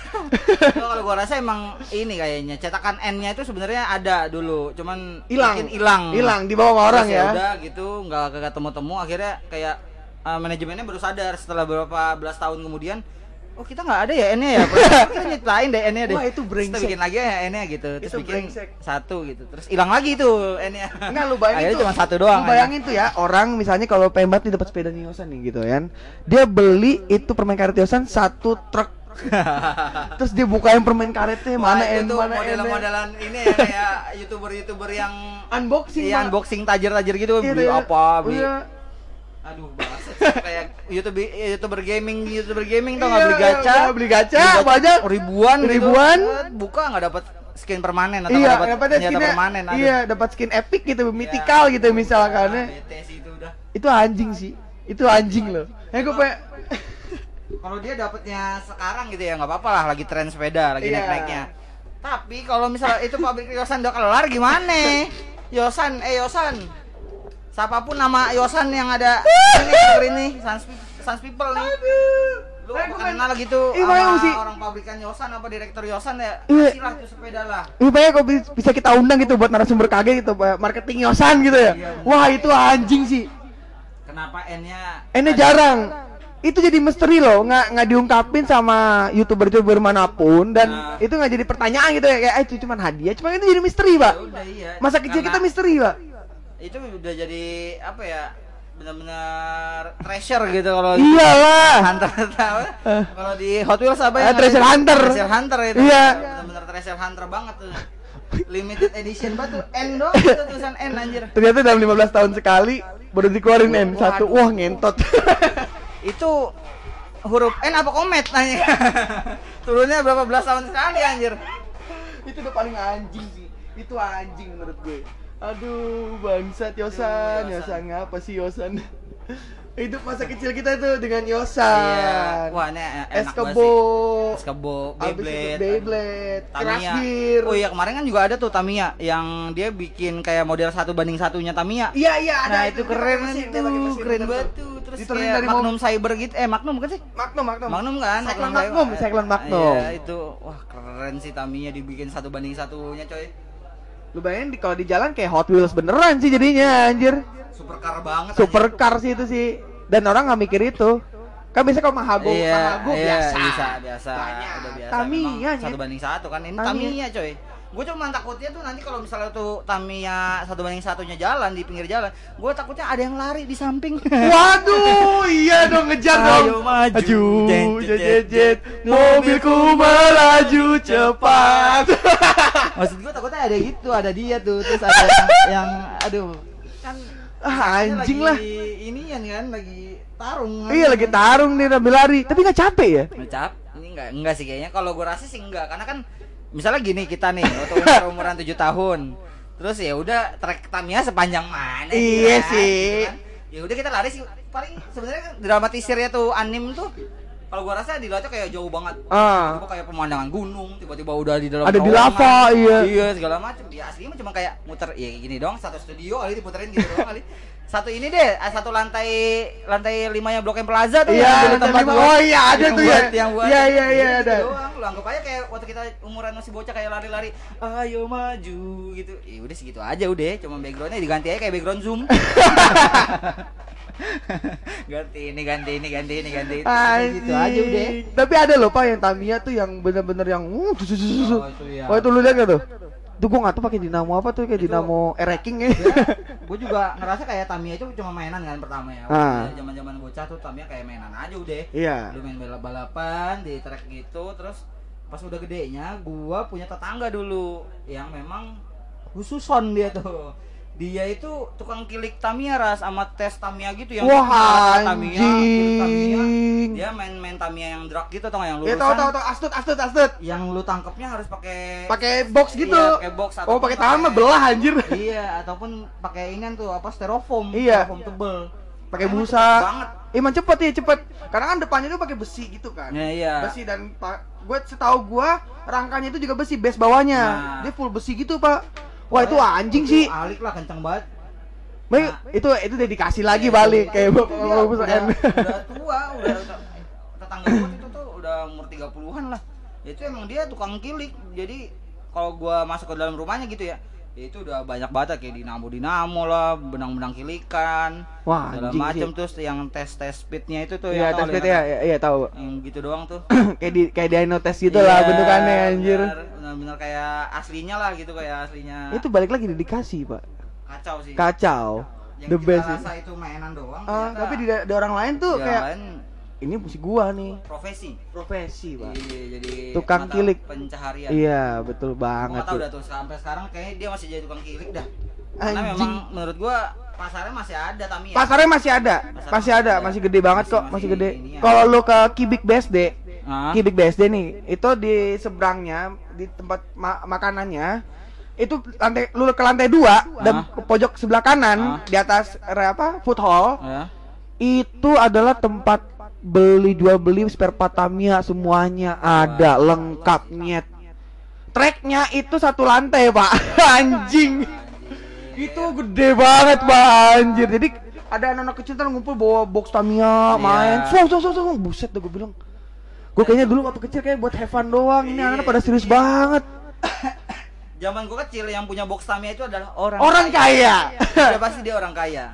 Tuh, kalau gua rasa emang ini kayaknya cetakan N-nya itu sebenarnya ada dulu, cuman Hilang. hilang. Hilang dibawa sama orang Terus ya. Udah gitu, nggak ketemu-temu akhirnya kayak eh, manajemennya baru sadar setelah beberapa belas tahun kemudian Oh kita nggak ada ya N-nya ya? (laughs) Kita nyiptain deh N-nya deh. Wah, itu Terus brengsek. Kita bikin lagi ya N-nya gitu. Terus Itu bikin brengsek. satu gitu. Terus hilang lagi tuh N-nya. Enggak lu bayangin Akhirnya tuh. cuma satu doang. Lu bayangin tuh ya, orang misalnya kalau pengen banget nih dapat sepeda Yosan nih gitu kan. Dia beli itu permen karet Yosan satu truk. (laughs) Terus dia bukain permen karetnya Wah, mana itu mana N. model-modelan ini ya kayak youtuber-youtuber yang Unboxing. Iya unboxing tajir-tajir gitu Iya, beli iya. apa beli Iya. Aduh banget kayak YouTube youtuber gaming youtuber gaming tau Iya, nggak beli gacha iya, beli gacha, banyak. ribuan gitu. Ribuan. Eh, buka nggak dapat skin permanen atau Iya, nggak dapat senjata permanen aduh. iya dapat skin epic gitu, mythical gitu misalkan Ah, sih itu udah Itu anjing sih. Itu anjing loh. Eh gue pengen (laughs) kalau dia dapatnya sekarang gitu ya nggak apa-apa lah lagi tren sepeda lagi Iya. naik-naiknya tapi kalau misalnya itu pabrik Yosan udah kelar gimana (laughs) Yosan eh Yosan siapa pun nama Yosan yang ada (laughs) ini denger ini Sans, Sans People nih lu Eh, kenal gitu sama sih. orang pabrikan Yosan apa direktur Yosan ya Iya. kasih lah tuh sepeda lah kalau bi- bisa kita undang gitu buat narasumber kage gitu, marketing Yosan gitu ya. Iya, Wah, itu anjing sih. kenapa N-nya Ini jarang. Itu jadi misteri loh, nggak nggak diungkapin sama youtuber-youtuber mana pun dan Nah. itu nggak jadi pertanyaan gitu ya kayak "Eh, itu cuma hadiah, cuma itu jadi misteri pak. Ya udah iya Masa kecil kita Karena misteri pak. Itu udah jadi apa ya benar-benar treasure gitu kalau Iyalah. Hunter tahu kalau di Hot Wheels apa Eh, yang treasure hunter. treasure hunter itu Iya. benar-benar treasure hunter banget tuh limited edition tuh N doang itu tulisan N anjir Ternyata dalam 15 tahun sekali baru dikeluarin N satu. Wah ngentot. (laughs) itu huruf N apa komet nanya (laughs) turunnya berapa belas tahun sekali anjir itu udah paling anjing sih. Itu anjing menurut gue. Aduh, bangsat Yosan, Aduh, Yosan. Yosan ngapa sih Yosan? (laughs) Hidup masa kecil kita tuh dengan Yosan. iya wah ini enak Es banget kebo. sih. es kebo Abis itu Beyblade Beyblade, Crash. Gear. Oh iya kemarin kan juga ada tuh Tamiya yang dia bikin kayak model satu banding satunya Tamiya. Iya iya ada Nah itu keren Dia pakai mesin, itu, dia pakai mesin, keren banget tuh. Terus kayak dari Magnum Cyber gitu, eh Magnum bukan sih? Magnum Magnum. Magnum kan? Cyclone Magnum. Cyclone Magnum. Iya itu, wah keren sih Tamiya dibikin satu banding satunya coy. Lu bayangin di kalau di jalan kayak Hot Wheels beneran sih jadinya anjir. Supercar banget. Supercar sih itu sih. Dan orang nggak mikir itu. Kan biasa kalau Mahago, Iya, Mahago iya, biasa. bisa, biasa, Banyak. udah biasa. Tamiya, Nyet. satu banding satu kan ini Tamiya. Tamiya coy. Gue cuma takutnya tuh nanti kalau misalnya tuh Tamiya satu banding satunya jalan di pinggir jalan, gue takutnya ada yang lari di samping. (laughs) Waduh, iya dong ngejar Ayo dong. maju, Maju, jet, jet, jet. mobilku melaju cepat. (laughs) Maksud gue takutnya ada gitu, ada dia tuh, terus ada yang, yang aduh, kan ah, anjing lah. Ini kan lagi tarung. kan. Iya lagi tarung nih sambil lari, tapi nggak capek ya? Ngecap? Ini enggak enggak sih kayaknya. Kalau gue rasa sih enggak, karena kan misalnya gini kita nih, waktu umur (laughs) umuran 7 tahun. Terus ya udah trek Tamiya sepanjang mana Iya kan, sih. gitu kan. Ya udah kita lari sih paling sebenarnya kan dramatisirnya tuh anim tuh kalau gua rasa di Loco kayak jauh banget. Ah. Tiba kayak pemandangan gunung, tiba-tiba udah di dalam Ada di lava, iya. Iya, segala macam. Ya aslinya mah cuma kayak muter ya gini doang satu studio kali diputerin gitu doang kali. (laughs) satu ini deh, ah, satu lantai lantai limanya Blok M Plaza tuh Iya, lantai tempat lima. Oh, iya, ada tuh ya. Yang buat. Iya, iya, iya, Gitu ada. doang. Lu anggap aja kayak waktu kita umuran masih bocah kayak lari-lari, ayo maju gitu. Ya udah segitu aja udah, cuma backgroundnya diganti aja kayak background Zoom. (laughs) ganti ini, ganti ini, ganti ini, ganti itu. Gitu aja udah. Tapi ada loh Pak yang Tamiya tuh yang bener-bener yang uh. Oh, itu ya. Oh itu lu lihat gak tuh? Tuh gua nggak tahu pakai dinamo apa tuh kayak Itu- dinamo ereking ya. gue juga ngerasa kayak Tamiya itu cuma mainan kan pertama ya. Ah. Zaman zaman bocah tuh Tamiya kayak mainan aja udah. Iya. Lu main balap balapan di track gitu, terus pas udah gedenya, gua punya tetangga dulu yang memang khususon dia tuh. Dia itu tukang kilik Tamiya ras sama tes Tamiya gitu yang Wah, Tamiya, kilik Tamiya. Dia main-main Tamiya yang drag gitu tau nggak yang Ya lulusan. tahu tahu tahu astut astut astut. Yang lu tangkapnya harus pakai Pakai box gitu. Iya, pakai box Oh, pakai tangan mah belah anjir. (laughs) Iya, ataupun pakai inian tuh apa styrofoam, Iya. styrofoam tebel. Pakai busa. banget. Emang cepet ya cepet. Karena kan depannya tuh pakai besi gitu kan. Ya, iya. Besi dan pak gue setahu gua rangkanya itu juga besi base bawahnya. Nah. Dia full besi gitu, Pak. Wah, itu anjing sih. Alik lah kencang banget. Nah. itu itu dedikasi lagi balik kayak bapak Iya, bapak udah, udah tua, (laughs) udah, tetangga gue itu tuh udah umur 30-an lah. Itu emang dia tukang kilik. Jadi kalau gua masuk ke dalam rumahnya gitu ya, ya itu udah banyak banget kayak dinamo-dinamo lah, benang-benang kilikan, Wah, segala sih. terus yang tes-tes speednya itu tuh Iya, yang tes lihat ya, iya, iya tahu. yang gitu doang tuh. (clears throat) kayak di kayak di Dino test gitu lah Iya, bentukannya anjir. benar, Benar-benar kayak aslinya lah gitu kayak aslinya. Itu balik lagi dedikasi, Pak. kacau sih. Kacau. Yang The kita best rasa itu mainan doang. Ternyata tapi di, di orang lain tuh di kayak lain ini musik gua nih. profesi. Profesi, Pak. Iya, jadi Tukang kilik. pencaharian. Iya, betul Gua banget nggak tahu tuh. sampai sekarang kayaknya dia masih jadi tukang kilik dah. Karena Anjing. memang menurut gua pasarnya masih ada Tamiya. Pasarnya masih ada, Pasarnya masih ada, masih gede banget kok, Masih- masih masih gede. ya. Kalau lu ke Kibik BSD, Ah. Kibik BSD nih, itu di seberangnya di tempat ma- makanannya itu lantai lu ke lantai dua dan Ah. ke pojok sebelah kanan Ah. di atas apa food hall Ya. itu adalah tempat beli jual beli spare part Tamiya semuanya ada lengkapnya. Tracknya itu satu lantai pak. (laughs) Anjing. Itu gede banget pak. Anjir. Jadi ada anak-anak kecil tuh ngumpul bawa box Tamiya main. Iya. so so so so. Buset dah gue bilang. Gue kayaknya dulu waktu kecil kayak buat have fun doang. Ini anak-anak pada serius banget. (coughs) Zaman gua kecil yang punya box Tamiya itu adalah orang orang kaya. Udah pasti dia orang kaya.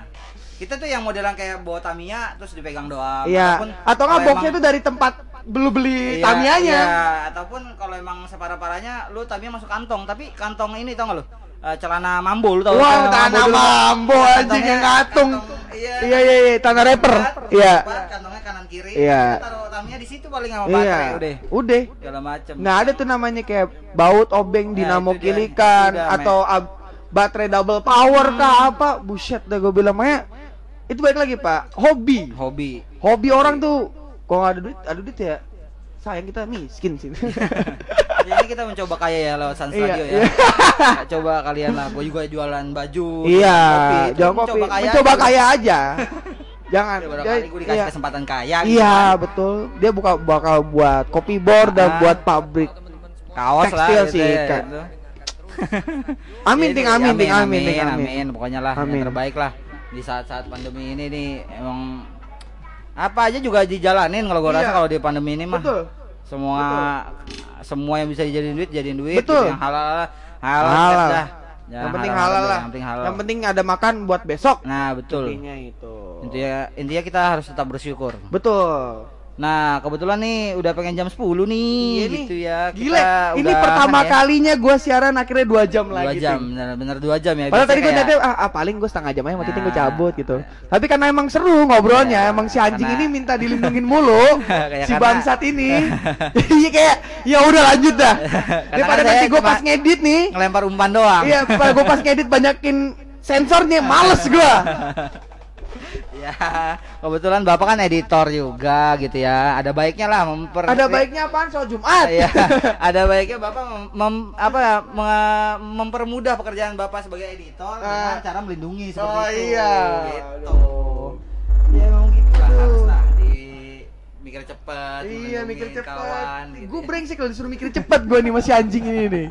Kita tuh yang modelan kayak bawa Tamiya terus dipegang doang. Iya, Ataupun atau nggak boxnya itu dari tempat beli beli Iya, Tamiyanya. Iya, ataupun kalau emang separah-parahnya lu Tamiya masuk kantong, tapi kantong ini tau gak lu? Eh, celana mambo lu tau Wah, celana tanah dulu. mambo anjing yang ngatung. kantong- Iya. Iya iya iya, tanah rapper. Iya. Kantongnya kanan kiri. Iya. Taruh Tamiya di situ paling sama Iya. baterai udah. Udah. Segala macem. Nggak ada tuh namanya kayak baut obeng Ya, dinamo kilikan atau ab- baterai double power kah apa buset dah gue bilang makanya itu baik lagi pak hobi Hobi. hobi orang tuh kalau nggak ada duit ada duit ya sayang kita miskin sih (laughs) Jadi kita mencoba kaya ya lewat Sans Iya, Radio ya. (laughs) iya. Coba kalian lah, gua juga jualan baju. iya kopi. Kopi mencoba kaya. mencoba aja. kaya aja (laughs) jangan Ya, gue dikasih iya. kesempatan kaya gitu Iya kan. betul. Dia buka bakal buat kopi board dan Ah. buat pabrik. kaos lah Tekstil gitu sih, ya, Kak. gitu. Amin, Jadi, ting, amin, ting, amin, amin, ting, amin. amin. Pokoknya lah Amin. yang terbaik lah di saat-saat pandemi ini nih emang apa aja juga dijalanin kalau gua Iya. rasa kalau di pandemi ini mah Betul. semua semua yang bisa dijadiin duit jadiin duit Betul. gitu, yang halal halal, halal, dah. Ya, yang penting halal halal lah. yang penting halal Yang penting ada makan buat besok. nah betul Intinya itu. intinya intinya kita harus tetap bersyukur Betul. Nah kebetulan nih udah pengen jam 10 nih Iya nih. gitu ya Gile, Kita ini udahan pertama ya. kalinya gua siaran akhirnya dua jam dua lagi. jam Ting. bener, bener dua jam ya Padahal tadi gue kayak- tadi ah, ah, paling gue setengah jam aja mau gue Nah. cabut gitu. Tapi karena emang seru ngobrolnya, Iya, emang si anjing karena- ini minta dilindungin mulu (laughs) Kayak si karena- bangsat ini. Jadi (laughs) kayak ya udah lanjut dah. Daripada nanti gue pas ngedit nih, ngelempar umpan doang iya, gue pas ngedit banyakin sensornya, males gue. (laughs) ya kebetulan bapak kan editor juga gitu ya ada baiknya lah memper Ada baiknya apaan soal Jumat? Iya, (laughs) ada baiknya bapak mem, mem- apa ya, me- mempermudah pekerjaan bapak sebagai editor dengan Ah. cara melindungi seperti Oh itu iya. gitu ya emang gitu lah harus lah di mikir cepat Iya mikir cepet. kawan gitu Gue ya. brengsek kalau disuruh mikir cepet gue nih masih anjing ini nih.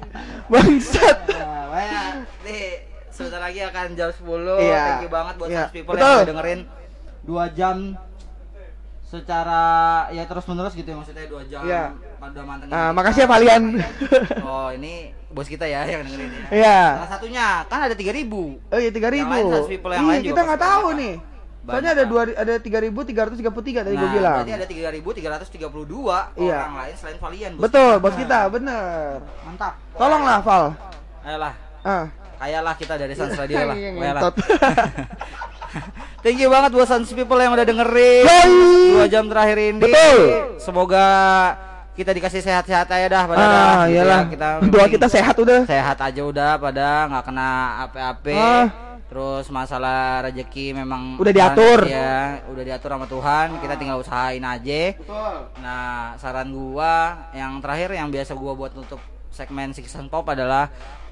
Bangsat. (laughs) Nah, nih sebentar lagi akan jam 10 Iya. thank you banget buat Iya. People Betul. yang udah dengerin 2 jam secara ya terus menerus gitu ya maksudnya 2 jam Iya. pada mantengin Ah, kita. makasih ya kalian. (laughs) oh ini bos kita ya yang dengerin ya Iya. salah satunya kan ada 3000 Oh iya tiga ribu. Yang lain people yang Iya lain juga kita nggak tahu banyak, nih. Pak. Soalnya Banyak, ada Pak. dua ada tiga ribu tiga ratus tiga puluh tiga tadi gue Nah, bilang. berarti ada 3332 Iya. orang lain selain kalian bos Betul kita. bos kita bener. mantap Tolonglah Val. ayolah Ah. kayalah kita dari Sans Radio lah Iya, Kayalah. (laughs) (laughs) Thank you banget buat Sans People yang udah dengerin Yoi. dua jam terakhir ini. Betul. Semoga kita dikasih sehat-sehat aja dah pada dah, Ah gitu iyalah. ya. Kita Doa kita sehat udah. sehat aja udah pada nggak kena apa-apa. Ah. Terus masalah rezeki memang Udah diatur. ya, udah diatur sama Tuhan. Kita tinggal usahain aja. Nah, saran gua yang terakhir yang biasa gua buat untuk segmen Six and Pop adalah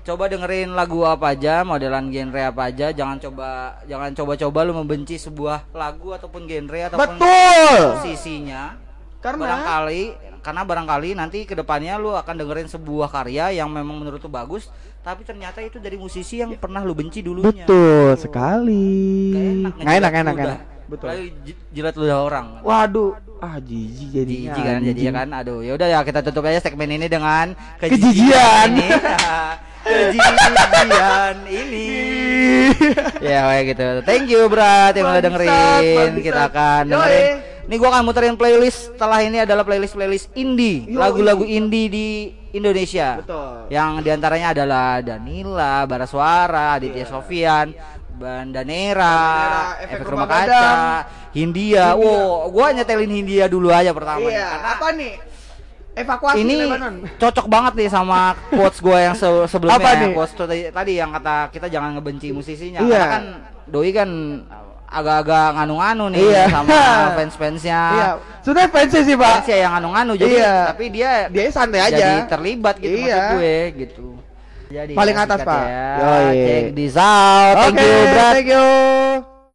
coba dengerin lagu apa aja, modelan genre apa aja, jangan coba jangan coba-coba lu membenci sebuah lagu ataupun genre ataupun Betul. sisinya. Karena barangkali karena barangkali nanti ke depannya lu akan dengerin sebuah karya yang memang menurut lu bagus, tapi ternyata itu dari musisi yang pernah lu benci dulunya. betul sekali. Nggak Nggak enak enak, ngejilat enak ludah. enak. Betul. J- jilat ludah orang. Waduh, ah jijik jadinya. Jijik kan jadi kan aduh ya udah ya kita tutup aja segmen ini dengan Kejijian. ini. (laughs) kejijian ini. (laughs) Ya kayak gitu. Thank you Brat yang udah dengerin. bangsat. kita akan dengerin. Ini gua akan muterin playlist. Setelah ini adalah playlist playlist indie. Lagu-lagu indie di Indonesia. Betul. yang di antaranya adalah Danila Barasuara Aditya Sofian Bandanera, Bandanera, Efek, Efek Rumah Rumah Kaca, Gadang, Hindia. Wow, gua nyetelin Hindia dulu aja pertama. Iya, karena apa nih? Evakuasi ini Lebanon. cocok banget nih sama quotes gue yang se- sebelumnya Apa nih? quotes tadi, tadi yang kata kita jangan ngebenci musisinya Iya. karena kan doi kan agak-agak nganu-nganu nih Iya. sama (laughs) fans-fansnya Iya, sudah fansnya sih, Pak. fansnya yang nganu-nganu jadi Iya. tapi dia Dia santai jadi aja. terlibat gitu Iya. maksud gue gitu jadi Paling ya, atas, Pak. ya. Yoi. check this out thank Oke, you Brad thank you.